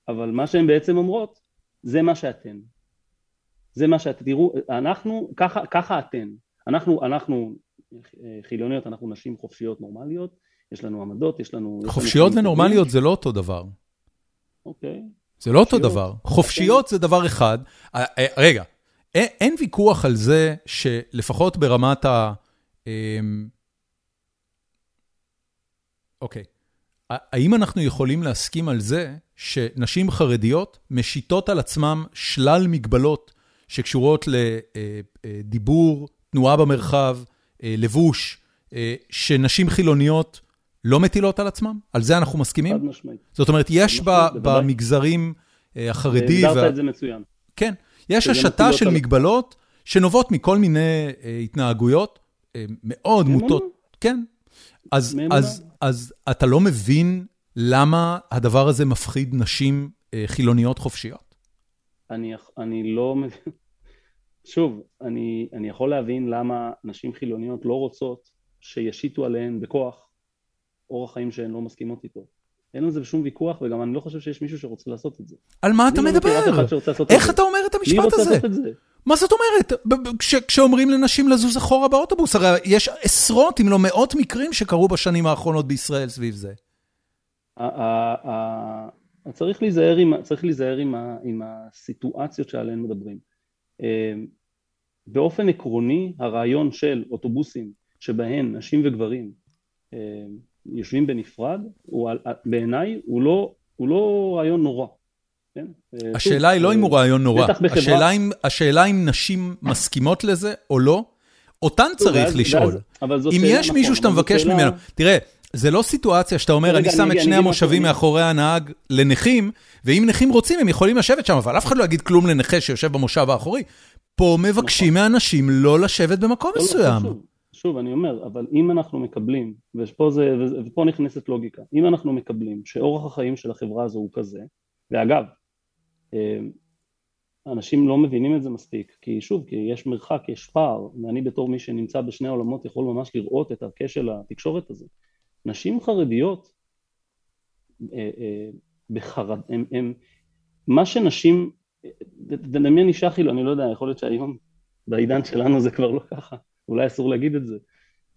S2: אבל מה שהן בעצם אומרות, זה מה שאתן. זה מה שאתם, תראו, אנחנו, ככה, ככה אתן. אנחנו, אנחנו חילוניות, אנחנו נשים חופשיות נורמליות, יש לנו עמדות, יש לנו...
S1: חופשיות ונורמליות זה לא אותו דבר.
S2: אוקיי.
S1: זה לא אותו דבר. חופשיות זה דבר אחד. אה, אה, רגע, אין ויכוח על זה שלפחות ברמת ה... אמ, אוקיי. האם אנחנו יכולים להסכים על זה שנשים חרדיות משיתות על עצמם שלל מגבלות שקשורות לדיבור, אה, תנועה במרחב, לבוש, שנשים חילוניות לא מטילות על עצמם? על זה אנחנו מסכימים?
S2: חד משמעית.
S1: זאת אומרת, יש במגזרים אה, החרדי...
S2: הגדרת את זה מצוין.
S1: כן, יש השתה של מגבלות שנובעות מכל מיני אה, התנהגויות אה, מאוד מוטות. כן. אז אתה לא מבין למה הדבר הזה מפחיד נשים חילוניות חופשיות?
S2: אני לא מבין. שוב, אני יכול להבין למה נשים חילוניות לא רוצות שישיתו עליהן בכוח אורח חיים שהן לא מסכימות איתו. אין על זה שום ויכוח, וגם אני לא חושב שיש מישהו שרוצה לעשות את זה.
S1: על מה אתה
S2: לא
S1: מדבר? איך אתה אומר את המשפט הזה? את זה? מה זאת אומרת? כשאומרים לנשים לזוז אחורה באוטובוס, הרי יש עשרות אם לא מאות מקרים שקרו בשנים האחרונות בישראל סביב זה.
S2: צריך להיזהר עם, צריך להיזהר עם, ה, עם הסיטואציות שעליהן מדברים. אה, באופן עקרוני הרעיון של אוטובוסים שבהן נשים וגברים אה, יושבים בנפרד, בעיניי הוא לא, הוא לא רעיון נורא. כן?
S1: השאלה היא לא אם הוא רעיון נורא, השאלה, אם, השאלה אם נשים מסכימות לזה או לא, אותן צריך לשאול. אם יש מישהו שאתה מבקש ממנו, תראה, זה לא סיטואציה שאתה אומר, אני שם את שני המושבים מאחורי הנהג לנכים, ואם נכים רוצים הם יכולים לשבת שם, אבל אף אחד לא יגיד כלום לנכה שיושב במושב האחורי. פה מבקשים נכון. מאנשים לא לשבת במקום לא, לא, מסוים.
S2: שוב, אני אומר, אבל אם אנחנו מקבלים, ופה, זה, ופה נכנסת לוגיקה, אם אנחנו מקבלים שאורח החיים של החברה הזו הוא כזה, ואגב, אה, אנשים לא מבינים את זה מספיק, כי שוב, כי יש מרחק, יש פער, ואני בתור מי שנמצא בשני העולמות יכול ממש לראות את הכשל התקשורת הזה. נשים חרדיות, אה, אה, בחרד, הם, הם, מה שנשים, תדמיין אישה חילו, אני לא יודע, יכול להיות שהיום בעידן שלנו זה כבר לא ככה, אולי אסור להגיד את זה,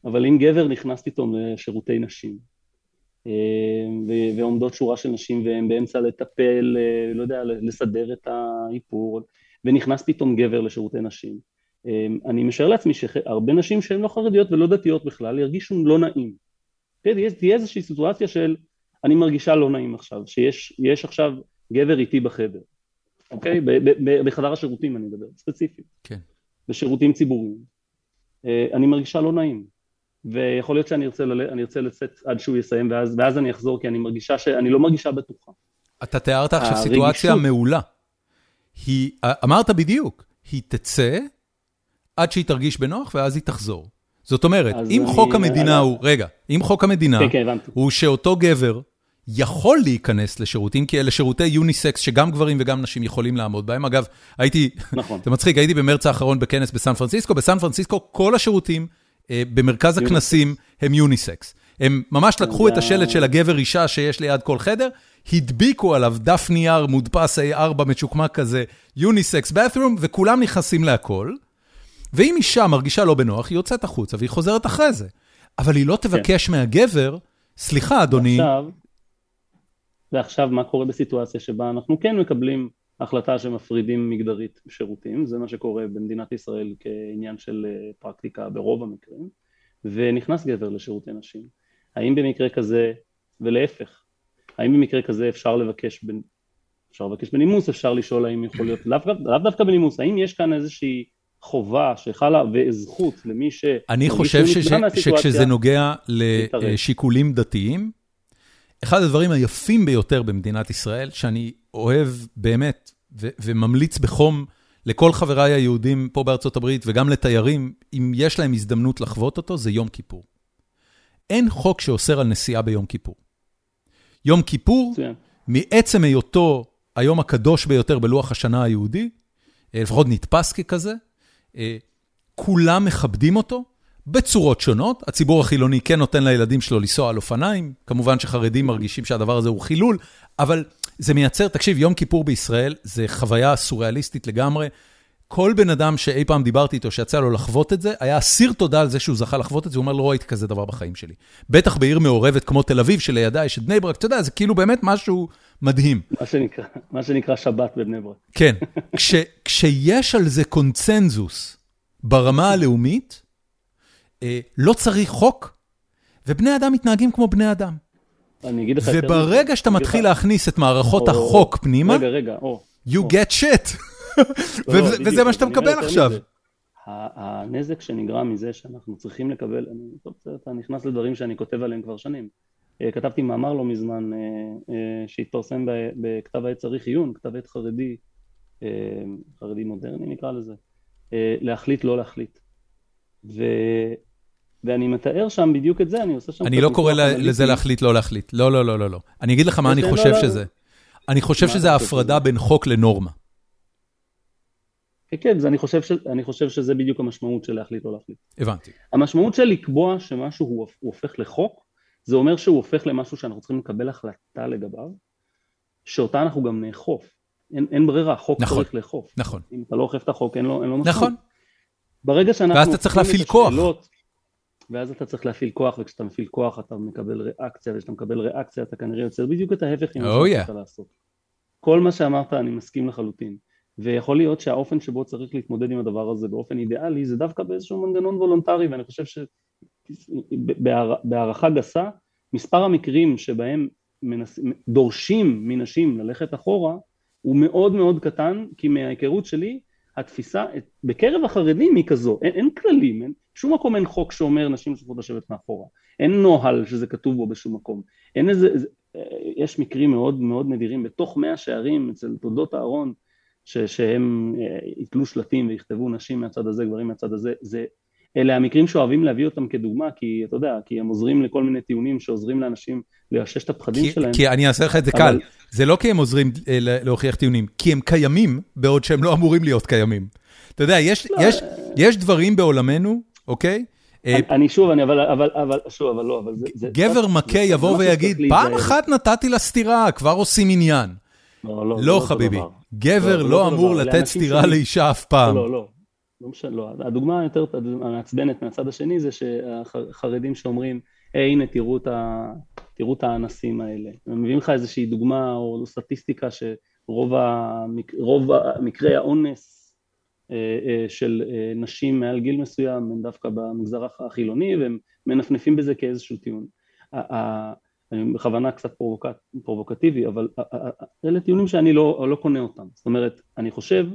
S2: אבל אם גבר נכנס פתאום לשירותי נשים, אה, ועומדות שורה של נשים והן באמצע לטפל, לא יודע, לסדר את האיפור, ונכנס פתאום גבר לשירותי נשים. אני משער לעצמי שהרבה נשים שהן לא חרדיות ולא דתיות בכלל ירגישו לא נעים. תהיה, תהיה איזושהי סיטואציה של אני מרגישה לא נעים עכשיו, שיש עכשיו גבר איתי בחדר, אוקיי? בחדר השירותים אני מדבר, ספציפית.
S1: כן.
S2: בשירותים ציבוריים. אה, אני מרגישה לא נעים. ויכול להיות שאני ארצה, ל... ארצה לצאת עד שהוא יסיים, ואז, ואז אני אחזור, כי אני מרגישה שאני לא מרגישה בטוחה.
S1: אתה תיארת עכשיו הרגישות... סיטואציה מעולה. היא, אמרת בדיוק, היא תצא עד שהיא תרגיש בנוח, ואז היא תחזור. זאת אומרת, אם אני... חוק המדינה אני... הוא, רגע, אם חוק המדינה
S2: כן, כן,
S1: הוא שאותו גבר יכול להיכנס לשירותים, כי אלה שירותי יוניסקס שגם גברים וגם נשים יכולים לעמוד בהם. אגב, הייתי,
S2: נכון.
S1: זה מצחיק, הייתי במרץ האחרון בכנס בסן פרנסיסקו, בסן פרנסיסקו כל השירותים אה, במרכז הכנסים הם יוניסקס. הם ממש לקחו את השלט של הגבר אישה שיש ליד כל חדר, הדביקו עליו דף נייר מודפס A4 מצ'וקמק כזה, יוניסקס באת'רום, וכולם נכנסים להכל. ואם אישה מרגישה לא בנוח, היא יוצאת החוצה והיא חוזרת אחרי זה. אבל היא לא תבקש מהגבר, סליחה, אדוני,
S2: עכשיו, ועכשיו מה קורה בסיטואציה שבה אנחנו כן מקבלים החלטה שמפרידים מגדרית שירותים, זה מה שקורה במדינת ישראל כעניין של אה, פרקטיקה ברוב המקרים, ונכנס גבר לשירותי נשים. האם במקרה כזה, ולהפך, האם במקרה כזה אפשר לבקש, ב, אפשר לבקש בנימוס, אפשר לשאול האם יכול להיות, לאו לאו דווקא בנימוס, האם יש כאן איזושהי חובה שחלה וזכות למי ש...
S1: אני חושב שש, שכשזה נוגע לשיקולים דתיים, אחד הדברים היפים ביותר במדינת ישראל, שאני אוהב באמת ו- וממליץ בחום לכל חבריי היהודים פה בארצות הברית וגם לתיירים, אם יש להם הזדמנות לחוות אותו, זה יום כיפור. אין חוק שאוסר על נסיעה ביום כיפור. יום כיפור,
S2: מצוין.
S1: מעצם היותו היום הקדוש ביותר בלוח השנה היהודי, אה, לפחות נתפס ככזה, כולם מכבדים אותו בצורות שונות. הציבור החילוני כן נותן לילדים שלו לנסוע על אופניים, כמובן שחרדים מרגישים שהדבר הזה הוא חילול, אבל זה מייצר, תקשיב, יום כיפור בישראל זה חוויה סוריאליסטית לגמרי. כל בן אדם שאי פעם דיברתי איתו, שיצא לו לחוות את זה, היה אסיר תודה על זה שהוא זכה לחוות את זה, הוא אומר, לא ראיתי כזה דבר בחיים שלי. בטח בעיר מעורבת כמו תל אביב, שלידה יש את בני ברק, אתה יודע, זה כאילו באמת משהו מדהים.
S2: מה שנקרא, מה שנקרא שבת בבני ברק.
S1: כן, כש, כשיש על זה קונצנזוס ברמה הלאומית, אה, לא צריך חוק, ובני אדם מתנהגים כמו בני אדם.
S2: אני אגיד לך...
S1: וברגע שאתה מתחיל להכניס את מערכות
S2: או-
S1: החוק פנימה,
S2: רגע, רגע, או.
S1: you
S2: או.
S1: get shit.
S2: לא, לא,
S1: וזה מה שאתה מקבל עכשיו.
S2: הנזק שנגרם מזה שאנחנו צריכים לקבל, אתה נכנס לדברים שאני כותב עליהם כבר שנים. אה, כתבתי מאמר לא מזמן אה, אה, שהתפרסם בכתב העת צריך עיון, כתב עת חרדי, חרדי מודרני נקרא לזה, להחליט לא להחליט. ו... ואני מתאר שם בדיוק את זה, אני עושה שם...
S1: אני לא קורא לזה. להחליט, לא להחליט. לא, לא, לא, לא, לא. אני אגיד לך מה אני
S2: לא,
S1: חושב שזה. אני חושב שזה ההפרדה? בין חוק לנורמה.
S2: כן, כן, אני חושב, ש... אני חושב שזה בדיוק המשמעות של להחליט לא להחליט.
S1: הבנתי.
S2: המשמעות של לקבוע שמשהו הוא, הוא הופך לחוק, זה אומר שהוא הופך למשהו שאנחנו צריכים לקבל החלטה לגביו, שאותה אנחנו גם נאכוף. אין, אין ברירה, חוק
S1: נכון.
S2: צריך לאכוף.
S1: נכון.
S2: אם אתה לא אוכף את החוק, אין לו, אין לו משמעות.
S1: נכון.
S2: ברגע שאנחנו...
S1: ואז אתה צריך להפעיל כוח.
S2: השאלות, ואז אתה צריך להפעיל כוח, וכשאתה מפעיל כוח אתה מקבל ריאקציה, וכשאתה מקבל ריאקציה אתה כנראה יוצר בדיוק את ההפך ממה
S1: Oh,
S2: שרצית לעשות. כל מה שאמרת אני מסכים לחלוטין. ויכול להיות שהאופן שבו צריך להתמודד עם הדבר הזה באופן אידיאלי זה דווקא באיזשהו מנגנון וולונטרי ואני חושב שבהערכה גסה מספר המקרים שבהם מנס... דורשים מנשים ללכת אחורה הוא מאוד מאוד קטן כי מההיכרות שלי התפיסה בקרב החרדים היא כזו אין, אין כללים אין, שום מקום אין חוק שאומר נשים צריכות לשבת מאחורה. אין נוהל שזה כתוב בו בשום מקום. אין איזה יש מקרים מאוד מאוד נדירים בתוך מאה שערים אצל תולדות אהרון ש, שהם יתלו שלטים ויכתבו נשים מהצד הזה, גברים מהצד הזה, זה, אלה המקרים שאוהבים להביא אותם כדוגמה, כי אתה יודע, כי הם עוזרים לכל מיני טיעונים שעוזרים לאנשים לאשש את הפחדים
S1: כי,
S2: שלהם.
S1: כי אני אעשה לך את זה
S2: אבל-
S1: קל, זה לא כי הם עוזרים אה, להוכיח טיעונים, כי הם קיימים בעוד שהם לא אמורים להיות קיימים. אתה יודע, יש,
S2: לא,
S1: יש, יש דברים בעולמנו, אוקיי? אה,
S2: אני, אני שוב, אני אבל, אבל, אבל, שוב, אבל לא, אבל זה... זה
S1: גבר
S2: זה-
S1: מכה
S2: זה
S1: יבוא
S2: משהו
S1: ויגיד,
S2: שצריך
S1: פעם. אחת נתתי לה סטירה, כבר עושים עניין.
S2: לא, לא,
S1: לא חביבי,
S2: דבר.
S1: גבר
S2: לא,
S1: לא
S2: אותו
S1: אמור
S2: דבר,
S1: לתת סטירה
S2: שלי.
S1: לאישה אף פעם.
S2: לא, לא, לא משנה, לא. הדוגמה היותר המעצבנת מהצד השני זה שהחרדים שאומרים, היי, הנה, תראו את, ה, תראו את האנסים האלה. הם מביאים לך איזושהי דוגמה או סטטיסטיקה שרוב המק, מקרי האונס אה, אה, של אה, נשים מעל גיל מסוים הם דווקא במגזר החילוני והם מנפנפים בזה כאיזשהו טיעון. ה- ה- אני בכוונה קצת פרובוקט, פרובוקטיבי, אבל ה- ה- ה- אלה טיעונים שאני לא, לא קונה אותם. זאת אומרת, אני חושב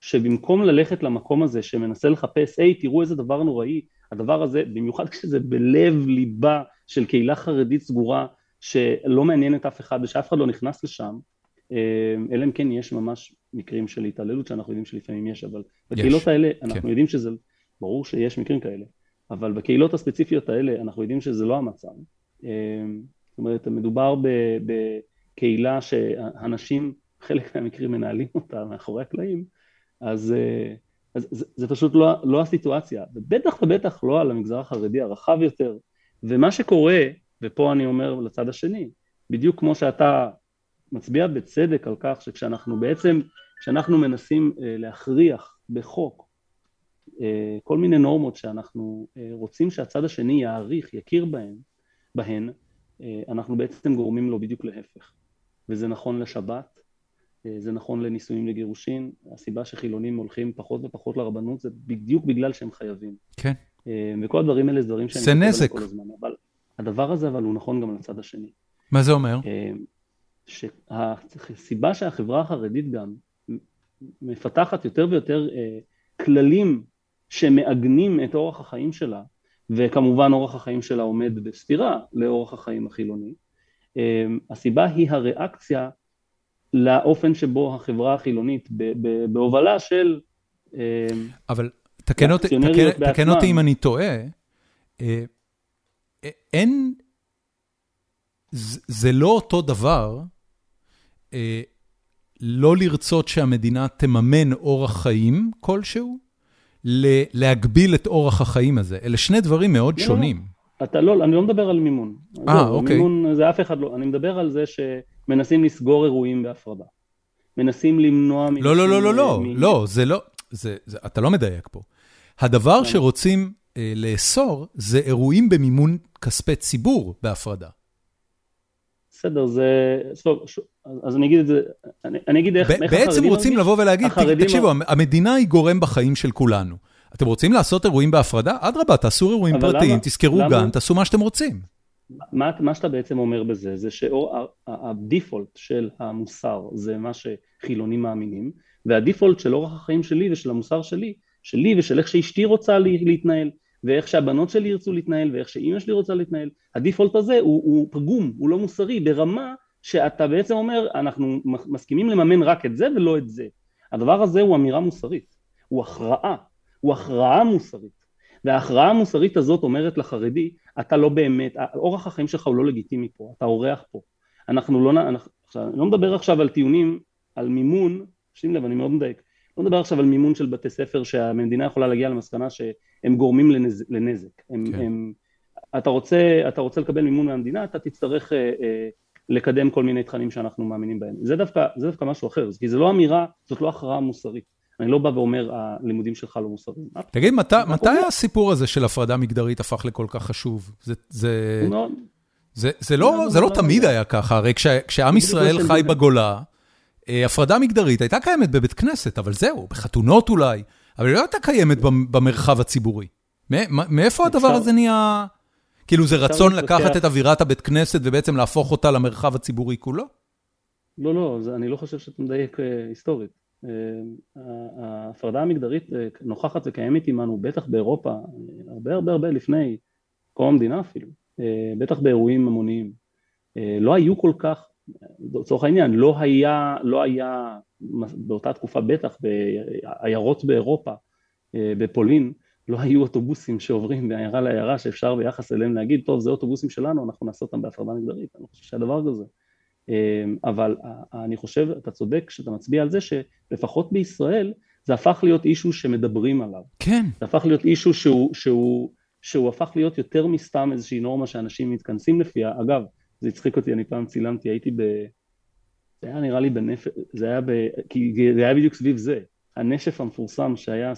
S2: שבמקום ללכת למקום הזה שמנסה לחפש, היי, תראו איזה דבר נוראי, הדבר הזה, במיוחד כשזה בלב ליבה של קהילה חרדית סגורה, שלא מעניינת אף אחד ושאף אחד לא נכנס לשם, אה, אלא אם כן יש ממש מקרים של התעללות שאנחנו יודעים שלפעמים יש, אבל בקהילות האלה אנחנו
S1: כן.
S2: יודעים שזה, ברור שיש מקרים כאלה, אבל בקהילות הספציפיות האלה אנחנו יודעים שזה לא המצב. אה, זאת אומרת, מדובר בקהילה שאנשים, חלק מהמקרים מנהלים אותה מאחורי הקלעים, אז, אז זה, זה פשוט לא, לא הסיטואציה, ובטח ובטח לא על המגזר החרדי הרחב יותר. ומה שקורה, ופה אני אומר לצד השני, בדיוק כמו שאתה מצביע בצדק על כך שכשאנחנו בעצם, כשאנחנו מנסים להכריח בחוק אה, כל מיני נורמות שאנחנו אה, רוצים שהצד השני יעריך, יכיר בהן, בהן, אה, אנחנו בעצם גורמים לו בדיוק להפך. וזה נכון לשבת, זה נכון לנישואים לגירושין, הסיבה שחילונים הולכים פחות ופחות לרבנות זה בדיוק בגלל שהם חייבים.
S1: כן.
S2: וכל הדברים האלה זה דברים
S1: שאני... זה נזק. כל
S2: הזמן, אבל הדבר הזה אבל הוא נכון גם לצד השני.
S1: מה זה אומר?
S2: שהסיבה שהחברה החרדית גם מפתחת יותר ויותר כללים שמעגנים את אורח החיים שלה, וכמובן אורח החיים שלה עומד בסתירה לאורח החיים החילוני. אמ, הסיבה היא הריאקציה לאופן שבו החברה החילונית בהובלה של... אמ,
S1: אבל תקן אותי, תקן, תקן אותי אם אני טועה, אה, אין, זה לא אותו דבר אה, לא לרצות שהמדינה תממן אורח חיים כלשהו, להגביל את אורח החיים הזה. אלה שני דברים מאוד לא, שונים.
S2: אתה לא, אני לא מדבר על מימון.
S1: אה, אוקיי.
S2: מימון זה אף אחד לא, אני מדבר על זה שמנסים לסגור אירועים בהפרדה. מנסים למנוע...
S1: לא, לא, לא, לא, לא, לא, זה לא, זה, זה, אתה לא מדייק פה. הדבר כן. שרוצים אה, לאסור זה אירועים במימון כספי ציבור בהפרדה.
S2: בסדר, זה... אז אני אגיד את זה, אני, אני אגיד איך, איך
S1: החרדים... בעצם רוצים לבוא ולהגיד, תקשיבו, המדינה היא גורם בחיים של כולנו. אתם רוצים לעשות אירועים בהפרדה? אדרבה, תעשו אירועים פרטיים, למה, תזכרו למה, גן, תעשו מה שאתם רוצים.
S2: מה, מה שאתה בעצם אומר בזה, זה שהדיפולט של המוסר זה מה שחילונים מאמינים, והדיפולט של אורח החיים שלי ושל המוסר שלי, שלי ושל איך שאשתי רוצה להתנהל, ואיך שהבנות שלי ירצו להתנהל, ואיך שאימא שלי רוצה להתנהל, הדיפולט הזה הוא, הוא פגום, הוא לא מוסרי, ברמה שאתה בעצם אומר, אנחנו מסכימים לממן רק את זה ולא את זה. הדבר הזה הוא אמירה מוסרית, הוא הכרעה, הוא הכרעה מוסרית. וההכרעה המוסרית הזאת אומרת לחרדי, אתה לא באמת, אורח החיים שלך הוא לא לגיטימי פה, אתה אורח פה. אנחנו לא, אנחנו, עכשיו, אני לא מדבר עכשיו על טיעונים, על מימון, שים לב, אני מאוד מדייק, לא מדבר עכשיו על מימון של בתי ספר שהמדינה יכולה להגיע למסקנה שהם גורמים לנז, לנזק. הם, כן. הם, אתה, רוצה, אתה רוצה לקבל מימון מהמדינה, אתה תצטרך אה, אה, לקדם כל מיני תכנים שאנחנו מאמינים בהם. זה דווקא, זה דווקא משהו אחר, כי זה לא אמירה, זאת לא הכרעה מוסרית. אני לא בא ואומר, הלימודים שלך לא מוסריים.
S1: תגיד, מת, מתי הסיפור הזה של הפרדה מגדרית הפך לכל כך חשוב? זה, זה, זה, זה לא, זה לא, תמיד היה ככה, הרי כש, כשעם ישראל חי בגולה, הפרדה מגדרית הייתה קיימת בבית כנסת, אבל זהו, בחתונות אולי, אבל היא לא הייתה קיימת במרחב הציבורי. מאיפה הדבר הזה נהיה... כאילו זה רצון לקחת את אווירת הבית כנסת ובעצם להפוך אותה למרחב הציבורי כולו?
S2: לא, לא, אני לא חושב שאתה מדייק אה, היסטורית. אה, ההפרדה המגדרית נוכחת וקיימת עימנו, בטח באירופה, הרבה הרבה הרבה לפני קום המדינה אפילו, בטח באירועים המוניים. לא היו כל כך לצורך העניין, לא היה, לא היה באותה תקופה בטח בעיירות באירופה, אה, בפולין, לא היו אוטובוסים שעוברים מעיירה לעיירה שאפשר ביחס אליהם להגיד, טוב, זה אוטובוסים שלנו, אנחנו נעשה אותם בהפרדה מגדרית, אני חושב שהדבר כזה. אה, אבל אני חושב, אתה צודק כשאתה מצביע על זה שלפחות בישראל זה הפך להיות אישו שמדברים עליו.
S1: כן.
S2: זה הפך להיות אישו שהוא, שהוא, שהוא הפך להיות יותר מסתם איזושהי נורמה שאנשים מתכנסים לפיה. אגב, זה הצחיק אותי, אני פעם צילמתי, הייתי ב... זה היה נראה לי בנפש, זה היה ב... כי זה היה בדיוק סביב זה. הנשף המפורסם שהיה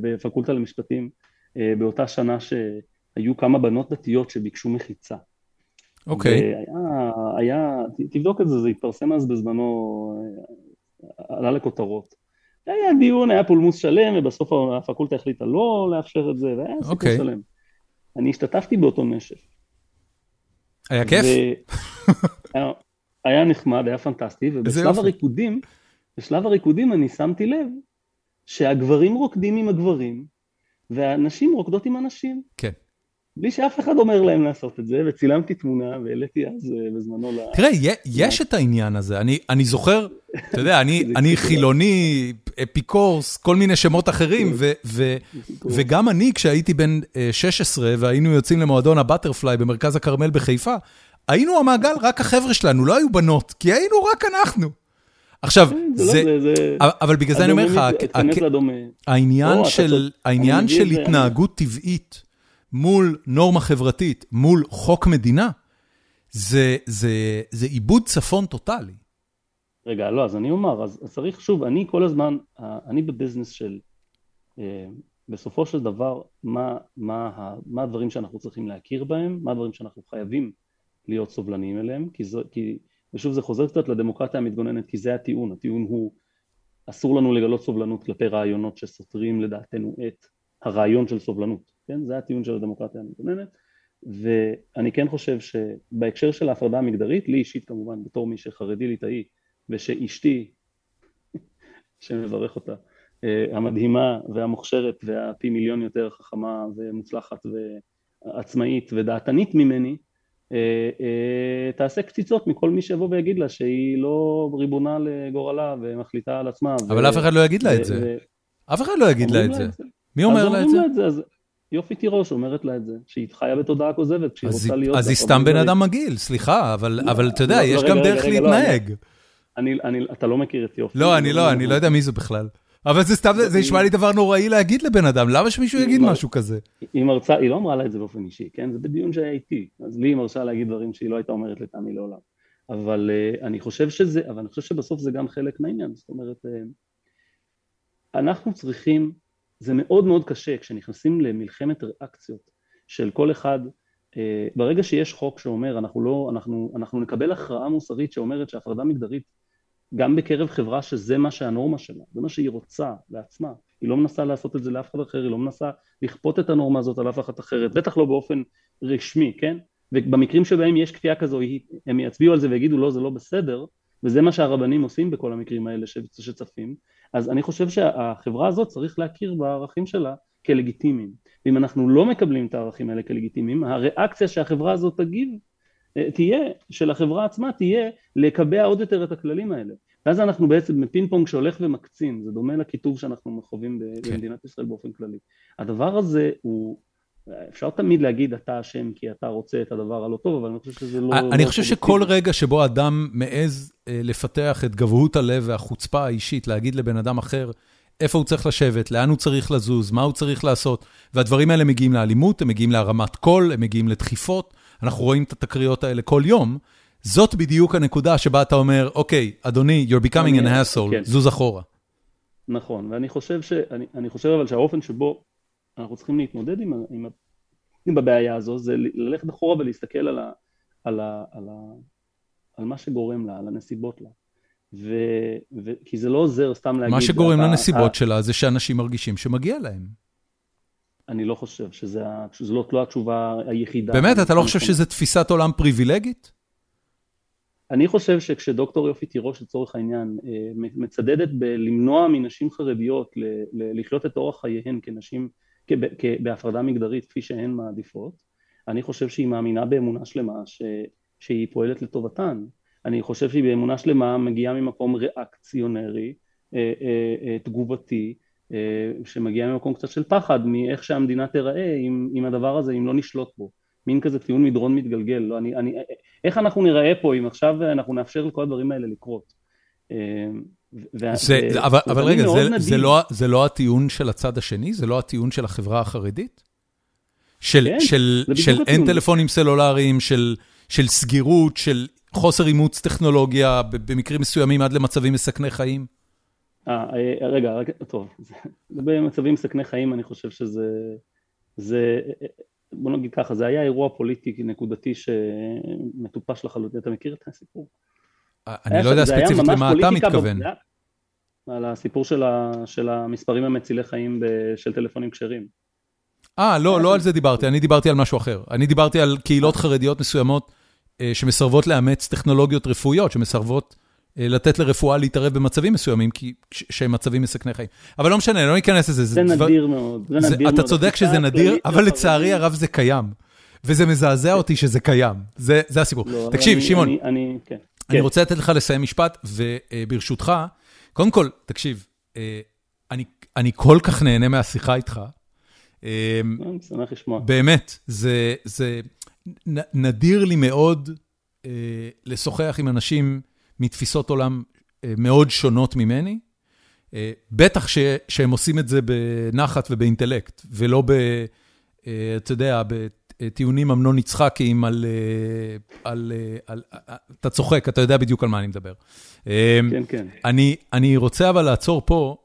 S2: בפקולטה למשפטים אה, באותה שנה שהיו כמה בנות דתיות שביקשו מחיצה.
S1: אוקיי. Okay.
S2: היה, היה, תבדוק את זה, זה התפרסם אז בזמנו, אה, עלה לכותרות. היה דיון, היה פולמוס שלם, ובסוף הפקולטה החליטה לא לאפשר את זה, והיה סיפור okay. אוקיי. שלם. אני השתתפתי באותו נשף.
S1: היה כיף?
S2: היה, היה נחמד, היה פנטסטי, ובשלב הריקודים, בשלב הריקודים אני שמתי לב שהגברים רוקדים עם הגברים, והנשים רוקדות עם הנשים.
S1: כן.
S2: בלי שאף אחד אומר להם לעשות את זה, וצילמתי תמונה והעליתי אז אה, בזמנו ל...
S1: תראה, יש את העניין הזה, אני זוכר, אתה יודע, אני חילוני, אפיקורס, כל מיני שמות אחרים, וגם אני, כשהייתי בן 16 אה, והיינו יוצאים למועדון הבטרפליי במרכז הכרמל בחיפה, היינו המעגל רק החבר'ה שלנו, לא היו בנות, כי היינו רק אנחנו. עכשיו,
S2: כן,
S1: זה,
S2: זה,
S1: אבל בגלל זה אני אומר לך. העניין
S2: לא,
S1: של, התנהגות טבעית מול נורמה חברתית, מול חוק מדינה, זה, זה, זה עיבוד צפון טוטאלי.
S2: רגע, לא, אז אני אומר, אז, צריך, שוב, אני כל הזמן, אה, אני בביזנס של, אה, בסופו של דבר, מה, מה, מה הדברים שאנחנו צריכים להכיר בהם, מה הדברים שאנחנו חייבים להיות סובלניים אליהם, כי, זו, כי ושוב זה חוזר קצת לדמוקרטיה המתגוננת, כי זה הטיעון, הטיעון הוא, אסור לנו לגלות סובלנות כלפי רעיונות שסותרים לדעתנו את הרעיון של סובלנות, כן? זה הטיעון של הדמוקרטיה המתגוננת, ואני כן חושב שבהקשר של ההפרדה המגדרית, לי אישית כמובן, בתור מי שחרדי ליטאי, ושאשתי, שמברך אותה, אה, המדהימה והמוכשרת והפי מיליון יותר חכמה ומוצלחת ועצמאית ודעתנית ממני, אה, אה, תעשה קציצות מכל מי שיבוא ויגיד לה שהיא לא ריבונה לגורלה ומחליטה על עצמה.
S1: אבל
S2: ו-
S1: אף אחד לא יגיד לה את זה.
S2: ו-
S1: אף אחד לא יגיד לה את זה. מי אומר
S2: אז
S1: לה את
S2: אומרים
S1: זה?
S2: לה את זה, אז יופי תירוש אומרת לה את זה, שהיא חיה בתודעה כוזבת, כשהיא רוצה
S1: היא-
S2: להיות...
S1: אז היא סתם בן. אדם מגעיל, סליחה, אבל
S2: לא,
S1: אבל אתה יודע,
S2: לא,
S1: יש
S2: רגע,
S1: גם
S2: רגע,
S1: דרך
S2: רגע, לא,
S1: להתנהג.
S2: אני, אני, אתה לא מכיר את יופי.
S1: לא, אני לא, אני לא יודע מי זה בכלל. אבל זה סתם, זה נשמע לי דבר נוראי להגיד לבן אדם, למה שמישהו יגיד
S2: לא.
S1: משהו כזה?
S2: היא מרצה, היא לא אמרה לה את זה באופן אישי, כן? זה בדיון שהיה איתי, אז לי היא מרשה להגיד דברים שהיא לא הייתה אומרת לטעמי לעולם. אבל uh, אני חושב שזה, אבל אני חושב שבסוף זה גם חלק מהעניין, זאת אומרת, uh, אנחנו צריכים, זה מאוד מאוד קשה כשנכנסים למלחמת ריאקציות של כל אחד, uh, ברגע שיש חוק שאומר, אנחנו לא, אנחנו, אנחנו נקבל הכרעה מוסרית שאומרת שהפרדה מגדרית, גם בקרב חברה שזה מה שהנורמה שלה, זה מה שהיא רוצה לעצמה, היא לא מנסה לעשות את זה לאף אחד אחר, היא לא מנסה לכפות את הנורמה הזאת על אף אחת אחרת, בטח לא באופן רשמי, כן? ובמקרים שבהם יש כפייה כזו, הם יצביעו על זה ויגידו לא, זה לא בסדר, וזה מה שהרבנים עושים בכל המקרים האלה שצפים, אז אני חושב שהחברה הזאת צריך להכיר בערכים שלה כלגיטימיים. ואם אנחנו לא מקבלים את הערכים האלה כלגיטימיים, הריאקציה שהחברה הזאת תגיב, תהיה, של החברה עצמה, תהיה לקבע עוד יותר את הכללים האלה. ואז אנחנו בעצם בפינג פונג שהולך ומקצין, זה דומה לקיטוב שאנחנו חווים
S1: כן.
S2: במדינת ישראל באופן כללי. הדבר הזה הוא, אפשר תמיד להגיד אתה אשם כי אתה רוצה את הדבר הלא טוב, אבל אני חושב שזה לא...
S1: אני
S2: לא
S1: חושב שכל. רגע שבו אדם מעז אה, לפתח את גבהות הלב והחוצפה האישית, להגיד לבן אדם אחר איפה הוא צריך לשבת, לאן הוא צריך לזוז, מה הוא צריך לעשות, והדברים האלה מגיעים לאלימות, הם מגיעים להרמת קול, הם מגיעים לדחיפות, אנחנו רואים את התקריות האלה כל יום. זאת בדיוק הנקודה שבה אתה אומר, אוקיי, אדוני, you're becoming an asshole,
S2: כן.
S1: זוז אחורה.
S2: נכון, ואני חושב ש... אני, אני חושב אבל שהאופן שבו אנחנו צריכים להתמודד עם, ה- עם, ה- עם הבעיה הזו, זה ללכת אחורה ולהסתכל על, ה, על, ה, על, ה, על מה שגורם לה, על הנסיבות לה. ו, ו, כי זה לא עוזר סתם להגיד...
S1: מה שגורם
S2: אתה-
S1: לנסיבות
S2: אתה-
S1: שלה זה שאנשים מרגישים שמגיע להם.
S2: אני לא חושב שזה ה- שזו לא התשובה היחידה.
S1: באמת, אתה לא חושב. שזו תפיסת עולם פריבילגית?
S2: אני חושב שכשדוקטור יופי תירוש לצורך העניין אה, מצדדת בלמנוע מנשים חרדיות לחיות את אורח חייהן כנשים, בהפרדה מגדרית כפי שהן מעדיפות, אני חושב שהיא מאמינה באמונה שלמה ש, שהיא פועלת לטובתן. אני חושב שהיא באמונה שלמה מגיעה ממקום ריאקציונרי, אה, אה, אה, תגובתי, אה, שמגיע ממקום קצת של פחד מאיך שהמדינה תיראה עם, עם הדבר הזה אם לא נשלוט בו. מין כזה טיעון מדרון מתגלגל, לא, אני, אני, איך אנחנו נראה פה אם עכשיו אנחנו נאפשר לכל הדברים האלה לקרות.
S1: זה,
S2: ו-
S1: אבל, אבל רגע, זה,
S2: נדיב.
S1: זה, לא, זה לא הטיעון של הצד השני? זה לא הטיעון של החברה החרדית? של,
S2: כן,
S1: של, של אין
S2: הטיעון.
S1: טלפונים סלולריים, של, של סגירות, של חוסר אימוץ טכנולוגיה, במקרים מסוימים עד למצבים מסכני חיים?
S2: אה, אה, רגע, רגע, טוב, זה- במצבים מסכני חיים אני חושב שזה, זה, בוא נגיד ככה, זה היה אירוע פוליטי נקודתי שמטופש לחלוטין, אתה מכיר את הסיפור?
S1: אני לא יודע
S2: זה
S1: ספציפית למה אתה מתכוון.
S2: על הסיפור של, ה, של המספרים המצילי חיים ב- של טלפונים כשרים.
S1: אה, לא, לא על זה דיברתי, אני דיברתי על משהו אחר. אני דיברתי על קהילות חרדיות מסוימות אה, שמסרבות לאמץ טכנולוגיות רפואיות, שמסרבות אה, לתת לרפואה להתערב במצבים מסוימים, כי שהם מצבים מסכני חיים. אבל לא משנה, לא ניכנס לזה.
S2: זה
S1: דבר-
S2: נדיר מאוד, זה
S1: זה-
S2: נדיר מאוד.
S1: אתה צודק שזה נדיר, אבל לצערי הרב זה קיים. וזה מזעזע אותי שזה קיים. זה זה הסיפור.
S2: לא,
S1: תקשיב,
S2: אני-
S1: שמעון,
S2: אני, כן.
S1: רוצה לתת לך לסיים משפט, וברשותך, קודם כל, תקשיב, אה, אני- אני כל כך נהנה מהשיחה איתך. אה,
S2: אני שמח לשמוע.
S1: באמת, זה, זה נ- נדיר לי מאוד לשוחח עם אנשים מתפיסות עולם מאוד שונות ממני, בטח שהם עושים את זה בנחת ובאינטלקט, ולא ב... אתה יודע, טיעונים אמנון יצחקיים על, על, על... אתה צוחק, אתה יודע בדיוק על מה אני מדבר.
S2: כן, כן.
S1: אני, אני רוצה אבל לעצור פה,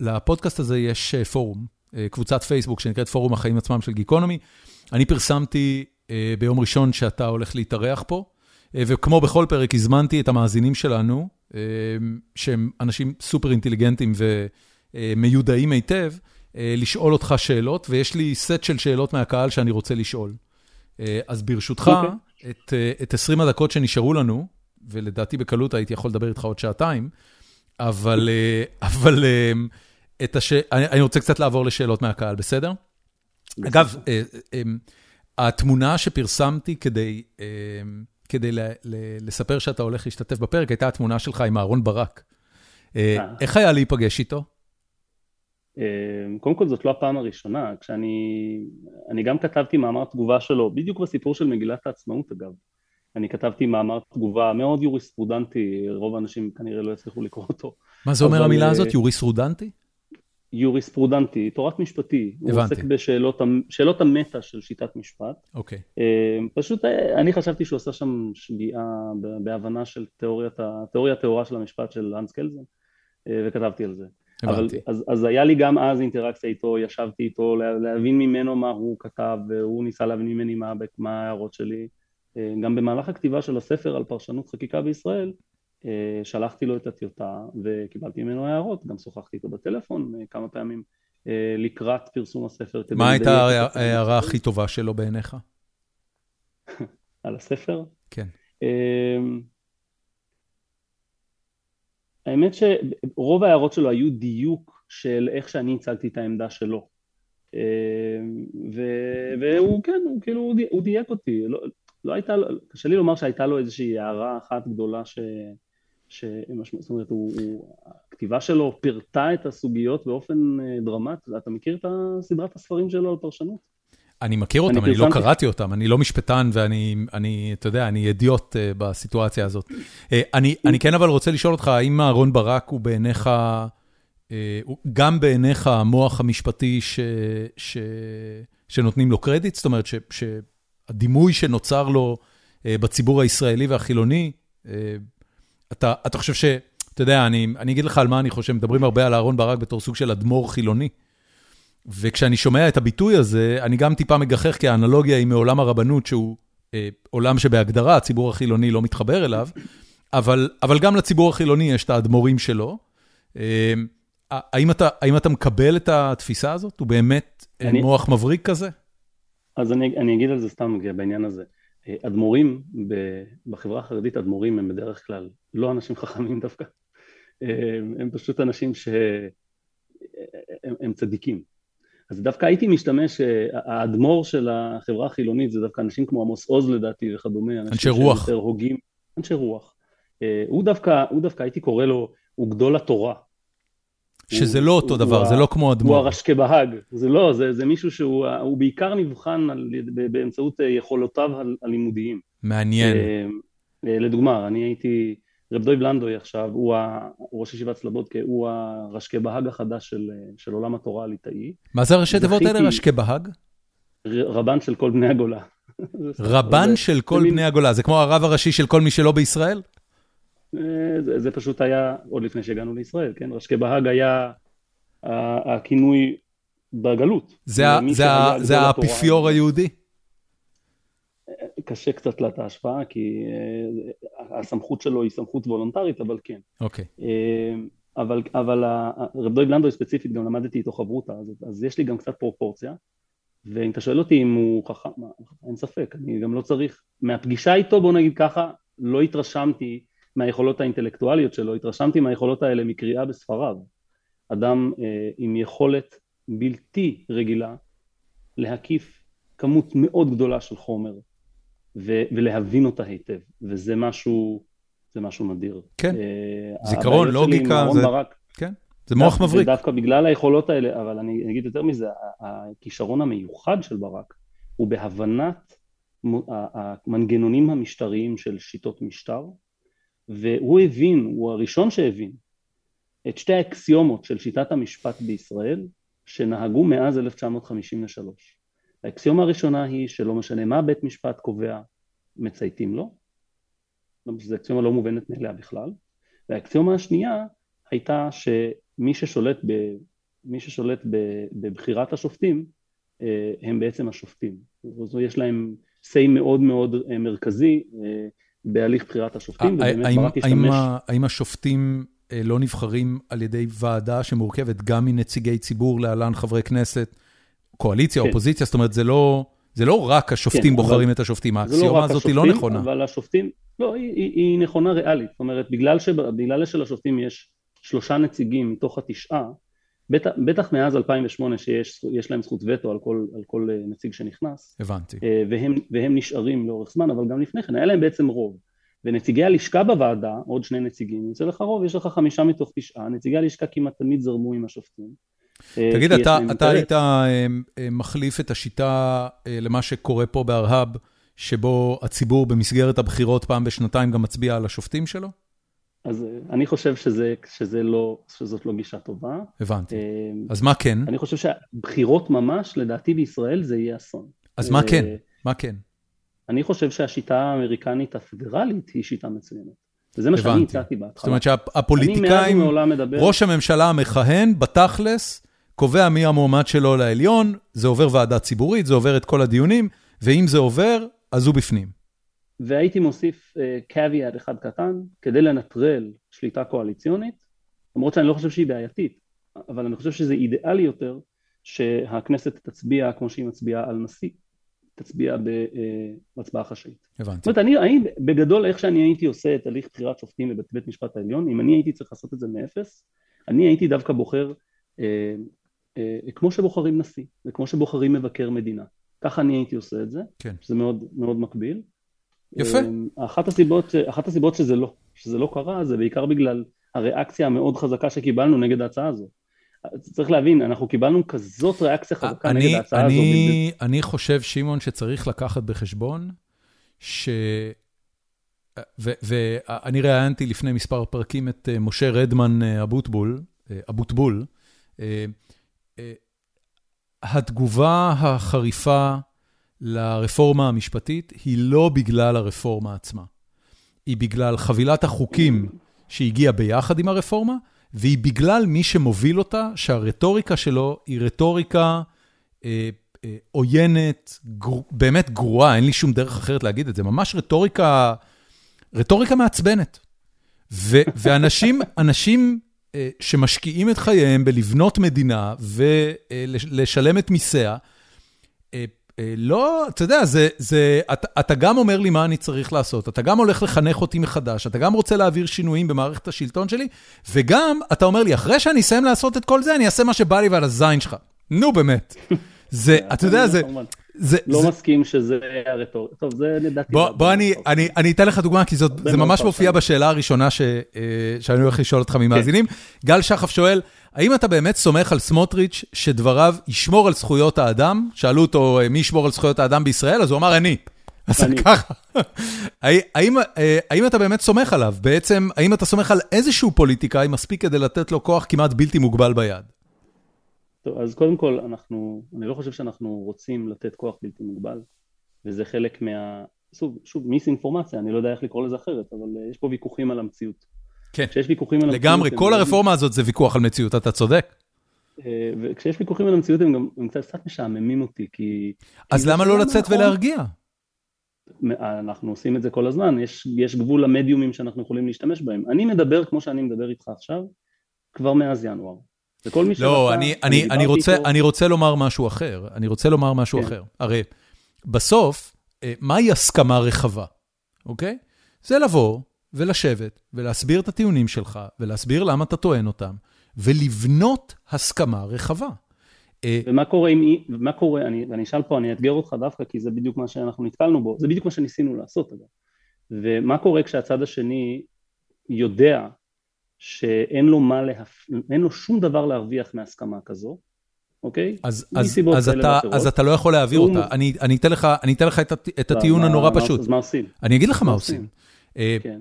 S1: לפודקאסט הזה יש פורום, קבוצת פייסבוק שנקראת פורום החיים עצמם של גיקונומי. אני פרסמתי ביום ראשון שאתה הולך להתארח פה, וכמו בכל פרק הזמנתי את המאזינים שלנו, שהם אנשים סופר אינטליגנטים ומיודעים היטב, לשאול אותך שאלות, ויש לי סט של שאלות מהקהל שאני רוצה לשאול. אז ברשותך, okay. את, את 20 הדקות שנשארו לנו, ולדעתי בקלות הייתי יכול לדבר איתך עוד שעתיים, אבל, אבל את הש... אני, אני רוצה קצת לעבור לשאלות מהקהל, בסדר? בסדר. אגב, התמונה שפרסמתי כדי, כדי ל, ל, לספר שאתה הולך להשתתף בפרק, הייתה התמונה שלך עם אהרון ברק. איך היה להיפגש איתו?
S2: אמ, קודם כל זאת לא הפעם הראשונה, כשאני אני גם כתבתי מאמר תגובה שלו, בדיוק בסיפור של מגילת העצמאות אגב. אני כתבתי מאמר תגובה מאוד יוריספרודנטי, רוב האנשים כנראה לא יצליחו לקרוא אותו.
S1: מה זה אומר המילה הזאת, יוריספרודנטי?
S2: יוריספרודנטי, תורת משפטי. הבנתי. הוא עוסק בשאלות המטה של שיטת משפט.
S1: אוקיי.
S2: אמ, פשוט אה, אני חשבתי שהוא עשה שם שגיאה בהבנה של תיאוריית, התיאוריה הטהורה של המשפט של האנס קלזן, אה, וכתבתי על זה.
S1: הבנתי.
S2: אז, אז היה לי גם אז אינטראקציה איתו, ישבתי איתו להבין ממנו מה הוא כתב, והוא ניסה להבין ממני מה, מה ההערות שלי. אה, גם במהלך הכתיבה של הספר על פרשנות חקיקה בישראל, אה, שלחתי לו את הטיוטה וקיבלתי ממנו הערות, גם שוחחתי איתו בטלפון אה, כמה פעמים לקראת פרסום הספר.
S1: מה הייתה ההערה הכי טובה שלו בעיניך?
S2: על הספר?
S1: כן.
S2: האמת שרוב ההערות שלו היו דיוק של איך שאני הצגתי את העמדה שלו. אה, והוא כן, הוא כאילו, הוא דייק אותי, לא, לא הייתה, קשה לי לומר שהייתה לו איזושהי הערה אחת גדולה ש... ש... זאת אומרת, הוא, הוא, הכתיבה שלו פירטה את הסוגיות באופן אה, דרמטי, אתה מכיר את סדרת הספרים שלו על פרשנות?
S1: אני מכיר אותם, אני לא קראתי אותם, אני לא משפטן ואני, אתה יודע, אני אידיוט אה, בסיטואציה הזאת. אה, אני כן אבל רוצה לשאול אותך, האם אהרון ברק הוא בעיניך, אה, גם בעיניך המוח המשפטי שנותנים לו קרדיט? זאת אומרת, שהדימוי שנוצר לו בציבור הישראלי והחילוני, אתה חושב ש... אתה יודע, אני אגיד לך על מה אני חושב, מדברים הרבה על אהרון ברק בתור סוג של אדמו"ר חילוני. וכשאני שומע את הביטוי הזה, אני גם טיפה מגחך, כי האנלוגיה היא מעולם הרבנות, שהוא אה, עולם שבהגדרה הציבור החילוני לא מתחבר אליו, אבל, אבל גם לציבור החילוני יש את האדמו"רים שלו. אה, האם, אתה, האם אתה מקבל את התפיסה הזאת? הוא באמת אה, אני, מוח מבריק כזה?
S2: אז אני, אני אגיד על זה סתם בעניין הזה. אה, אדמו"רים, בחברה החרדית אדמו"רים הם בדרך כלל לא אנשים חכמים דווקא. אה, הם פשוט אנשים שהם צדיקים. אז דווקא הייתי משתמש, אה, האדמו"ר של החברה החילונית זה דווקא אנשים כמו עמוס עוז לדעתי וכדומה.
S1: אנשי רוח.
S2: יותר הוגים, אנשי רוח. אה, הוא דווקא, הוא דווקא הייי קורא לו, הוא גדול התורה.
S1: שזה הוא, לא אותו הוא, דבר, הוא זה לא כמו אדמו"ר.
S2: הוא הרשקה בהאג, זה לא, זה, זה מישהו שהוא בעיקר נבחן על, באמצעות אה, יכולותיו הלימודיים.
S1: מעניין.
S2: לדוגמה, אני הייתי, רב דויב לנדוי עכשיו, הוא ראש ישיבת סלבודקה, הוא הרשקי בהאג החדש של, של עולם התורה הליטאי.
S1: מה זה הראשי תיבות האלה, רשקי בהאג?
S2: רבן של כל בני הגולה.
S1: רבן של כל בני. הגולה, זה כמו הרב הראשי של כל מי שלא בישראל?
S2: אה, זה, זה פשוט היה עוד לפני שהגענו לישראל, כן? רשקי בהאג היה הכינוי בגלות.
S1: זה, זה, זה האפיפיור היהודי?
S2: קשה קצת לה את ההשפעה, כי אה, הסמכות שלו היא סמכות וולונטרית, אבל כן.
S1: אוקיי.
S2: אה, אבל, אבל רב דויב לנדוי ספציפית, גם למדתי איתו חברותה, אז, אז יש לי גם קצת פרופורציה, ואם אתה שואל אותי אם הוא חכם, אין ספק, אני גם לא צריך, מהפגישה איתו, בוא נגיד ככה, לא התרשמתי מהיכולות האינטלקטואליות שלו, התרשמתי מהיכולות האלה מקריאה בספריו. אדם אה, עם יכולת בלתי רגילה להקיף כמות מאוד גדולה של חומר, ו- ולהבין אותה היטב, וזה משהו, זה משהו נדיר.
S1: כן, uh, זיכרון, לוגיקה, זה... ברק, כן, זה מוח מבריק.
S2: ודווקא בגלל היכולות האלה, אבל אני אגיד יותר מזה, הכישרון המיוחד של ברק הוא בהבנת המנגנונים המשטריים של שיטות משטר, והוא הבין, הוא הראשון שהבין, את שתי האקסיומות של שיטת המשפט בישראל, שנהגו מאז 1953. האקסיומה הראשונה היא שלא משנה מה בית משפט קובע, מצייתים לו, זו אקסיומה לא מובנת מאליה בכלל, והאקסיומה השנייה הייתה שמי ששולט, ב, מי ששולט בבחירת השופטים אה, הם בעצם השופטים. אז יש להם say מאוד מאוד אה, מרכזי אה, בהליך בחירת השופטים,
S1: ובאמת ברק השתמש... האם השופטים לא נבחרים על ידי ועדה שמורכבת גם מנציגי ציבור, להלן חברי כנסת, קואליציה, כן. אופוזיציה, זאת אומרת, זה לא, זה לא רק השופטים כן, בוחרים את השופטים, האקסיומה לא הזאת השופטים, היא לא נכונה.
S2: אבל השופטים, לא, היא, היא, היא נכונה ריאלית, זאת אומרת, בגלל, שב, בגלל שלשופטים יש שלושה נציגים מתוך התשעה, בטח, בטח מאז 2008 שיש להם זכות וטו על כל, על כל אה, נציג שנכנס.
S1: הבנתי.
S2: אה, והם, והם נשארים לאורך זמן, אבל גם לפני כן, היה להם בעצם רוב. ונציגי הלשכה בוועדה, עוד שני נציגים, יוצא לך רוב, יש לך חמישה מתוך תשעה, נציגי הלשכה כמעט תמיד זרמו עם השופטים.
S1: אה, תגיד, אתה, אתה היית מחליף את השיטה למה שקורה פה בארה"ב, שבו הציבור במסגרת הבחירות פעם בשנתיים גם מצביע על השופטים שלו?
S2: אז אה, אני חושב שזה, שזה לא, שזאת לא גישה טובה.
S1: הבנתי. אה, אז מה כן?
S2: אני חושב שבחירות ממש, לדעתי בישראל זה יהיה אסון.
S1: אז מה כן? מה כן?
S2: אני חושב שהשיטה האמריקנית הפדרלית היא שיטה מצוינת. וזה מה שאני הצעתי בהתחלה.
S1: זאת אומרת שהפוליטיקאים, ראש הממשלה המכהן, בתכלס, קובע מי המועמד שלו לעליון, זה עובר ועדה ציבורית, זה עובר את כל הדיונים, ואם זה עובר, אז הוא בפנים.
S2: והייתי מוסיף קוויאט uh, אחד קטן, כדי לנטרל שליטה קואליציונית, למרות שאני לא חושב שהיא בעייתית, אבל אני חושב שזה אידיאלי יותר שהכנסת תצביע כמו שהיא מצביעה על נשיא, תצביע בהצבעה חשאית.
S1: הבנתי.
S2: זאת אומרת, אני, אני בגדול איך שאני הייתי עושה את הליך בחירת שופטים בבית בית משפט העליון, אם אני הייתי צריך לעשות את זה מאפס, אני הייתי דווקא בוחר אה, אה, כמו שבוחרים נשיא, וכמו שבוחרים מבקר מדינה. ככה אני הייתי עושה את זה,
S1: כן.
S2: שזה מאוד, מאוד מקביל.
S1: יפה.
S2: אמ, אחת הסיבות, אחת הסיבות שזה לא, שזה לא קרה זה בעיקר בגלל הריאקציה המאוד חזקה שקיבלנו נגד ההצעה הזו. צריך להבין, אנחנו קיבלנו כזאת ריאקציה חזקה אני, נגד ההצעה
S1: אני, הזו. אני חושב, שמעון, שצריך לקחת בחשבון ש... ואני ראיינתי לפני מספר פרקים את אה, משה רדמן אה, אבוטבול, אה, אבוטבול, התגובה החריפה לרפורמה המשפטית היא לא בגלל הרפורמה עצמה. היא בגלל חבילת החוקים שהגיעה ביחד עם הרפורמה, והיא בגלל מי שמוביל אותה, שהרטוריקה שלו היא רטוריקה אה, אה, עוינת, גר, באמת גרועה, אין לי שום דרך אחרת להגיד את זה, ממש רטוריקה, רטוריקה מעצבנת. ו, ואנשים אנשים, אה, שמשקיעים את חייהם בלבנות מדינה ולשלם את מיסיה, אה, לא, אתה יודע, זה, זה, אתה, אתה גם אומר לי מה אני צריך לעשות, אתה גם הולך לחנך אותי מחדש, אתה גם רוצה להעביר שינויים במערכת השלטון שלי, וגם אתה אומר לי, אחרי שאני אסיים לעשות את כל זה, אני אעשה מה שבא לי ועל הזין שלך. נו, באמת. זה, אתה יודע, זה...
S2: זה, לא זה... מסכים שזה הרטוריה. טוב, זה לדעתי...
S1: בוא, בוא אני, אני, אני אתן לך דוגמה, כי זאת, זה ממש מופיע בשאלה הראשונה ש, אה, שאני הולך לשאול אותך ממאזינים. כן. גל שחף שואל, האם אתה באמת סומך על סמוטריץ' שדבריו ישמור על זכויות האדם? שאלו אותו, מי ישמור על זכויות האדם בישראל? אז הוא אמר, אני. אז ככה. האם, אה, האם אתה באמת סומך עליו? בעצם, האם אתה סומך על איזשהו פוליטיקאי מספיק כדי לתת לו כוח כמעט בלתי מוגבל ביד?
S2: טוב, אז קודם כל, אנחנו, אני לא חושב שאנחנו רוצים לתת כוח בלתי מוגבל, וזה חלק מה... שוב, שוב, מיס אינפורמציה, אני לא יודע איך לקרוא לזה אחרת, אבל uh, יש פה ויכוחים על המציאות.
S1: כן. כשיש ויכוחים על המציאות... לגמרי, כל הרפורמה הזאת זה ויכוח על מציאות, אתה צודק.
S2: Uh, וכשיש ויכוחים על המציאות הם גם הם קצת משעממים אותי, כי...
S1: אז כי למה לא לצאת נכון. ולהרגיע?
S2: אנחנו עושים את זה כל הזמן, יש, יש גבול למדיומים שאנחנו יכולים להשתמש בהם. אני מדבר כמו שאני מדבר איתך עכשיו, כבר מאז ינואר.
S1: וכל מי שרצה... לא, אני, אני, אני, רוצה, איתו... אני רוצה לומר משהו אחר. אני רוצה לומר משהו כן. אחר. הרי בסוף, אה, מהי הסכמה רחבה, אוקיי? זה לבוא ולשבת ולהסביר את הטיעונים שלך, ולהסביר למה אתה טוען אותם, ולבנות הסכמה רחבה.
S2: אה, ומה קורה אם... מה קורה, אני, אני אשאל פה, אני אאתגר אותך דווקא, כי זה בדיוק מה שאנחנו נתקלנו בו, זה בדיוק מה שניסינו לעשות אגב. ומה קורה כשהצד השני יודע שאין לו, מה להפ... לו שום דבר להרוויח מהסכמה כזו, אוקיי?
S1: אז, אז, אז, אתה, אז אתה לא יכול להעביר אותה. אני, אני אתן לך, אני אתן לך את, את הטיעון מה, הנורא
S2: מה,
S1: פשוט.
S2: אז מה עושים?
S1: אני אגיד לך מה, מה עושים. עושים. כן.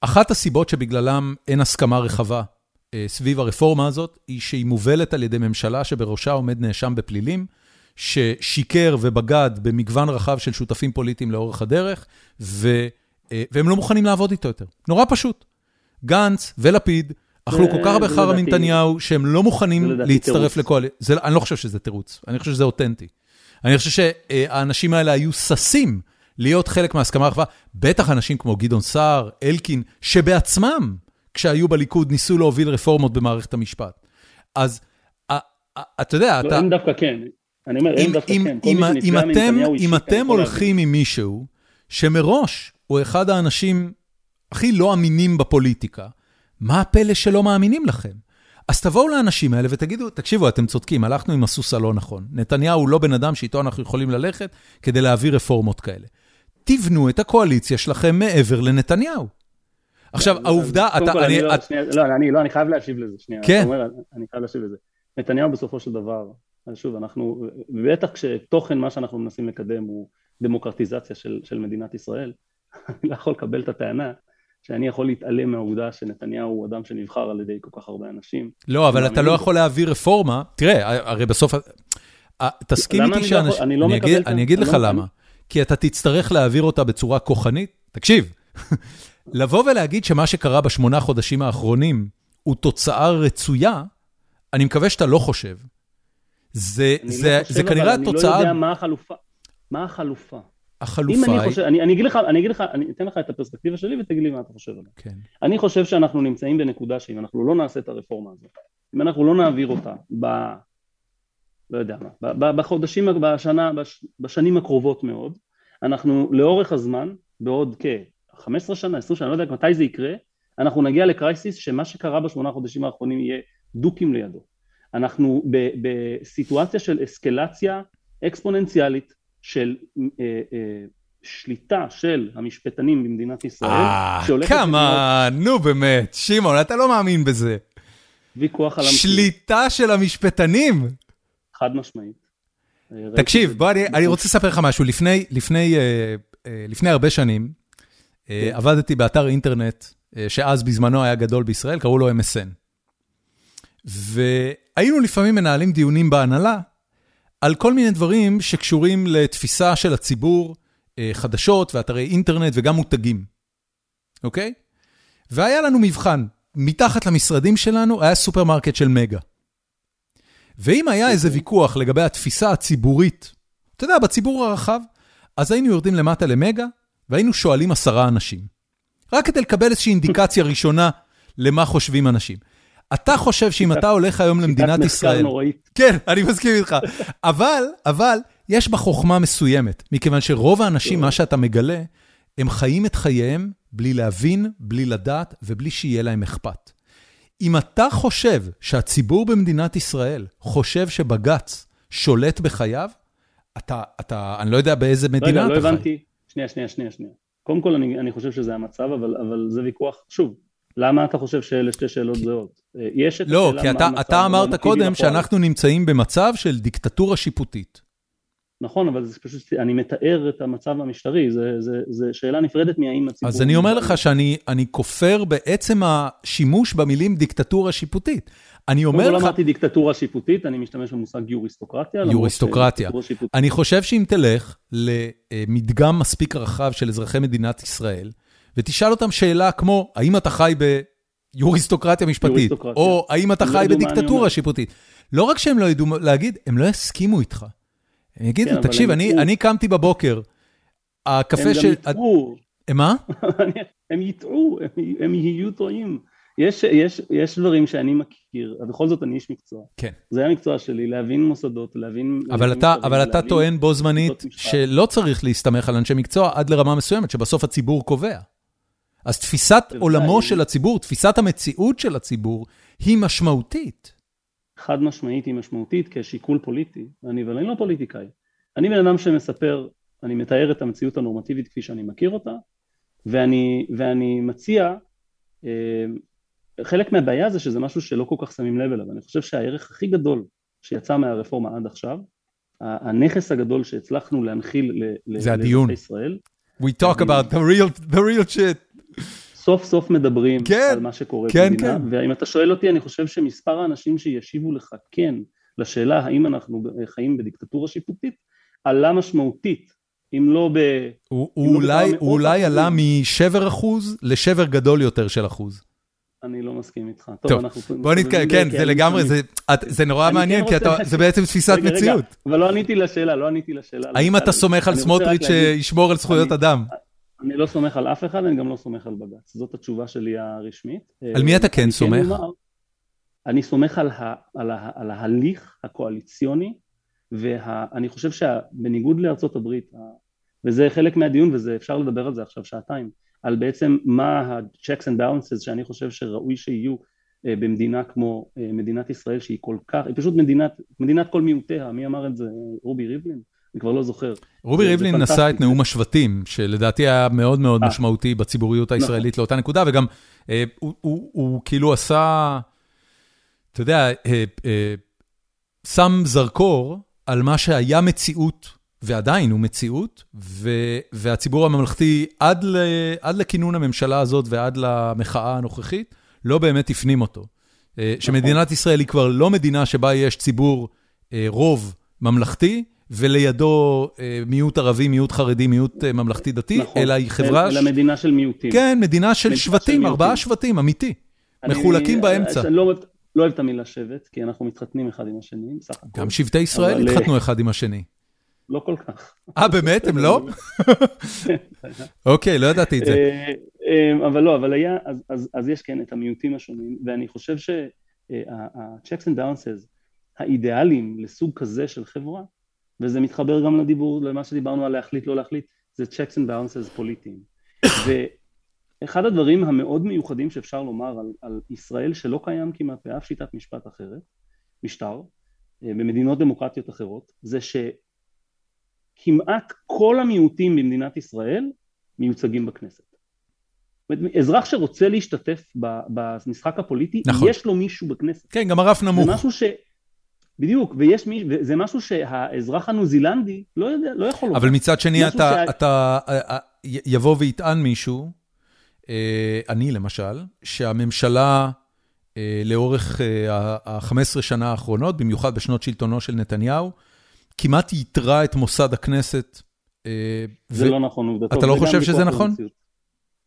S1: אחת הסיבות שבגללם אין הסכמה רחבה סביב הרפורמה הזאת, היא שהיא מובלת על ידי ממשלה שבראשה עומד נאשם בפלילים, ששיקר ובגד במגוון רחב של שותפים פוליטיים לאורך הדרך, ו, והם לא מוכנים לעבוד איתו יותר. נורא פשוט. גנץ ולפיד אכלו כל כך הרבה חרא מנתניהו, שהם לא מוכנים להצטרף לקואליציה. אני לא חושב שזה תירוץ, אני חושב שזה אותנטי. אני חושב שהאנשים האלה היו ששים להיות חלק מההסכמה הרחבה, בטח אנשים כמו גדעון סער, אלקין, שבעצמם, כשהיו בליכוד, ניסו להוביל רפורמות במערכת המשפט. אז אתה יודע,
S2: לא,
S1: אתה...
S2: הם דווקא כן. אני אומר, הם דווקא כן.
S1: אם אתם הולכים עם מישהו שמראש הוא אחד האנשים הכי לא אמינים בפוליטיקה, מה הפלא שלא מאמינים לכם? אז תבואו לאנשים האלה ותגידו, תקשיבו, אתם צודקים, הלכנו עם הסוס הלא נכון. נתניהו הוא לא בן אדם שאיתו אנחנו יכולים ללכת כדי להעביר רפורמות כאלה. תבנו את הקואליציה שלכם מעבר לנתניהו. עכשיו,
S2: לא,
S1: העובדה, אתה...
S2: אני לא, לא, אני לא, אני חייב להשיב לזה, שנייה. כן. אני חייב להשיב לזה. נתניהו בסופו של דבר, שוב, אנחנו, בטח כשתוכן מה שאנחנו מנסים לקדם הוא דמוקרטיזציה של, של מדינת ישראל, אני לא יכול לקבל את הטענה שאני יכול להתעלם מהעובדה שנתניהו הוא אדם שנבחר על ידי כל כך הרבה אנשים.
S1: לא, אבל אתה לא יכול להעביר רפורמה, תראה, הרי בסוף, תסכים איתי שאנשים, אני לא מקבל... אני אגיד לך למה, כי אתה תצטרך להעביר אותה בצורה כוחנית, תקשיב, לבוא ולהגיד שמה שקרה בשמונה חודשים האחרונים הוא תוצאה רצויה, אני מקווה שאתה לא חושב. זה, זה, לא זה כנראה התוצאה...
S2: אני לא יודע מה החלופה. מה החלופה?
S1: החלופה
S2: היא... חושב, אני, אני אגיד לך, אני אגיד לך, אני אתן לך את הפרספקטיבה שלי ותגיד לי מה אתה חושב עליה.
S1: כן.
S2: אני חושב שאנחנו נמצאים בנקודה שאם אנחנו לא נעשה את הרפורמה הזאת, אם אנחנו לא נעביר אותה ב... לא יודע מה, בחודשים, בשנה, בש, בשנים הקרובות מאוד, אנחנו לאורך הזמן, בעוד כ-15 שנה, 20 שנה, לא יודע מתי זה יקרה, אנחנו נגיע לקרייסיס שמה שקרה בשמונה חודשים האחרונים יהיה דוקים לידו. אנחנו בסיטואציה של אסקלציה אקספוננציאלית של אה, אה, שליטה של המשפטנים במדינת ישראל,
S1: אה, כמה, נו באמת, שמעון, אתה לא מאמין בזה.
S2: ויכוח על.
S1: שליטה של המשפטנים?
S2: חד משמעית.
S1: תקשיב, בוא, אני, אני רוצה לספר לך משהו. לפני, לפני, לפני הרבה שנים, כן. עבדתי באתר אינטרנט, שאז בזמנו היה גדול בישראל, קראו לו MSN. והיינו לפעמים מנהלים דיונים בהנהלה על כל מיני דברים שקשורים לתפיסה של הציבור, אה, חדשות ואתרי אינטרנט וגם מותגים, אוקיי? והיה לנו מבחן, מתחת למשרדים שלנו היה סופרמרקט של מגה. ואם היה איזה אוקיי. ויכוח לגבי התפיסה הציבורית, אתה יודע, בציבור הרחב, אז היינו יורדים למטה למגה, והיינו שואלים עשרה אנשים. רק כדי לקבל איזושהי אינדיקציה ראשונה למה חושבים אנשים. אתה חושב שאם אתה הולך היום למדינת ישראל... כן, אני מסכים איתך. אבל, אבל, יש בה חוכמה מסוימת, מכיוון שרוב האנשים, מה שאתה מגלה, הם חיים את חייהם בלי להבין, בלי לדעת ובלי שיהיה להם אכפת. אם אתה חושב שהציבור במדינת ישראל חושב שבג"ץ שולט בחייו, אתה, אתה, אני לא יודע באיזה מדינה
S2: רגע,
S1: אתה
S2: לא חי. רגע, לא הבנתי. שנייה, שנייה, שנייה, שנייה. קודם כל, אני, אני חושב שזה המצב, אבל, אבל זה ויכוח, שוב, למה אתה חושב שאלה שתי שאלות זהות? אה, יש את
S1: לא, כי אתה, אתה אמרת קודם שאנחנו נמצאים במצב של דיקטטורה שיפוטית.
S2: נכון, אבל זה פשוט, אני מתאר את המצב המשטרי, זו שאלה נפרדת מהאם הציבור...
S1: אז אני אומר לך שאני כופר בעצם השימוש במילים דיקטטורה שיפוטית. אני אומר לך...
S2: לא אמרתי דיקטטורה שיפוטית, אני משתמש במושג יוריסטוקרטיה.
S1: יוריסטוקרטיה. אני חושב שאם תלך למדגם מספיק רחב של אזרחי מדינת ישראל, ותשאל אותם שאלה כמו, האם אתה חי ביוריסטוקרטיה משפטית, או האם אתה חי בדיקטטורה שיפוטית. לא רק שהם לא ידעו להגיד, הם לא יסכימו איתך. הם יגידו, כן, תקשיב, אני קמתי בבוקר, הקפה של...
S2: הם גם יטעו.
S1: מה?
S2: הם יטעו, הם יהיו טועים. יש, יש, יש דברים שאני מכיר, בכל זאת אני איש מקצוע.
S1: כן.
S2: זה המקצוע שלי, להבין מוסדות, להבין...
S1: אבל אתה, אבל אתה טוען בו זמנית שלא צריך להסתמך על אנשי מקצוע עד לרמה מסוימת, שבסוף הציבור קובע. אז תפיסת עולמו של הציבור, תפיסת המציאות של הציבור, היא משמעותית.
S2: חד משמעית היא משמעותית כשיקול פוליטי, אני, אבל אני לא פוליטיקאי. אני בן אדם שמספר, אני מתאר את המציאות הנורמטיבית כפי שאני מכיר אותה, ואני, ואני מציע, אה, חלק מהבעיה זה שזה משהו שלא כל כך שמים לב אליו, אני חושב שהערך הכי גדול שיצא מהרפורמה עד עכשיו, הנכס הגדול שהצלחנו להנחיל
S1: לאזרחי ישראל. We talk about the real, the real shit.
S2: סוף סוף מדברים כן, על מה שקורה כן, במדינה, כן. ואם אתה שואל אותי, אני חושב שמספר האנשים שישיבו לך כן לשאלה האם אנחנו חיים בדיקטטורה שיפוטית, עלה משמעותית, אם לא ב...
S1: הוא, הוא לא אולי, הוא אולי עלה משבר אחוז לשבר גדול יותר של אחוז.
S2: אני לא מסכים איתך.
S1: טוב, טוב אנחנו... בוא נתקדם, כן, זה לגמרי, זה, את, זה נורא מעניין, כן כי אתה, זה בעצם תפיסת רגע, מציאות. רגע,
S2: אבל לא עניתי לשאלה, לא עניתי לשאלה.
S1: האם אתה סומך על סמוטריץ' שישמור על זכויות אדם?
S2: אני לא סומך על אף אחד, אני גם לא סומך על בג"ץ. זאת התשובה שלי הרשמית.
S1: על מי אתה כן, כן סומך?
S2: אני סומך על, ה, על, ה, על ההליך הקואליציוני, ואני חושב שבניגוד לארצות הברית, וזה חלק מהדיון ואפשר לדבר על זה עכשיו שעתיים, על בעצם מה ה-checks and balances שאני חושב שראוי שיהיו אה, במדינה כמו אה, מדינת ישראל שהיא כל כך, היא פשוט מדינת, מדינת כל מיעוטיה, מי אמר את זה? רובי ריבלין? אני כבר לא זוכר.
S1: רובי ריבלין נשא את נאום השבטים, שלדעתי היה מאוד מאוד אה. משמעותי בציבוריות נכון. הישראלית לאותה נקודה, וגם הוא כאילו עשה, אתה יודע, שם זרקור על מה שהיה מציאות ועדיין הוא מציאות, והציבור הממלכתי עד לכינון הממשלה הזאת ועד למחאה הנוכחית, לא באמת הפנים אותו. אה, נכון. שמדינת ישראל היא כבר לא מדינה שבה יש ציבור אה, רוב ממלכתי, ולידו אה, מיעוט ערבי, מיעוט חרדי, מיעוט ממלכתי דתי, נכון. אלא היא חברה...
S2: אלא מדינה של מיעוטים.
S1: כן, מדינה של שבטים, ארבעה שבטים, אמיתי. מחולקים באמצע.
S2: לא, לא אוהב את המילה שבט, כי אנחנו מתחתנים אחד עם השני, בסך הכול.
S1: גם שבטי ישראל התחתנו אחד עם השני.
S2: לא כל כך.
S1: אה, באמת? הם לא? אוקיי, לא ידעתי את זה. אה,
S2: אה, אבל לא, אבל היה, אז יש כן את המיעוטים השונים, ואני חושב שה-checks and balances האידיאליים לסוג כזה של חברה, וזה מתחבר גם לדיבור, למה שדיברנו על להחליט, לא להחליט, זה checks and balances פוליטיים. ואחד הדברים המאוד מיוחדים שאפשר לומר על, על ישראל, שלא קיים כמעט באף שיטת משפט אחרת, משטר, אה, במדינות דמוקרטיות אחרות, זה ש... כמעט כל המיעוטים במדינת ישראל מיוצגים בכנסת. אזרח שרוצה להשתתף במשחק הפוליטי, נכון. יש לו מישהו בכנסת.
S1: כן, גם הרף נמוך.
S2: זה משהו ש... בדיוק, ויש מי, וזה משהו שהאזרח הניו זילנדי לא יודע, לא יכול...
S1: אבל מצד שני, אתה, שה... אתה אה, אה, יבוא ויטען מישהו, אה, אני למשל, שהממשלה לאורך ה-15 שנה האחרונות, במיוחד בשנות שלטונו של נתניהו, כמעט ייתרה את מוסד הכנסת.
S2: אה, זה לא נכון עובדתו.
S1: אתה לא חושב שזה נכון?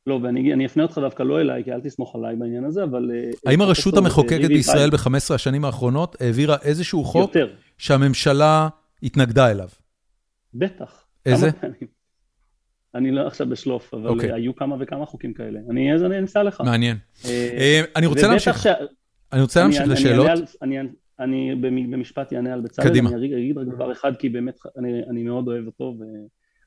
S2: לא, ואני אפנה אותך דווקא לא אליי, כי אל תסמוך עליי בעניין הזה, אבל... אה,
S1: האם הרשות המחוקקת בישראל ב-15 השנים האחרונות העבירה איזשהו חוק שהממשלה התנגדה אליו?
S2: בטח.
S1: איזה?
S2: אני לא עכשיו בשלוף, אבל אוקיי. היו כמה וכמה חוקים כאלה. אני אנסה לך.
S1: מעניין. אה, אני רוצה להמשיך. אני רוצה להמשיך לשאלות.
S2: אני במשפט אענה על בצלאל, קדימה. אני אגיד רק דבר אחד כי באמת אני, אני מאוד אוהב אותו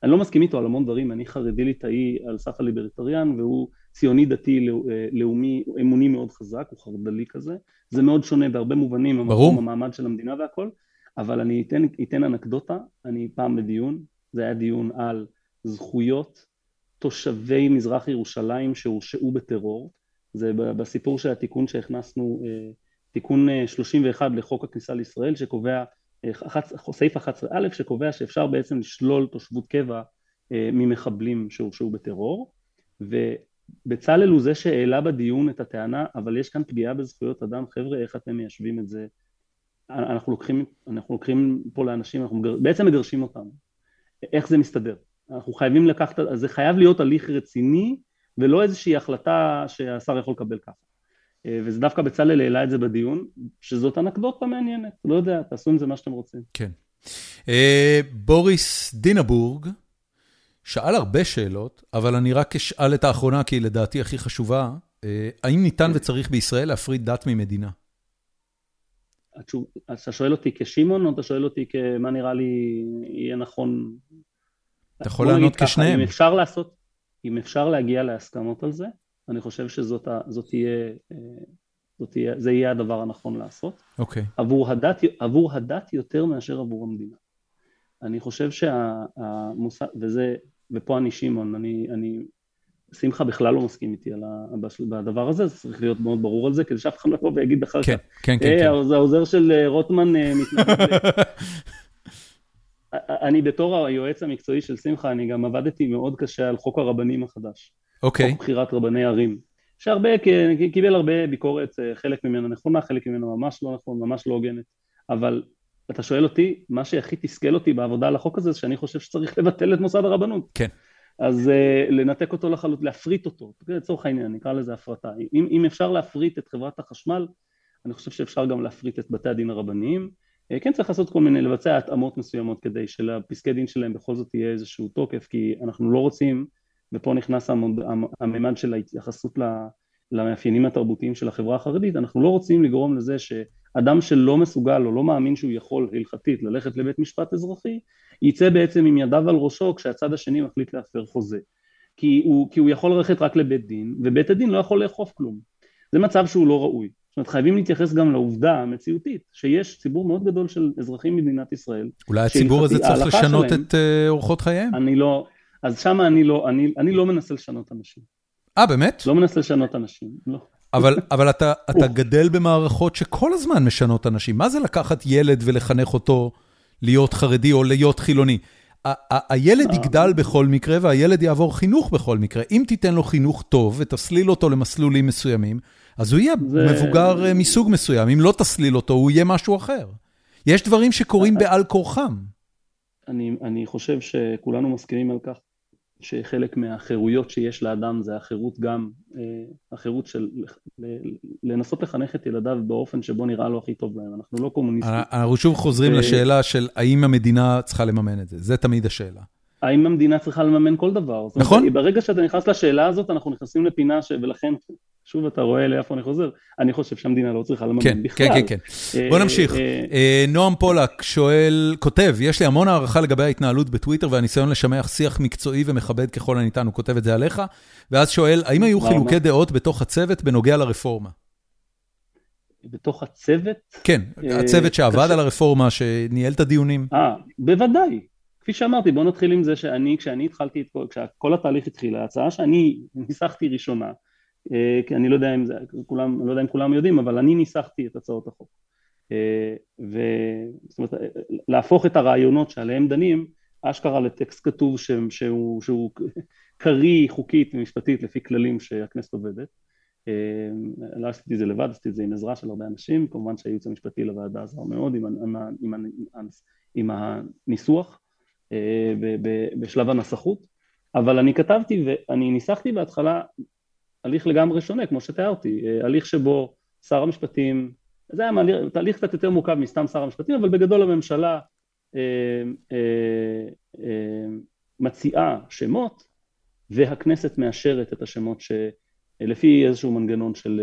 S2: ואני לא מסכים איתו על המון דברים, אני חרדי ליטאי על סך הליברטריאן והוא ציוני דתי לאומי, אמוני מאוד חזק, הוא חרד"לי כזה, זה מאוד שונה בהרבה מובנים,
S1: ברור,
S2: המעמד של המדינה והכל, אבל אני אתן, אתן אנקדוטה, אני פעם בדיון, זה היה דיון על זכויות תושבי מזרח ירושלים שהורשעו בטרור, זה בסיפור של התיקון שהכנסנו אה, תיקון 31 אה, לחוק הכניסה לישראל שקובע, אה, סעיף 11א שקובע שאפשר בעצם לשלול תושבות קבע אה, ממחבלים שהורשעו בטרור ובצלאל הוא זה שהעלה בדיון את הטענה אבל יש כאן פגיעה בזכויות אדם. חבר'ה איך אתם מיישבים את זה? אנחנו לוקחים, אנחנו לוקחים פה לאנשים, אנחנו בעצם מגרשים אותם. איך זה מסתדר? אנחנו חייבים לקחת, זה חייב להיות הליך רציני ולא איזושהי החלטה שהשר יכול לקבל ככה. אה, וזה דווקא בצלאל העלה את זה בדיון, שזאת אנקדוטה מעניינת, לא יודע, תעשו עם זה מה שאתם רוצים.
S1: כן. אה, בוריס דינבורג שאל הרבה שאלות, אבל אני רק אשאל את האחרונה, כי היא לדעתי הכי חשובה. אה, האם ניתן וצריך בישראל להפריד דת ממדינה?
S2: אתה שואל אותי כשמעון, או אתה שואל אותי כמה נראה לי יהיה נכון?
S1: אתה יכול לענות כשניהם.
S2: אם אפשר לעשות, אם אפשר להגיע להסכמות על זה, אני חושב שזאת תהיה, אה, זאת תהיה, זה יהיה הדבר הנכון לעשות.
S1: אוקיי. Okay.
S2: עבור הדת, עבור הדת יותר מאשר עבור המדינה. אני חושב שהמוסד, וזה, ופה אני שמעון, אני, אני שמחה בכלל לא מסכים איתי על הדבר הזה, זה צריך להיות מאוד ברור על זה, כדי שאף אחד לא יבוא ויגיד אחר
S1: כן,
S2: כך,
S1: כן, כן,
S2: אה,
S1: כן.
S2: זה העוזר של אה, רוטמן אה, מתנגד. אני בתור היועץ המקצועי של שמחה, אני גם עבדתי מאוד קשה על חוק הרבנים החדש.
S1: אוקיי,
S2: חוק בחירת רבני ערים. שהרבה, קיבל הרבה ביקורת, אה, חלק ממנה נכונה, חלק ממנה ממש לא נכון, ממש לא הוגנת. אבל אתה שואל אותי, מה שהכי תסכל אותי בעבודה על החוק הזה, זה שאני חושב שצריך לבטל את מוסד הרבנות.
S1: כן.
S2: אז uh, לנתק אותו לחלוטין, להפריט אותו, לצורך העניין, נקרא לזה הפרטה. אם, אם אפשר להפריט את חברת החשמל, אני חושב שאפשר גם להפריט את בתי הדין הרבניים. Uh, כן צריך לעשות כל מיני, לבצע התאמות מסוימות כדי שלפסקי דין שלהם בכל זאת יהיה איזשהו תוקף, כי אנחנו לא רוצים, ופה נכנס המוד, הממד של ההתייחסות למאפיינים התרבותיים של החברה החרדית, אנחנו לא רוצים לגרום לזה שאדם שלא מסוגל או לא מאמין שהוא יכול הלכתית ללכת לבית משפט אזרחי, יצא בעצם עם ידיו על ראשו כשהצד השני מחליט להפר חוזה. כי הוא, כי הוא יכול ללכת רק לבית דין, ובית הדין לא יכול לאכוף כלום. זה מצב שהוא לא ראוי. זאת אומרת, חייבים להתייחס גם לעובדה המציאותית, שיש ציבור מאוד גדול של אזרחים במדינת ישראל.
S1: אולי הציבור הזה צריך לשנות שלהם, את uh, אורחות חייהם?
S2: אני לא, אז שמה אני לא, אני, אני לא מנסה לשנות אנשים.
S1: אה, באמת?
S2: לא מנסה לשנות אנשים, לא.
S1: אבל, אבל אתה, אתה גדל במערכות שכל הזמן משנות אנשים. מה זה לקחת ילד ולחנך אותו להיות חרדי או להיות חילוני? הילד יגדל בכל מקרה והילד יעבור חינוך בכל מקרה. אם תיתן לו חינוך טוב ותסליל אותו למסלולים מסוימים, אז הוא יהיה זה... מבוגר מסוג מסוים. אם לא תסליל אותו, הוא יהיה משהו אחר. יש דברים שקורים בעל כורחם.
S2: אני, אני חושב שכולנו מסכימים על כך שחלק מהחירויות שיש לאדם זה החירות גם, החירות של לנסות לחנך את ילדיו באופן שבו נראה לו הכי טוב להם, אנחנו לא קומוניסטים.
S1: אנחנו שוב חוזרים לשאלה של האם המדינה צריכה לממן את זה, זה תמיד השאלה.
S2: האם המדינה צריכה לממן כל דבר.
S1: נכון.
S2: ברגע שאתה נכנס לשאלה הזאת, אנחנו נכנסים לפינה ש... ולכן, שוב אתה רואה לאיפה אני חוזר, אני חושב שהמדינה לא צריכה לממן
S1: כן,
S2: בכלל.
S1: כן, כן, כן. בוא נמשיך. נועם פולק שואל, כותב, יש לי המון הערכה לגבי ההתנהלות בטוויטר והניסיון לשמח שיח מקצועי ומכבד ככל הניתן, הוא כותב את זה עליך, ואז שואל, האם היו חילוקי דעות בתוך הצוות בנוגע לרפורמה?
S2: בתוך הצוות?
S1: כן, הצוות שעבד על הרפורמה, שניהל את הדיונים.
S2: אה, בוודאי. כפי שאמרתי, בוא נתחיל עם זה שאני, כשאני התחלתי את כל, כשכל התהליך התחיל, ההצעה שאני ניסחתי ראשונה, אני לא יודע אם זה, כולם, לא יודע אם כולם יודעים, אבל אני ניסחתי את הצעות החוק. וזאת אומרת, להפוך את הרעיונות שעליהם דנים, אשכרה לטקסט כתוב שהוא, שהוא, שהוא קריא חוקית ומשפטית לפי כללים שהכנסת עובדת. לא עשיתי את זה לבד, עשיתי את זה עם עזרה של הרבה אנשים, כמובן שהייעוץ המשפטי לוועדה עזר מאוד עם, עם, עם, עם הניסוח. בשלב הנסחות, אבל אני כתבתי ואני ניסחתי בהתחלה הליך לגמרי שונה, כמו שתיארתי, הליך שבו שר המשפטים, זה היה תהליך קצת יותר מורכב מסתם שר המשפטים, אבל בגדול הממשלה אה, אה, אה, מציעה שמות והכנסת מאשרת את השמות שלפי איזשהו מנגנון של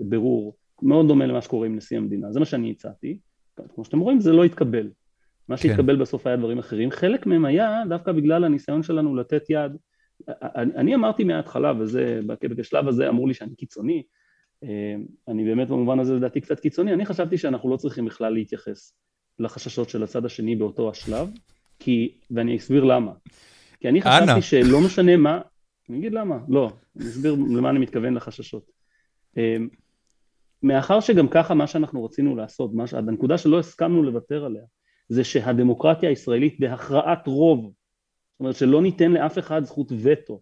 S2: בירור, מאוד דומה למה שקורה עם נשיא המדינה, זה מה שאני הצעתי, כמו שאתם רואים זה לא התקבל. מה שהתקבל כן. בסוף היה דברים אחרים, חלק מהם היה דווקא בגלל הניסיון שלנו לתת יד, אני, אמרתי מההתחלה, וזה, בשלב הזה אמרו לי שאני קיצוני, אני באמת במובן הזה לדעתי קצת קיצוני, אני חשבתי שאנחנו לא צריכים בכלל להתייחס לחששות של הצד השני באותו השלב, כי, ואני אסביר למה, כי אני חשבתי אנה. שלא משנה מה, אני אגיד למה, לא, אני אסביר למה אני מתכוון לחששות. מאחר שגם ככה מה שאנחנו רצינו לעשות, מה, הנקודה שלא הסכמנו לוותר עליה, זה שהדמוקרטיה הישראלית בהכרעת רוב, זאת אומרת שלא ניתן לאף אחד זכות וטו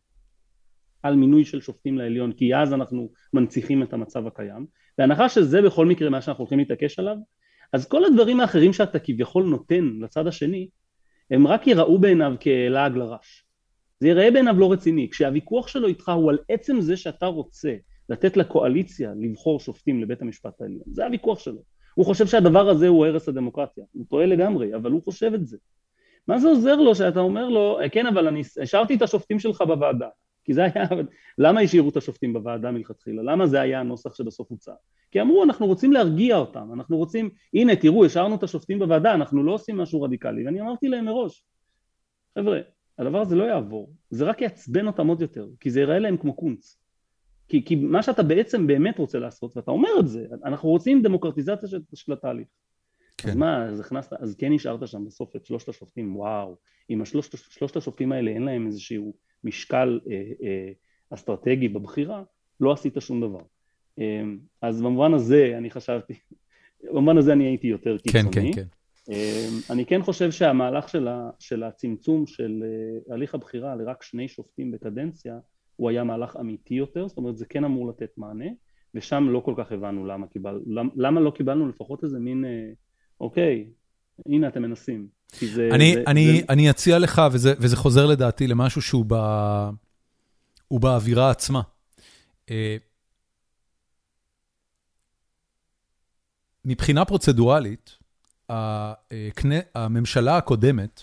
S2: על מינוי של שופטים לעליון, כי אז אנחנו מנציחים את המצב הקיים, בהנחה שזה בכל מקרה מה שאנחנו הולכים להתעקש עליו, אז כל הדברים האחרים שאתה כביכול נותן לצד השני, הם רק יראו בעיניו כלעג לרש. זה ייראה בעיניו לא רציני. כשהוויכוח שלו איתך הוא על עצם זה שאתה רוצה לתת לקואליציה לבחור שופטים לבית המשפט העליון, זה הוויכוח שלו. הוא חושב שהדבר הזה הוא הרס הדמוקרטיה, הוא טועה לגמרי, אבל הוא חושב את זה. מה זה עוזר לו שאתה אומר לו, כן אבל אני השארתי את השופטים שלך בוועדה, כי זה היה, למה השאירו את השופטים בוועדה מלכתחילה? למה זה היה הנוסח שבסוף הוצע? כי אמרו אנחנו רוצים להרגיע אותם, אנחנו רוצים, הנה תראו השארנו את השופטים בוועדה, אנחנו לא עושים משהו רדיקלי, ואני אמרתי להם מראש, חבר'ה, הדבר הזה לא יעבור, זה רק יעצבן אותם עוד יותר, כי זה ייראה להם כמו קונץ. כי, כי מה שאתה בעצם באמת רוצה לעשות, ואתה אומר את זה, אנחנו רוצים דמוקרטיזציה של, של התהליך. כן. אז מה, אז הכנסת, אז כן נשארת שם בסוף את שלושת השופטים, וואו, אם השלושת, שלושת השופטים האלה אין להם איזשהו משקל אה, אה, אסטרטגי בבחירה, לא עשית שום דבר. אמ, אז במובן הזה אני חשבתי, במובן הזה אני הייתי יותר קיצוני.
S1: כן, כן, כן.
S2: אמ, אני כן חושב שהמהלך של, ה, של הצמצום של אה, הליך הבחירה לרק שני שופטים בקדנציה הוא היה מהלך אמיתי יותר, זאת אומרת זה כן אמור לתת מענה ושם לא כל כך הבנו למה קיבלנו, למה לא קיבלנו לפחות איזה מין אה, אוקיי, הנה אתם מנסים.
S1: זה, אני, זה, אני, זה... אני אציע לך, וזה, וזה חוזר לדעתי למשהו שהוא ב, באווירה עצמה. אה, מבחינה פרוצדורלית, הממשלה הקודמת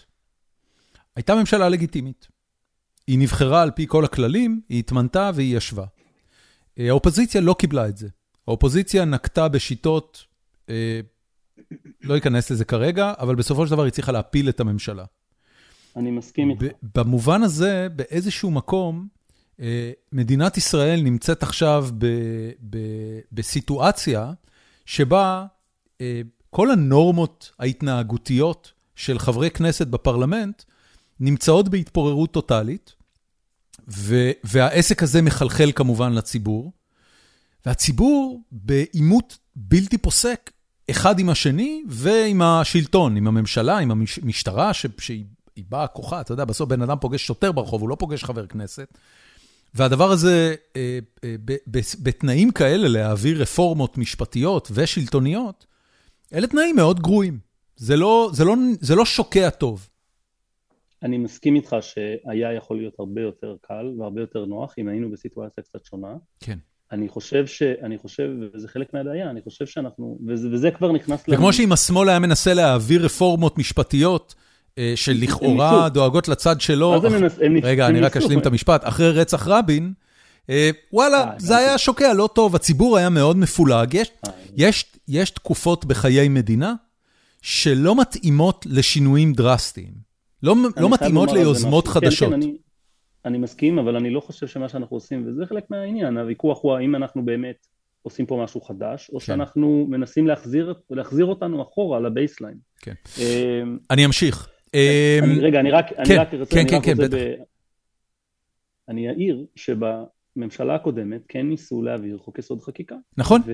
S1: הייתה ממשלה לגיטימית. היא נבחרה על פי כל הכללים, היא התמנתה והיא ישבה. האופוזיציה לא קיבלה את זה. האופוזיציה נקטה בשיטות, אה, לא אכנס לזה כרגע, אבל בסופו של דבר היא צריכה להפיל את הממשלה.
S2: אני מסכים איתך.
S1: במובן הזה, באיזשהו מקום, אה, מדינת ישראל נמצאת עכשיו בסיטואציה שבה אה, כל הנורמות ההתנהגותיות של חברי כנסת בפרלמנט נמצאות בהתפוררות טוטאלית, והעסק הזה מחלחל כמובן לציבור, והציבור בעימות בלתי פוסק, אחד עם השני ועם השלטון, עם הממשלה, עם המשטרה, שהיא באה כוחה, אתה יודע, בסוף בן אדם פוגש שוטר ברחוב, הוא לא פוגש חבר כנסת. והדבר הזה, אה, אה, בתנאים כאלה להעביר רפורמות משפטיות ושלטוניות, אלה תנאים מאוד גרועים. זה לא, זה לא, זה לא שוקע טוב.
S2: אני מסכים איתך שהיה יכול להיות הרבה יותר קל והרבה יותר נוח אם היינו בסיטואציה קצת שונה.
S1: כן.
S2: אני חושב ש... אני חושב, וזה חלק מהבעיה, אני חושב שאנחנו... וזה, וזה כבר נכנס...
S1: וכמו לנו... שאם השמאל היה מנסה להעביר רפורמות משפטיות, אה, שלכאורה דואגות לצד שלו...
S2: אח... הם, הם
S1: רגע, הם אני רק אשלים את המשפט. אחרי רצח רבין, אה, וואלה, אה, זה היה שוקע לא טוב, הציבור היה מאוד מפולג. יש, יש, יש תקופות בחיי מדינה שלא מתאימות לשינויים דרסטיים. לא, לא מתאימות ליוזמות חדשות. כן, כן,
S2: אני, אני מסכים, אבל אני לא חושב שמה שאנחנו עושים, וזה חלק מהעניין, הוויכוח הוא האם אנחנו באמת עושים פה משהו חדש, או כן. שאנחנו מנסים להחזיר, להחזיר אותנו אחורה לבייסליין.
S1: כן. אמ, אני אמשיך.
S2: אני, רגע, אני רק, כן, אני רק רוצה, כן, כן, כן, בטח. ב... אני אעיר שב... הממשלה הקודמת כן ניסו להעביר חוק יסוד חקיקה.
S1: נכון, ו...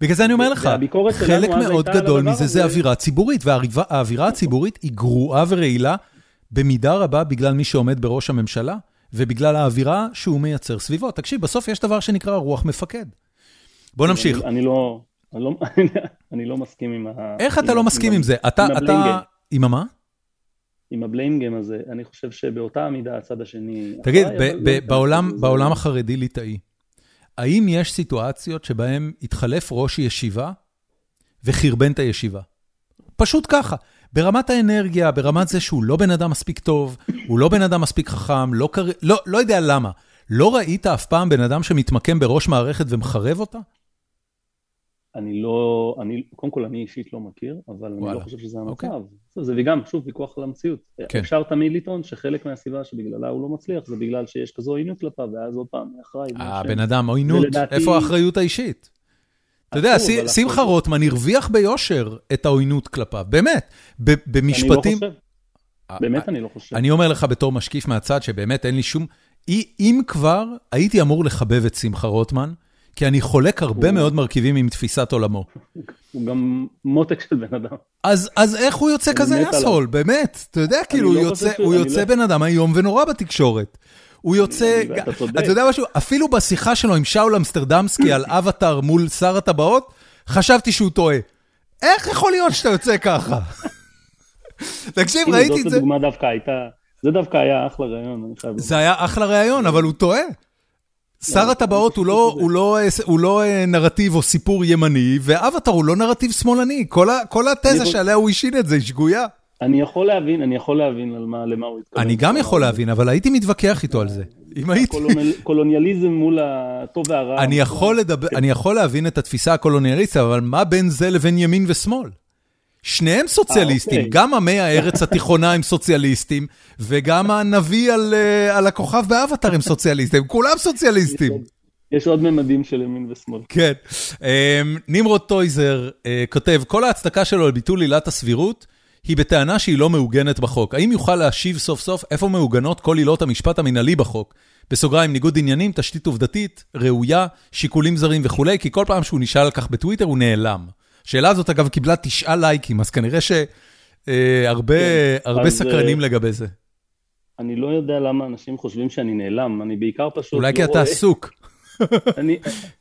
S1: בגלל זה אני אומר לך, חלק מאוד גדול מזה זה אווירה ציבורית, והאווירה הציבורית היא גרועה ורעילה במידה רבה בגלל מי שעומד בראש הממשלה, ובגלל האווירה שהוא מייצר סביבו. תקשיב, בסוף יש דבר שנקרא רוח מפקד. בוא נמשיך.
S2: אני, אני לא... אני לא, אני לא מסכים עם ה...
S1: איך אתה לא מסכים עם זה? אתה, אתה... עם המה?
S2: עם הבליים גיים הזה, אני חושב שבאותה המידה הצד השני...
S1: תגיד, לא בעולם החרדי-ליטאי, האם יש סיטואציות שבהן התחלף ראש ישיבה וחרבן את הישיבה? פשוט ככה, ברמת האנרגיה, ברמת זה שהוא לא בן אדם מספיק טוב, הוא לא בן אדם מספיק חכם, לא, קר... לא, לא יודע למה. לא ראית אף פעם בן אדם שמתמקם בראש מערכת ומחרב אותה?
S2: אני לא, אני, קודם כל אני אישית לא מכיר, אבל וואלה. אני לא חושב שזה אוקיי. המצב. אוקיי. זה וגם, שוב, ויכוח על המציאות. כן. אפשר תמיד לטעון שחלק מהסיבה שבגללה הוא לא מצליח, זה בגלל שיש כזו עוינות כלפיו, ואז עוד פעם, אחראי.
S1: אה, בן אדם, עוינות, ולדעתי... איפה האחריות האישית? אתה יודע, שמחה רוטמן הרוויח ביושר את העוינות כלפיו, באמת, במשפטים...
S2: אני לא חושב. באמת אני לא חושב.
S1: אני אומר לך בתור משקיף מהצד, שבאמת אין לי שום... אם כבר, הייתי אמור לחבב את שמחה רוטמן, כי אני חולק הרבה מאוד מרכיבים עם תפיסת עולמו.
S2: הוא גם מותק של בן אדם.
S1: אז איך הוא יוצא כזה אסהול, באמת? אתה יודע, כאילו, הוא לא יוצא בן אדם איום ונורא בתקשורת. הוא יוצא, אתה יודע משהו, אפילו בשיחה שלו עם שאול אמסטרדמסקי על אבטאר מול שר הטבעות, חשבתי שהוא טועה. איך יכול להיות שאתה יוצא ככה? תקשיב, ראיתי את זה.
S2: זאת הדוגמה דווקא הייתה, זה דווקא היה אחלה ראיון, אני חייב
S1: זה היה אחלה ראיון, אבל הוא טועה. שר הטבעות הוא לא, הוא, לא, הוא לא אה, נרטיב או סיפור ימני, ואבטר הוא לא נרטיב שמאלני. כל, ה, כל התזה שעליה הוא השין את זה היא שגויה.
S2: אני יכול להבין, אני יכול להבין על מה, למה הוא התכוון.
S1: אני גם יכול להבין, אבל הייתי מתווכח איתו על זה. אם הייתי...
S2: קולוניאליזם מול הטוב והרע.
S1: אני יכול, לדבר, אני יכול להבין את התפיסה הקולוניאליסטית, אבל מה בין זה לבין ימין ושמאל? שניהם סוציאליסטים, אוקיי. גם עמי הארץ התיכונה הם סוציאליסטים, וגם הנביא על אה, הכוכב באבטר הם סוציאליסטים, כולם סוציאליסטים.
S2: יש עוד ממדים של ימין ושמאל.
S1: כן. אמ, נמרוד טויזר אה, כותב, כל ההצדקה שלו על ביטול עילת הסבירות, היא בטענה שהיא לא מעוגנת בחוק. האם יוכל להשיב סוף סוף איפה מעוגנות כל עילות המשפט המנהלי בחוק? בסוגריים, ניגוד עניינים, תשתית עובדתית, ראויה, שיקולים זרים וכולי, כי כל פעם שהוא נשאל על כך בטוויטר הוא נעלם. השאלה הזאת, אגב, קיבלה תשעה לייקים, אז כנראה שהרבה כן, אה, סקרנים לגבי זה.
S2: אני לא יודע למה אנשים חושבים שאני נעלם, אני בעיקר פשוט
S1: אולי לא כי אתה עסוק.
S2: אני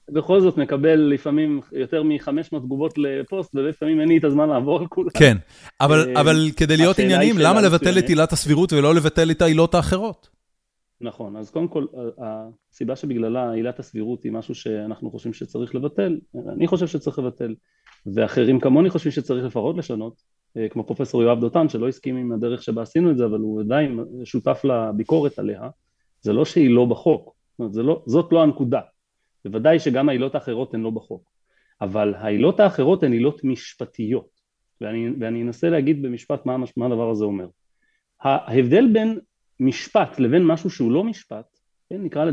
S2: בכל זאת מקבל לפעמים יותר מ-500 תגובות לפוסט, ולפעמים אין לי את הזמן לעבור על כולם.
S1: כן, אבל, אה, אבל כדי להיות עניינים, למה לבטל את עילת הסבירות ולא לבטל את העילות האחרות?
S2: נכון, אז קודם כל, הסיבה שבגללה עילת הסבירות היא משהו שאנחנו חושבים שצריך לבטל, אני חושב שצריך לבטל, ואחרים כמוני חושבים שצריך לפחות לשנות, אה, כמו פרופסור יואב דותן שלא הסכים עם הדרך שבה עשינו את זה, אבל הוא עדיין שותף לביקורת עליה, זה לא שהיא לא בחוק, זאת, לא, זאת לא הנקודה, בוודאי שגם העילות האחרות הן לא בחוק, אבל העילות האחרות הן עילות משפטיות, ואני, ואני אנסה להגיד במשפט מה, מה הדבר הזה אומר. ההבדל בין משפט לבין משהו שהוא לא משפט, כן, נקרא,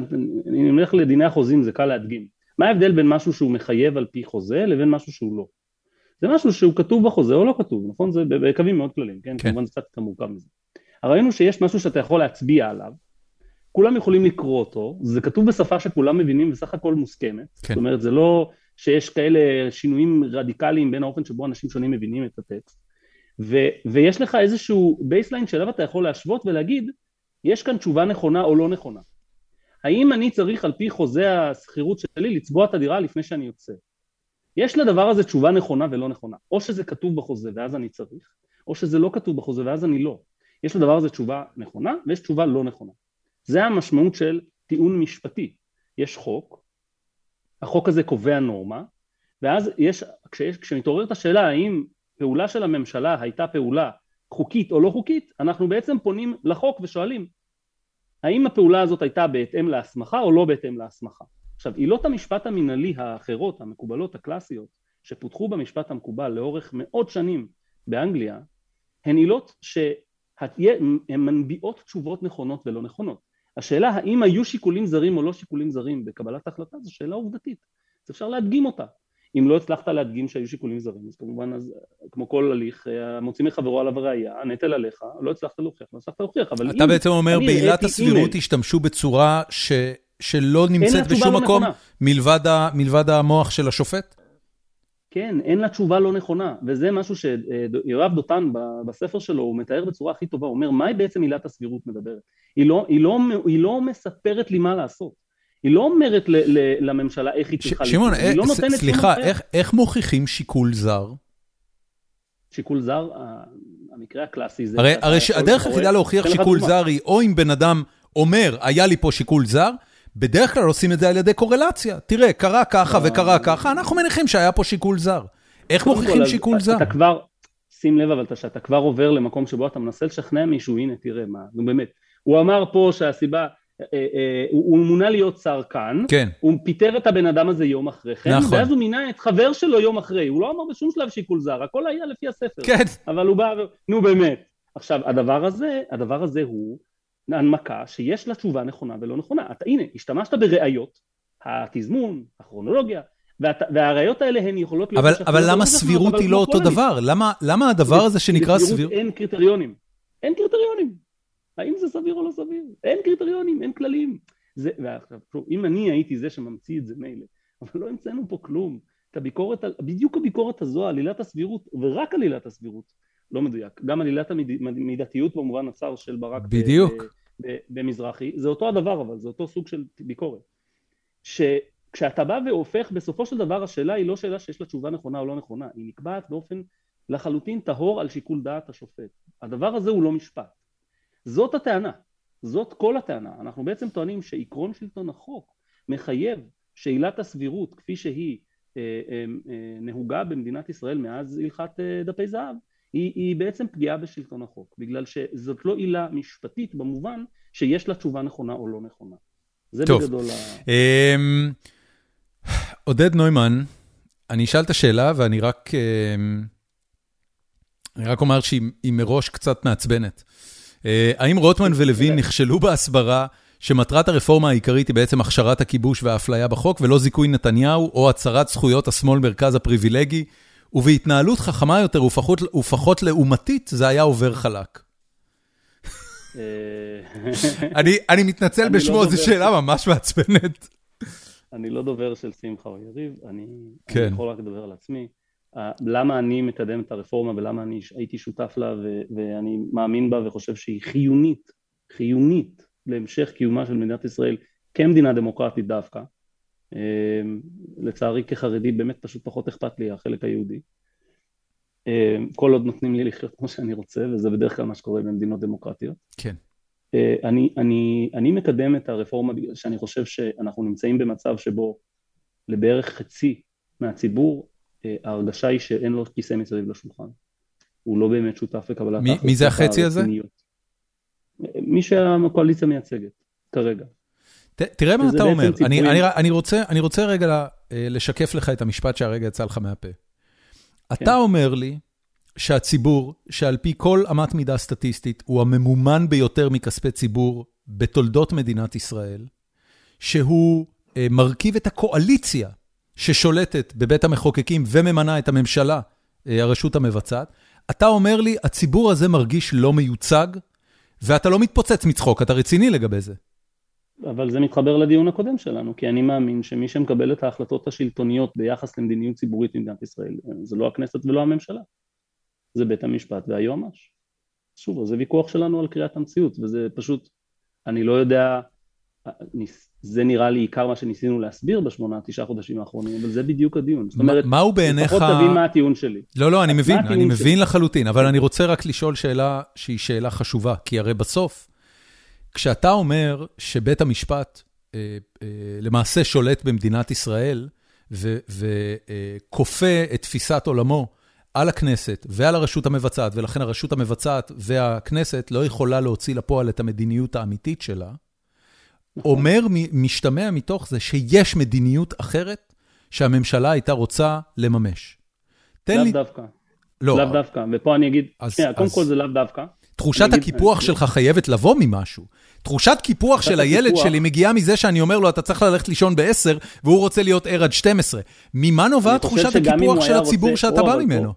S2: אני נלך לדיני החוזים זה קל להדגים, מה ההבדל בין משהו שהוא מחייב על פי חוזה לבין משהו שהוא לא? זה משהו שהוא כתוב בחוזה או לא כתוב, נכון? זה בקווים מאוד כלליים, כן? כן. כמובן זה קצת יותר מורכב מזה. הרעיון הוא שיש משהו שאתה יכול להצביע עליו, כולם יכולים לקרוא אותו, זה כתוב בשפה שכולם מבינים וסך הכל מוסכמת, כן. זאת אומרת זה לא שיש כאלה שינויים רדיקליים בין האופן שבו אנשים שונים מבינים את הטקסט, ו, ויש לך איזשהו baseline שאליו אתה יכול להשוות ולהגיד, יש כאן תשובה נכונה או לא נכונה. האם אני צריך על פי חוזה השכירות שלי לצבוע את הדירה לפני שאני יוצא? יש לדבר הזה תשובה נכונה ולא נכונה, או שזה כתוב בחוזה ואז אני צריך, או שזה לא כתוב בחוזה ואז אני לא. יש לדבר הזה תשובה נכונה ויש תשובה לא נכונה. זה המשמעות של טיעון משפטי. יש חוק, החוק הזה קובע נורמה, ואז יש, כשיש, כשמתעוררת השאלה האם פעולה של הממשלה הייתה פעולה חוקית או לא חוקית, אנחנו בעצם פונים לחוק ושואלים האם הפעולה הזאת הייתה בהתאם להסמכה או לא בהתאם להסמכה. עכשיו עילות המשפט המינהלי האחרות, המקובלות, הקלאסיות, שפותחו במשפט המקובל לאורך מאות שנים באנגליה, הן עילות שהן מנביאות תשובות נכונות ולא נכונות. השאלה האם היו שיקולים זרים או לא שיקולים זרים בקבלת החלטה זו שאלה עובדתית, אז אפשר להדגים אותה. אם לא הצלחת להדגים שהיו שיקולים זרים, אז כמובן, אז, כמו כל הליך, המוציא מחברו עליו הראייה, הנטל עליך, לא הצלחת להוכיח, לא הצלחת להוכיח, אבל
S1: אתה אם... בעצם אומר, בעילת הסבירות השתמשו בצורה ש... שלא נמצאת בשום מקום מלבד, ה... מלבד המוח של השופט?
S2: כן, אין לה תשובה לא נכונה, וזה משהו שיואב דותן בספר שלו, הוא מתאר בצורה הכי טובה, הוא אומר, מהי בעצם עילת הסבירות מדברת? היא לא, היא, לא, היא לא מספרת לי מה לעשות. היא לא אומרת ל, ל, לממשלה איך היא צריכה...
S1: שמעון, אה, לא סליחה, איך, איך מוכיחים שיקול זר?
S2: שיקול זר, המקרה הקלאסי זה...
S1: הרי, הרי הדרך היחידה להוכיח שיקול זר היא או אם בן אדם אומר, היה לי פה שיקול זר, בדרך כלל עושים את זה על ידי קורלציה. תראה, קרה ככה לא. וקרה ככה, אנחנו מניחים שהיה פה שיקול זר. איך מוכיחים שיקול זר?
S2: אתה כבר, שים לב אבל שאתה כבר עובר למקום שבו אתה מנסה לשכנע מישהו, הנה תראה מה, נו באמת. הוא אמר פה שהסיבה, אה, אה, הוא מונה להיות שר כאן,
S1: כן.
S2: הוא פיטר את הבן אדם הזה יום אחרי כן, נכון. ואז הוא מינה את חבר שלו יום אחרי, הוא לא אמר בשום שלב שיקול זר, הכל היה לפי הספר.
S1: כן.
S2: אבל הוא בא, נו באמת. עכשיו, הדבר הזה, הדבר הזה הוא הנמקה שיש לה תשובה נכונה ולא נכונה. אתה, הנה, השתמשת בראיות, התזמון, הכרונולוגיה, והראיות האלה הן יכולות
S1: להיות... אבל, אבל למה סבירות היא לא אותו דבר? למה, למה הדבר הזה שנקרא סביר...
S2: אין קריטריונים. אין קריטריונים. האם זה סביר או לא סביר? אין קריטריונים, אין כללים. זה, ועכשיו, אם אני הייתי זה שממציא את זה מילא, אבל לא המצאנו פה כלום. את הביקורת, בדיוק הביקורת הזו, על עילת הסבירות, ורק על עילת הסבירות, לא מדויק. גם על עילת המידתיות במובן הצר של ברק
S1: בדיוק.
S2: במזרחי, זה אותו הדבר אבל, זה אותו סוג של ביקורת. שכשאתה בא והופך, בסופו של דבר השאלה היא לא שאלה שיש לה תשובה נכונה או לא נכונה, היא נקבעת באופן לחלוטין טהור על שיקול דעת השופט. הדבר הזה הוא לא משפט. זאת הטענה, זאת כל הטענה. אנחנו בעצם טוענים שעקרון שלטון החוק מחייב שעילת הסבירות כפי שהיא אה, אה, אה, נהוגה במדינת ישראל מאז הלכת אה, דפי זהב, היא, היא בעצם פגיעה בשלטון החוק, בגלל שזאת לא עילה משפטית במובן שיש לה תשובה נכונה או לא נכונה. זה טוב. בגדול ה...
S1: אמ, עודד נוימן, אני אשאל את השאלה ואני רק, אמ, אני רק אומר שהיא מראש קצת מעצבנת. אה, האם רוטמן ולוין נכשלו בהסברה שמטרת הרפורמה העיקרית היא בעצם הכשרת הכיבוש והאפליה בחוק, ולא זיכוי נתניהו או הצהרת זכויות השמאל מרכז הפריבילגי, ובהתנהלות חכמה יותר ופחות, לעומתית, זה היה עובר חלק. אני מתנצל בשמו, זו שאלה ממש מעצבנת.
S2: אני לא דובר של שמחה או יריב, אני כן. יכול רק לדבר על עצמי. למה אני מקדם את הרפורמה ולמה אני הייתי שותף לה ואני מאמין בה וחושב שהיא חיונית, חיונית להמשך קיומה של מדינת ישראל כמדינה דמוקרטית דווקא. אמ, לצערי כחרדי באמת פשוט פחות אכפת לי החלק היהודי. אמ, כל עוד נותנים לי לחיות כמו שאני רוצה, וזה בדרך כלל מה שקורה במדינות דמוקרטיות.
S1: כן.
S2: אה, אני, אני, אני מקדם את הרפורמה בגלל שאני חושב שאנחנו נמצאים במצב שבו לבערך חצי מהציבור אה, ההרגשה היא שאין לו כיסא מסביב לשולחן. הוא לא באמת שותף לקבלת
S1: ההחלטות מי זה החצי הזה?
S2: מי שהקואליציה מייצגת, כרגע.
S1: תראה מה אתה אומר, אני, אני, אני, רוצה, אני רוצה רגע אה, לשקף לך את המשפט שהרגע יצא לך מהפה. כן. אתה אומר לי שהציבור, שעל פי כל אמת מידה סטטיסטית, הוא הממומן ביותר מכספי ציבור בתולדות מדינת ישראל, שהוא אה, מרכיב את הקואליציה ששולטת בבית המחוקקים וממנה את הממשלה, אה, הרשות המבצעת, אתה אומר לי, הציבור הזה מרגיש לא מיוצג, ואתה לא מתפוצץ מצחוק, אתה רציני לגבי זה.
S2: אבל זה מתחבר לדיון הקודם שלנו, כי אני מאמין שמי שמקבל את ההחלטות השלטוניות ביחס למדיניות ציבורית במדינת ישראל, זה לא הכנסת ולא הממשלה, זה בית המשפט והיועמ"ש. שוב, זה ויכוח שלנו על קריאת המציאות, וזה פשוט, אני לא יודע זה נראה לי עיקר מה שניסינו להסביר בשמונה, תשעה חודשים האחרונים, אבל זה בדיוק הדיון. זאת אומרת,
S1: מהו בעיניך...
S2: לפחות תבין מה הטיעון שלי.
S1: לא, לא, אני מבין, אני מבין לחלוטין, אבל אני רוצה רק לשאול שאלה שהיא שאלה חשובה, כי הרי בסוף, כשאתה אומר שבית המשפט אה, אה, למעשה שולט במדינת ישראל, וכופה את תפיסת עולמו על הכנסת ועל הרשות המבצעת, ולכן הרשות המבצעת והכנסת לא יכולה להוציא לפועל את המדיניות האמיתית שלה, נכון. אומר, משתמע מתוך זה שיש מדיניות אחרת שהממשלה הייתה רוצה לממש.
S2: תן לי... לאו דווקא. לא. לאו דווקא, ופה אני אגיד, אז, שנייה, אז... קודם כל זה לאו דווקא.
S1: תחושת הקיפוח. שלך חייבת לבוא ממשהו. תחושת קיפוח של הילד. שלי מגיעה מזה שאני אומר לו, אתה צריך ללכת לישון ב-10, והוא רוצה להיות ער עד 12. ממה נובעת תחושת הקיפוח של הציבור. שאתה בא ממנו?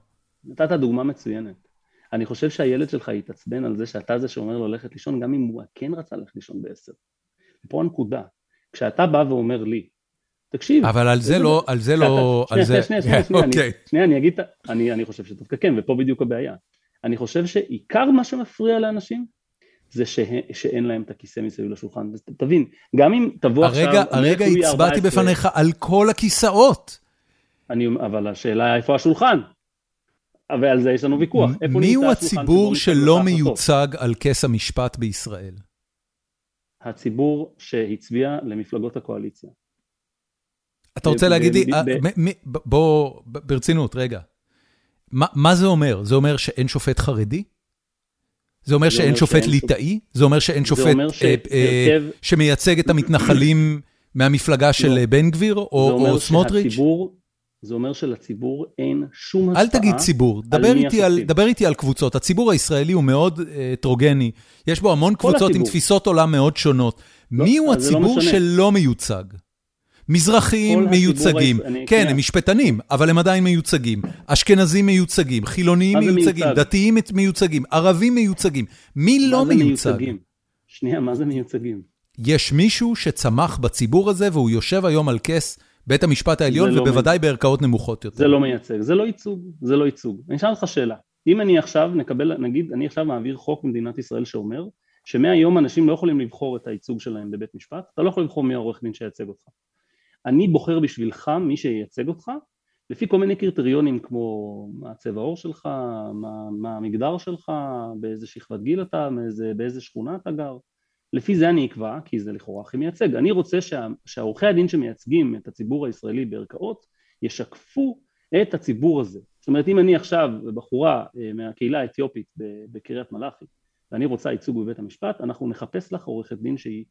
S2: נתת דוגמה מצוינת. אני חושב שהילד שלך יתעצבן על זה שאתה זה שאומר לו ללכת לישון, גם אם הוא כן רצה ללכת לישון ב-10. פה הנקודה. כשאתה בא ואומר לי, תקשיב.
S1: אבל על זה לא, על זה לא,
S2: על זה... שנייה, שנייה, שנייה, אוקיי. שנייה, אני אגיד, אני חושב שדווקא כן, ופה בדיוק הבעיה. אני חושב שעיקר מה שמפריע לאנשים, זה שאין להם את הכיסא מסביב לשולחן. תבין, גם אם תבוא עכשיו...
S1: הרגע הצבעתי בפניך על כל הכיסאות.
S2: אני, אבל השאלה איפה השולחן? ועל זה יש לנו ויכוח.
S1: מי הוא הציבור שלא מיוצג על כס המשפט בישראל?
S2: הציבור שהצביע למפלגות הקואליציה.
S1: אתה רוצה להגיד לי, בוא, ברצינות, רגע. מה זה אומר? זה אומר שאין שופט חרדי? זה אומר שאין שופט ליטאי? זה אומר שאין שופט אה, אה, שמייצג את המתנחלים מהמפלגה של לא. בן גביר או סמוטריץ'?
S2: זה אומר שלציבור אין שום השפעה
S1: אל תגיד ציבור, דבר איתי, על, דבר איתי על קבוצות. הציבור הישראלי הוא מאוד הטרוגני, יש בו המון קבוצות הציבור. עם תפיסות עולם מאוד שונות. לא, מי הוא לא הציבור לא שלא מיוצג? מזרחים מיוצגים. כן. הם משפטנים, אבל הם עדיין מיוצגים. אשכנזים מיוצגים, חילוניים מיוצגים, מיוצג? דתיים מיוצגים, ערבים מיוצגים. מי לא מיוצג? מיוצגים?
S2: שנייה, מה זה מיוצגים?
S1: יש מישהו שצמח בציבור הזה והוא יושב היום על כס בית המשפט העליון, לא ובוודאי לא בערכאות נמוכות יותר.
S2: זה לא מייצג, זה לא ייצוג, זה לא ייצוג. אני אשאל אותך שאלה, אם אני עכשיו נקבל, נגיד, אני עכשיו מעביר חוק במדינת ישראל שאומר, שמהיום אנשים לא יכולים לבחור את הייצוג שלהם בבית משפט, אתה לא יכול לבחור מי העורך דין שייצג אותך. אני בוחר בשבילך מי שייצג אותך, לפי כל מיני קריטריונים כמו מה צבע העור שלך, מה, מה המגדר שלך, באיזה שכבת גיל אתה, מאיזה, באיזה שכונה אתה גר, לפי זה אני אקבע, כי זה לכאורה הכי מייצג. אני רוצה שה, הדין שמייצגים את הציבור הישראלי בערכאות ישקפו את הציבור הזה. זאת אומרת אם אני עכשיו בחורה אה, מהקהילה האתיופית בקריית מלאכי ואני רוצה ייצוג בבית המשפט, אנחנו נחפש לך עורכת דין שהיא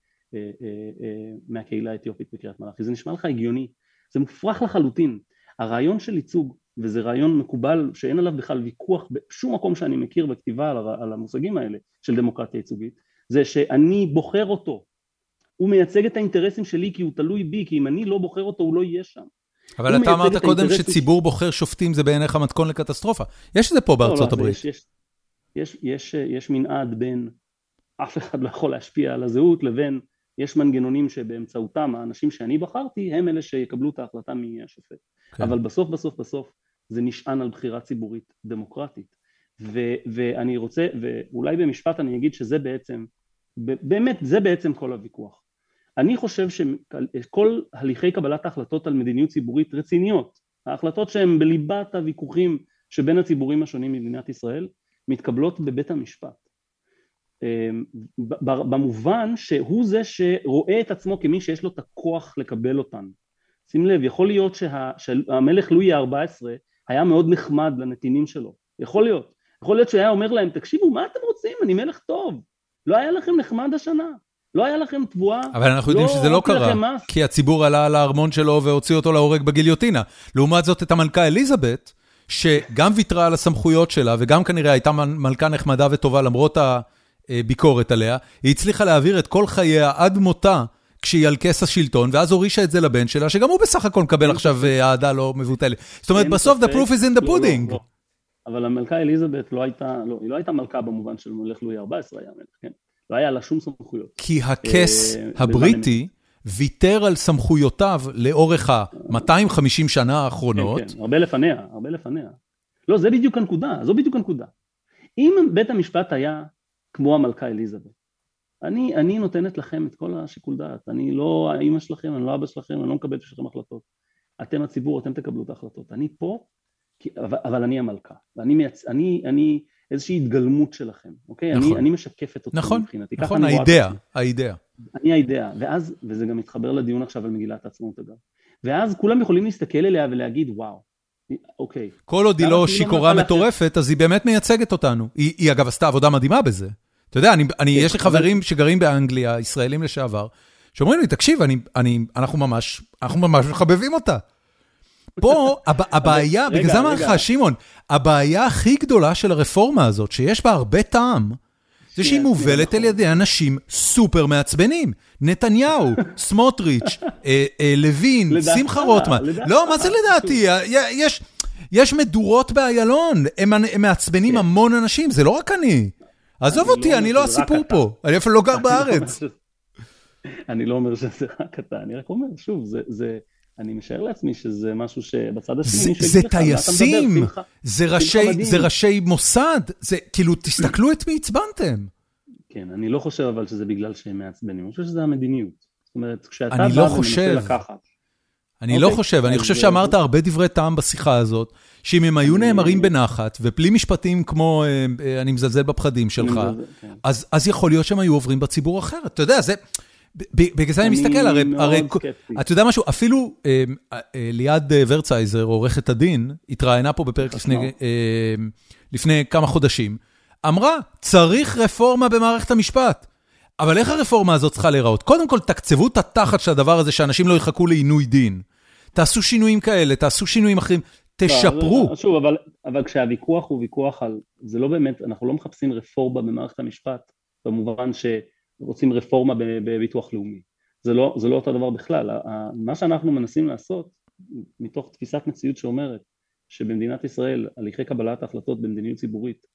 S2: מהקהילה האתיופית בקריית מלאכי. זה נשמע לך הגיוני, זה מופרך לחלוטין. הרעיון של ייצוג, וזה רעיון מקובל שאין עליו בכלל ויכוח בשום מקום שאני מכיר בכתיבה על המושגים האלה של דמוקרטיה ייצוגית, זה שאני בוחר אותו. הוא מייצג את האינטרסים שלי כי הוא תלוי בי, כי אם אני לא בוחר אותו הוא לא יהיה שם.
S1: אבל אתה אמרת קודם שציבור בוחר שופטים זה בעיניך מתכון לקטסטרופה. יש את זה פה לא, לא, בארצות לא, הברית. יש,
S2: יש, יש, יש, יש מנעד בין אף אחד לא יכול להשפיע על הזהות, לבין יש מנגנונים שבאמצעותם האנשים שאני בחרתי הם אלה שיקבלו את ההחלטה מי השופט. כן. אבל בסוף בסוף בסוף זה נשען על בחירה ציבורית דמוקרטית. ו, ואני רוצה, ואולי במשפט אני אגיד שזה בעצם, באמת זה בעצם כל הוויכוח. אני חושב שכל הליכי קבלת ההחלטות על מדיניות ציבורית רציניות, ההחלטות שהן בליבת הוויכוחים שבין הציבורים השונים במדינת ישראל, מתקבלות בבית המשפט. אמ, במובן שהוא זה שרואה את עצמו כמי שיש לו את הכוח לקבל אותן. שים לב, יכול להיות שה, שהמלך לואי ה-14 היה מאוד נחמד לנתינים שלו, יכול להיות. יכול להיות שהוא היה אומר להם, תקשיבו, מה אתם רוצים? אני מלך טוב. לא היה לכם נחמד השנה. לא היה לכם תבואה.
S1: אבל אנחנו יודעים לא שזה לא קרה, כי הציבור עלה על הארמון שלו והוציא אותו להורג בגיליוטינה. לעומת זאת, את המלכה אליזבת, שגם ויתרה על הסמכויות שלה, וגם כנראה הייתה מלכה נחמדה וטובה למרות הביקורת עליה, היא הצליחה להעביר את כל חייה עד מותה כשהיא על כס השלטון, ואז הורישה את זה לבן שלה, שגם הוא בסך הכל מקבל עכשיו אה, אהדה לא מבוטלת. זאת אומרת, בסוף the proof is in the לא, pudding. לא,
S2: אבל המלכה אליזבת לא הייתה, לא, היא לא הייתה מלכה במובן של מלך לואי 14 היה מלך, כן? לא היה לה שום סמכויות.
S1: כי הכס אה, הבריטי ויתר על סמכויותיו לאורך ה-250 שנה האחרונות.
S2: כן, כן, הרבה לפניה, הרבה לפניה. לא, זה בדיוק הנקודה, זו בדיוק הנקודה. אם בית המשפט היה כמו המלכה אליזבת, אני, אני נותנת לכם את כל השיקול דעת, אני לא האימא שלכם, אני לא אבא שלכם, אני לא מקבל בשבילכם החלטות. אתם הציבור, אתם תקבלו את ההחלטות. אני פה, כי, אבל, אבל אני המלכה, ואני מייצ... אני, אני איזושהי התגלמות שלכם, אוקיי? נכון. אני, אני משקפת אותה
S1: נכון, מבחינתי. נכון, האידאה, האידאה.
S2: אני האידאה, ואז, וזה גם מתחבר לדיון עכשיו על מגילת העצמאות אגב, ואז כולם יכולים להסתכל אליה ולהגיד, וואו, אוקיי.
S1: כל עוד היא לא, לא שיכורה מטורפת, אז היא באמת מייצגת אותנו. היא, היא אגב עשתה עבודה מדהימה בזה. אתה יודע, אני, אני, כן, יש לי חברים שגרים באנגליה, ישראלים לשעבר, שאומרים לי, תקשיב, אני, אני, אנחנו ממש, אנחנו ממש מחבבים אותה. פה הבעיה, בגלל זה אמר לך, שמעון, הבעיה הכי גדולה של הרפורמה הזאת, שיש בה הרבה טעם, זה שהיא מובלת על ידי אנשים סופר מעצבנים. נתניהו, סמוטריץ', אה, אה, לוין, שמחה רוטמן. לא, מה זה לדעתי? יש מדורות באיילון, הם מעצבנים כן. המון אנשים, זה לא רק אני. עזוב אותי, לא אני לא הסיפור פה, אני אפילו לא גר לא בארץ.
S2: אני לא אומר שזה רק אתה, אני רק אומר, שוב, זה... אני משער לעצמי שזה משהו שבצד השני,
S1: זה טייסים, זה ראשי מוסד, זה כאילו, תסתכלו את מי עצבנתם.
S2: כן, אני לא חושב אבל שזה בגלל שהם מעצבנים, אני חושב שזה המדיניות. זאת אומרת, כשאתה בא לא ומנסה לקחת...
S1: אני לא אוקיי, חושב, אני חושב שאמרת הרבה דברי טעם בשיחה הזאת, שאם הם היו נאמרים בנחת, ובלי משפטים כמו אה, אה, אני מזלזל בפחדים שלך, כן. אז יכול להיות שהם היו עוברים בציבור אחרת. אתה יודע, זה... בגלל זה אני מסתכל, הרי, הרי, אתה יודע משהו, אפילו אה, אה, ליעד אה, ורצייזר, עורכת הדין, התראיינה פה בפרק לפני, אה, לפני כמה חודשים, אמרה, צריך רפורמה במערכת המשפט. אבל איך הרפורמה הזאת צריכה להיראות? קודם כל, תקצבו את התחת של הדבר הזה, שאנשים לא יחכו לעינוי דין. תעשו שינויים כאלה, תעשו שינויים אחרים, תשפרו.
S2: לא, שוב, אבל, אבל כשהוויכוח הוא ויכוח על, זה לא באמת, אנחנו לא מחפשים רפורמה במערכת המשפט, במובן ש... רוצים רפורמה בביטוח לאומי. זה לא, זה לא אותו דבר בכלל. מה שאנחנו מנסים לעשות, מתוך תפיסת מציאות שאומרת שבמדינת ישראל הליכי קבלת ההחלטות במדיניות ציבורית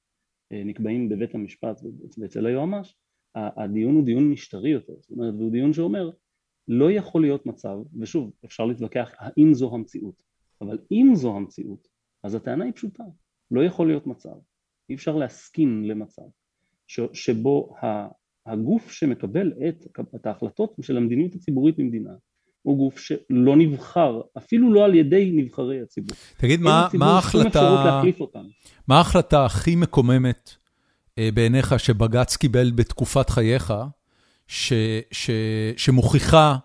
S2: אה, נקבעים בבית המשפט ואצל היועמ"ש, הדיון הוא דיון משטרי יותר, זאת אומרת, והוא דיון שאומר לא יכול להיות מצב, ושוב אפשר להתווכח האם זו המציאות, אבל אם זו המציאות אז הטענה היא פשוטה, לא יכול להיות מצב, אי אפשר להסכים למצב שבו הגוף שמקבל את, את ההחלטות של המדיניות הציבורית במדינה הוא גוף שלא נבחר, אפילו לא על ידי נבחרי הציבור.
S1: תגיד, מה, מה ההחלטה... מה ההחלטה הכי מקוממת בעיניך שבג"ץ קיבל בתקופת חייך, ש, ש, שמוכיחה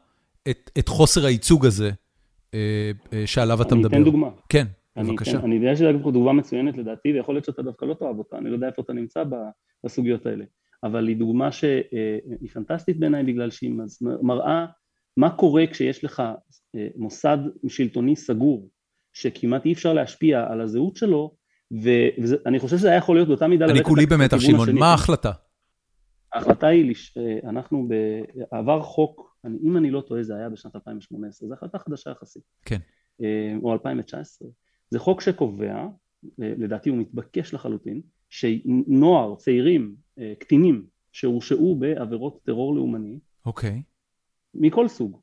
S1: את, את חוסר הייצוג הזה אה, אה, שעליו אתה מדבר?
S2: אני אתן דוגמה.
S1: כן, אני בבקשה.
S2: אתן, אני יודע שזו דוגמה מצוינת לדעתי, ויכול להיות שאתה דווקא לא תאהב אותה, אני לא יודע איפה אתה נמצא בסוגיות האלה. אבל היא דוגמה שהיא פנטסטית בעיניי בגלל שהיא מראה מה קורה כשיש לך אה, מוסד שלטוני סגור שכמעט אי אפשר להשפיע על הזהות שלו ואני חושב שזה היה יכול להיות באותה מידה
S1: אני כולי במתח שמעון, מה ההחלטה?
S2: ההחלטה היא, אה, אנחנו בעבר חוק, אם אני לא טועה זה היה בשנת 2018, זו החלטה חדשה יחסית,
S1: כן,
S2: אה, או 2019, זה חוק שקובע, לדעתי הוא מתבקש לחלוטין, שנוער, צעירים, אה, קטינים, שהורשעו בעבירות טרור לאומני.
S1: אוקיי.
S2: מכל סוג.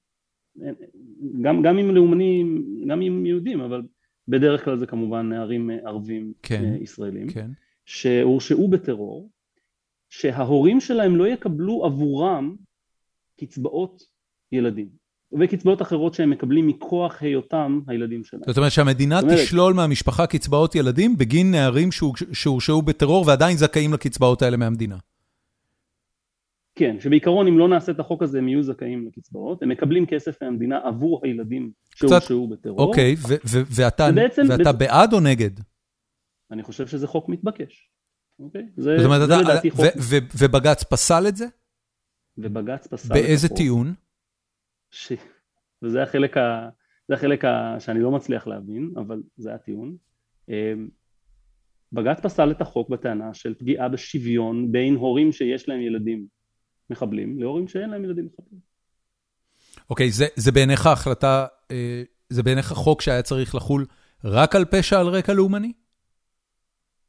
S2: גם, גם עם לאומנים, גם עם יהודים, אבל בדרך כלל זה כמובן נערים ערבים
S1: כן,
S2: אה, ישראלים,
S1: כן.
S2: שהורשעו בטרור, שההורים שלהם לא יקבלו עבורם קצבאות ילדים וקצבאות אחרות שהם מקבלים מכוח היותם הילדים שלהם.
S1: זאת אומרת שהמדינה
S2: זאת אומרת-
S1: תשלול מהמשפחה קצבאות ילדים בגין נערים שהורש- שהורשעו בטרור ועדיין זכאים לקצבאות האלה מהמדינה.
S2: כן, שבעיקרון אם לא נעשה את החוק הזה הם יהיו זכאים לקצבאות, הם מקבלים כסף מהמדינה עבור הילדים שהורשעו בטרור.
S1: אוקיי, ו- ו- ואתה
S2: ובעצם-
S1: ואתה
S2: בצ-
S1: בעד או נגד?
S2: אני חושב שזה חוק מתבקש. אוקיי? זה, לדעתי חוק,
S1: ו- ו- ובג"ץ פסל את זה?
S2: ובג"ץ פסל
S1: באיזה
S2: את החוק.
S1: טיעון?
S2: ש... וזה החלק, ה... זה החלק ה... שאני לא מצליח להבין, אבל זה הטיעון. אמ, בג"ץ פסל את החוק בטענה של פגיעה בשוויון בין הורים שיש להם ילדים מחבלים להורים שאין להם ילדים מחבלים.
S1: אוקיי, זה- זה בעיניך החלטה, אה, זה בעיניך חוק שהיה צריך לחול רק על פשע על רקע לאומני?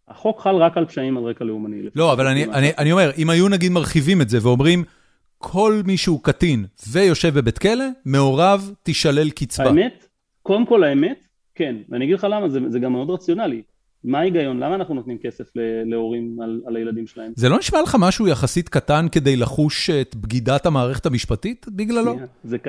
S2: החוק חל רק על פשעים על רקע לאומני.
S1: לא, אבל אני, אני, אני אומר, אם היו נגיד מרחיבים את זה ואומרים, כל מי שהוא קטין ויושב בבית כלא, מעורב תישלל קצבה.
S2: האמת, קודם כל האמת, כן, ואני אגיד לך למה, זה, זה גם מאוד רציונלי. מה ההיגיון? למה אנחנו נותנים כסף להורים על, על הילדים שלהם?
S1: זה לא נשמע לך משהו יחסית קטן כדי לחוש את בגידת המערכת המשפטית בגללו?
S2: זה, ק-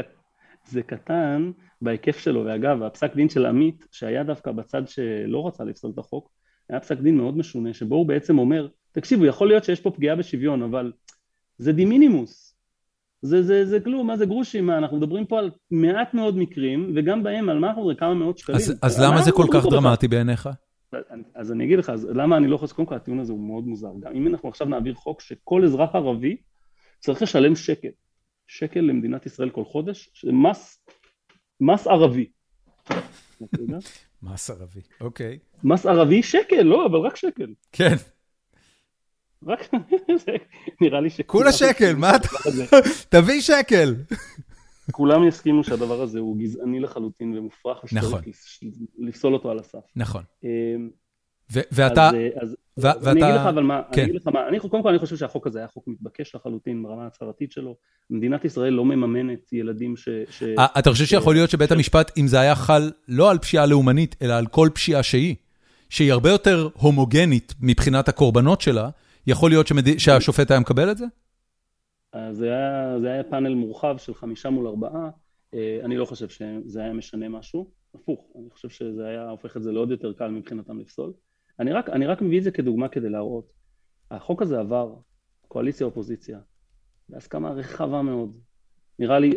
S2: זה קטן בהיקף שלו, ואגב, הפסק דין של עמית, שהיה דווקא בצד שלא רצה לפסול את החוק, היה פסק דין מאוד משונה, שבו הוא בעצם אומר, תקשיבו, יכול להיות שיש פה פגיעה בשוויון, אבל זה דימינימוס. זה, זה, זה כלום, מה זה גרושים, מה, אנחנו מדברים פה על מעט מאוד מקרים, וגם בהם על מה אנחנו מדברים, כמה מאות שקלים.
S1: אז, אז למה זה כל כך? דרמטי בעיניך?
S2: אז אני אגיד לך, אז למה אני לא חושב, קודם כל הטיעון הזה הוא מאוד מוזר, גם אם אנחנו עכשיו נעביר חוק שכל אזרח ערבי צריך לשלם שקל, שקל למדינת ישראל כל חודש, מס, מס ערבי.
S1: מס ערבי, אוקיי.
S2: מס ערבי שקל, לא, אבל רק שקל.
S1: כן,
S2: רק, נראה לי שכולם...
S1: כולה שקל, מה אתה... תביא שקל.
S2: כולם יסכימו שהדבר הזה הוא גזעני לחלוטין ומופרך,
S1: נכון.
S2: לפס- לפסול אותו על הסף.
S1: נכון.
S2: אמ,
S1: ואתה...
S2: אז, אה, אז,
S1: ו-
S2: אז אני
S1: ואתה-
S2: אגיד לך אבל מה,
S1: כן.
S2: אני אגיד לך מה, אני, קודם כל אני חושב שהחוק הזה היה חוק מתבקש לחלוטין ברמה ההצהרתית שלו, מדינת ישראל לא מממנת ילדים ש... ש...
S1: אה, אתה חושב שיכול להיות שבית המשפט, אם זה היה חל לא על פשיעה לאומנית, אלא על כל פשיעה שהיא, שהיא הרבה יותר הומוגנית מבחינת הקורבנות שלה, יכול להיות. שהשופט היה מקבל את זה?
S2: זה היה, זה היה פאנל מורחב של חמישה מול ארבעה, אה, אני לא חושב שזה היה משנה משהו, הפוך, אני חושב שזה היה הופך את זה לעוד יותר קל מבחינתם לפסול. אני רק, אני רק מביא את זה כדוגמה כדי להראות, החוק הזה עבר, קואליציה אופוזיציה, בהסכמה רחבה מאוד. נראה לי,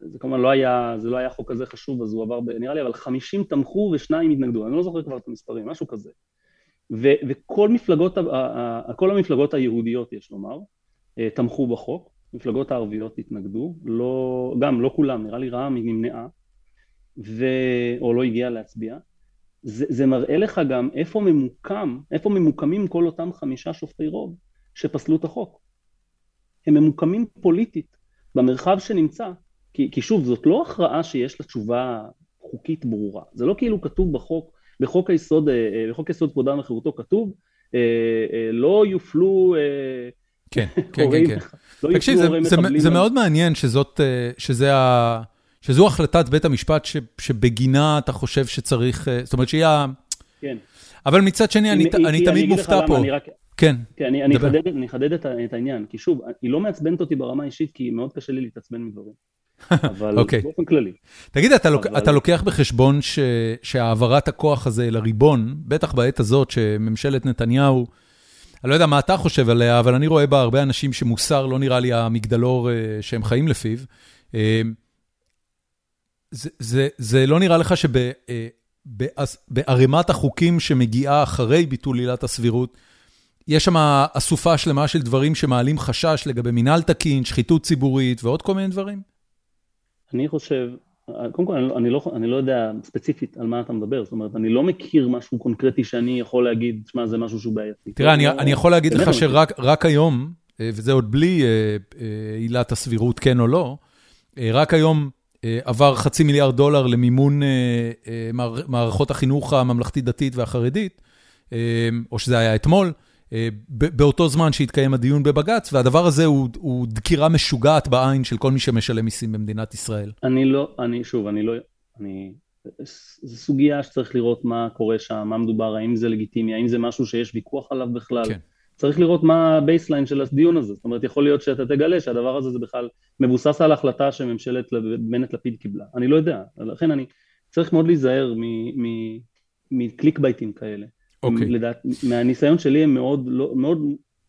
S2: זה כמובן לא היה, זה לא היה חוק כזה חשוב, אז הוא עבר, ב- נראה לי, אבל 50 תמכו ושניים התנגדו, אני לא זוכר כבר את המספרים, משהו כזה. ו, וכל מפלגות, כל המפלגות היהודיות, יש לומר, אה, תמכו בחוק, המפלגות הערביות התנגדו, לא, גם לא כולם, נראה לי רע"מ היא נמנעה, ו... או לא הגיעה להצביע. זה, זה מראה לך גם איפה ממוקם, איפה ממוקמים כל אותם חמישה שופטי רוב שפסלו את החוק. הם ממוקמים פוליטית במרחב שנמצא, כי, כי שוב, זאת לא הכרעה שיש לה תשובה חוקית ברורה. זה לא כאילו כתוב בחוק, בחוק היסוד, אה, אה, בחוק יסוד כבודם וחירותו כתוב, אה, לא יופלו
S1: כן, כן, כן, כן.
S2: לא
S1: תקשיב, זה- מאוד מעניין שזאת, אה, שזה ה... שזו החלטת בית המשפט ש- שבגינה אתה חושב שצריך, אה, זאת אומרת שהיא ה...
S2: כן.
S1: אבל מצד שני, אני אני
S2: כי
S1: תמיד מופתע פה.
S2: אני רק-
S1: כן,
S2: כן, אני, אני. אחדד, אני אחדד את, את העניין, כי שוב, היא לא מעצבנת אותי ברמה האישית, כי מאוד קשה לי להתעצבן מדברים. אבל
S1: אוקיי.
S2: באופן כללי.
S1: תגיד, אתה, לוק...
S2: אבל-
S1: אתה לוקח בחשבון ש... שהעברת הכוח הזה לריבון, בטח בעת הזאת שממשלת נתניהו, אני לא יודע מה אתה חושב עליה, אבל אני רואה בה הרבה אנשים שמוסר לא נראה לי המגדלור אה, שהם חיים לפיו. אה, זה, זה, זה לא נראה לך שבערימת החוקים שמגיעה אחרי ביטול עילת הסבירות, יש שם אסופה שלמה של דברים שמעלים חשש לגבי מינהל תקין, שחיתות ציבורית ועוד כל מיני דברים?
S2: אני חושב, קודם כל, אני לא, אני, לא, אני לא יודע ספציפית על מה אתה מדבר, זאת אומרת, אני לא מכיר משהו קונקרטי שאני יכול להגיד, שמע, זה משהו שהוא בעייתי.
S1: תראה, אני,
S2: לא-
S1: אני יכול להגיד לך. שרק רק היום, אה, וזה עוד בלי אה, אה, עילת הסבירות, כן או לא, רק היום עבר חצי מיליארד דולר למימון מער- מערכות החינוך הממלכתית-דתית והחרדית, או שזה היה אתמול, באותו זמן שהתקיים הדיון בבג"ץ, והדבר הזה הוא דקירה משוגעת בעין של כל מי שמשלם מיסים במדינת ישראל.
S2: אני לא, אני שוב, אני לא, אני... זו סוגיה שצריך לראות מה קורה שם, מה מדובר, האם זה לגיטימי, האם זה משהו שיש ויכוח עליו בכלל. כן. צריך לראות מה ה baseline של הדיון הזה, זאת אומרת יכול להיות שאתה תגלה שהדבר הזה זה בכלל מבוסס על החלטה שממשלת בנט לפיד קיבלה, אני לא יודע, לכן אני צריך מאוד להיזהר מ clickbait ים כאלה. אוקיי. לדעת, מהניסיון שלי הם מאוד לא, מאוד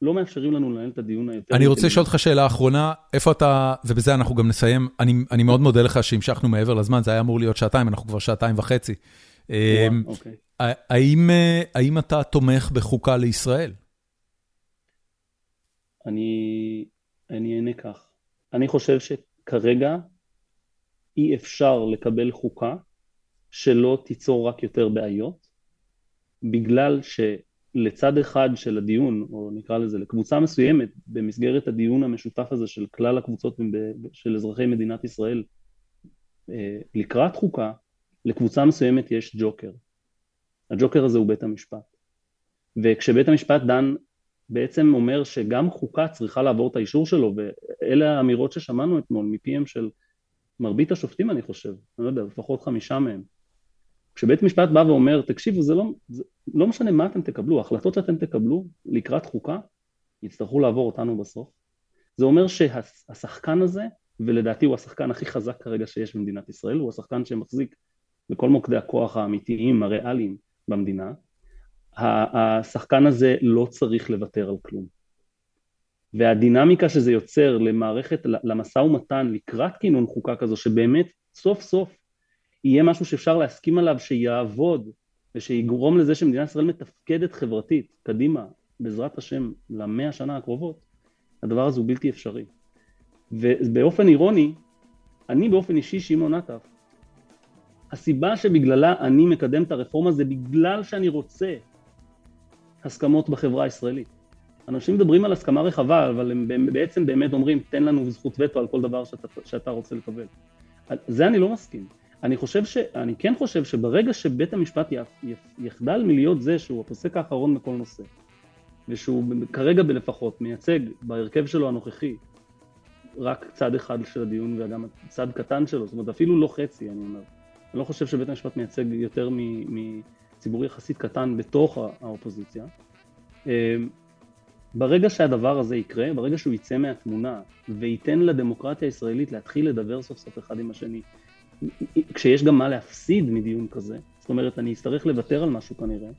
S2: לא מאפשרים לנו לנהל את הדיון היותר...
S1: אני רוצה לשאול אותך שאלה אחרונה, איפה אתה, ובזה אנחנו גם נסיים, אני, אני מאוד מודה לך שהמשכנו מעבר לזמן, זה היה אמור להיות שעתיים, אנחנו כבר שעתיים וחצי. אמ, אוקיי. האם, האם אתה תומך בחוקה לישראל?
S2: אני, אני אענה כך. אני חושב שכרגע אי אפשר לקבל חוקה שלא תיצור רק יותר בעיות, בגלל שלצד אחד של הדיון, או נקרא לזה לקבוצה מסוימת, במסגרת הדיון המשותף הזה של כלל הקבוצות של אזרחי מדינת ישראל, אה, לקראת חוקה, לקבוצה מסוימת יש ג'וקר. הג'וקר הזה הוא בית המשפט. וכשבית המשפט דן בעצם אומר שגם חוקה צריכה לעבור את האישור שלו, ואלה האמירות ששמענו אתמול מפיהם של מרבית השופטים אני חושב, אני לא יודע, לפחות חמישה מהם. כשבית משפט בא ואומר, תקשיבו, זה לא, זה לא משנה מה אתם תקבלו, ההחלטות שאתם תקבלו לקראת חוקה, יצטרכו לעבור אותנו בסוף. זה אומר שהשחקן הזה, ולדעתי הוא השחקן הכי חזק כרגע שיש במדינת ישראל, הוא השחקן שמחזיק בכל מוקדי הכוח האמיתיים, הריאליים במדינה, השחקן הזה לא צריך לוותר על כלום. והדינמיקה שזה יוצר למערכת, למשא ומתן לקראת כינון חוקה כזו, שבאמת סוף סוף יהיה משהו שאפשר להסכים עליו שיעבוד ושיגרום לזה שמדינת ישראל מתפקדת חברתית קדימה, בעזרת השם, למאה השנה הקרובות, הדבר הזה הוא בלתי אפשרי. ובאופן אירוני, אני באופן אישי, שמעון עטף, הסיבה שבגללה אני מקדם את הרפורמה זה בגלל שאני רוצה הסכמות בחברה הישראלית. אנשים מדברים על הסכמה רחבה, אבל הם בעצם באמת אומרים, תן לנו זכות וטו על כל דבר שאתה, שאתה רוצה לקבל. זה אני לא מסכים. אני חושב ש... אני כן חושב שברגע שבית המשפט יחדל מלהיות זה שהוא הפוסק האחרון בכל נושא, ושהוא כרגע בלפחות מייצג בהרכב שלו הנוכחי רק צד אחד של הדיון וגם צד קטן שלו, זאת אומרת אפילו לא חצי אני אומר. אני לא חושב שבית המשפט מייצג יותר מציבור יחסית קטן בתוך האופוזיציה. אמ, ברגע שהדבר הזה יקרה, ברגע שהוא יצא מהתמונה וייתן לדמוקרטיה הישראלית להתחיל לדבר סוף סוף אחד עם השני, כשיש גם מה להפסיד מדיון כזה, זאת אומרת אני אצטרך לוותר על משהו כנראה,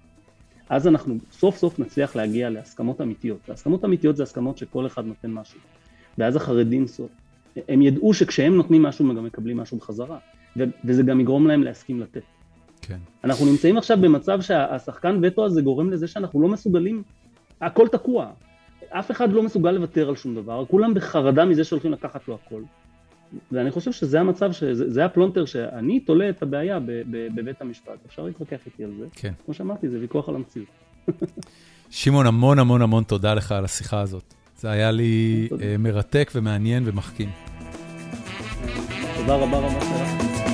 S2: אז אנחנו סוף סוף נצליח להגיע להסכמות אמיתיות. והסכמות אמיתיות זה הסכמות שכל אחד נותן משהו. ואז החרדים, סוף, הם ידעו שכשהם נותנים משהו הם גם מקבלים משהו בחזרה. וזה גם יגרום להם להסכים לתת. כן. אנחנו נמצאים עכשיו במצב שהשחקן וטו הזה גורם לזה שאנחנו לא מסוגלים, הכל תקוע. אף אחד לא מסוגל לוותר על שום דבר, כולם בחרדה מזה שהולכים לקחת לו הכל. ואני חושב שזה המצב, שזה הפלונטר שאני תולה את הבעיה בבית המשפט. אפשר להתווכח איתי על זה. כן. כמו שאמרתי, זה ויכוח על המציאות.
S1: שמעון, המון המון המון תודה לך על השיחה הזאת. זה היה לי תודה. אה, מרתק ומעניין ומחכים.
S2: תודה רבה רבה שלך.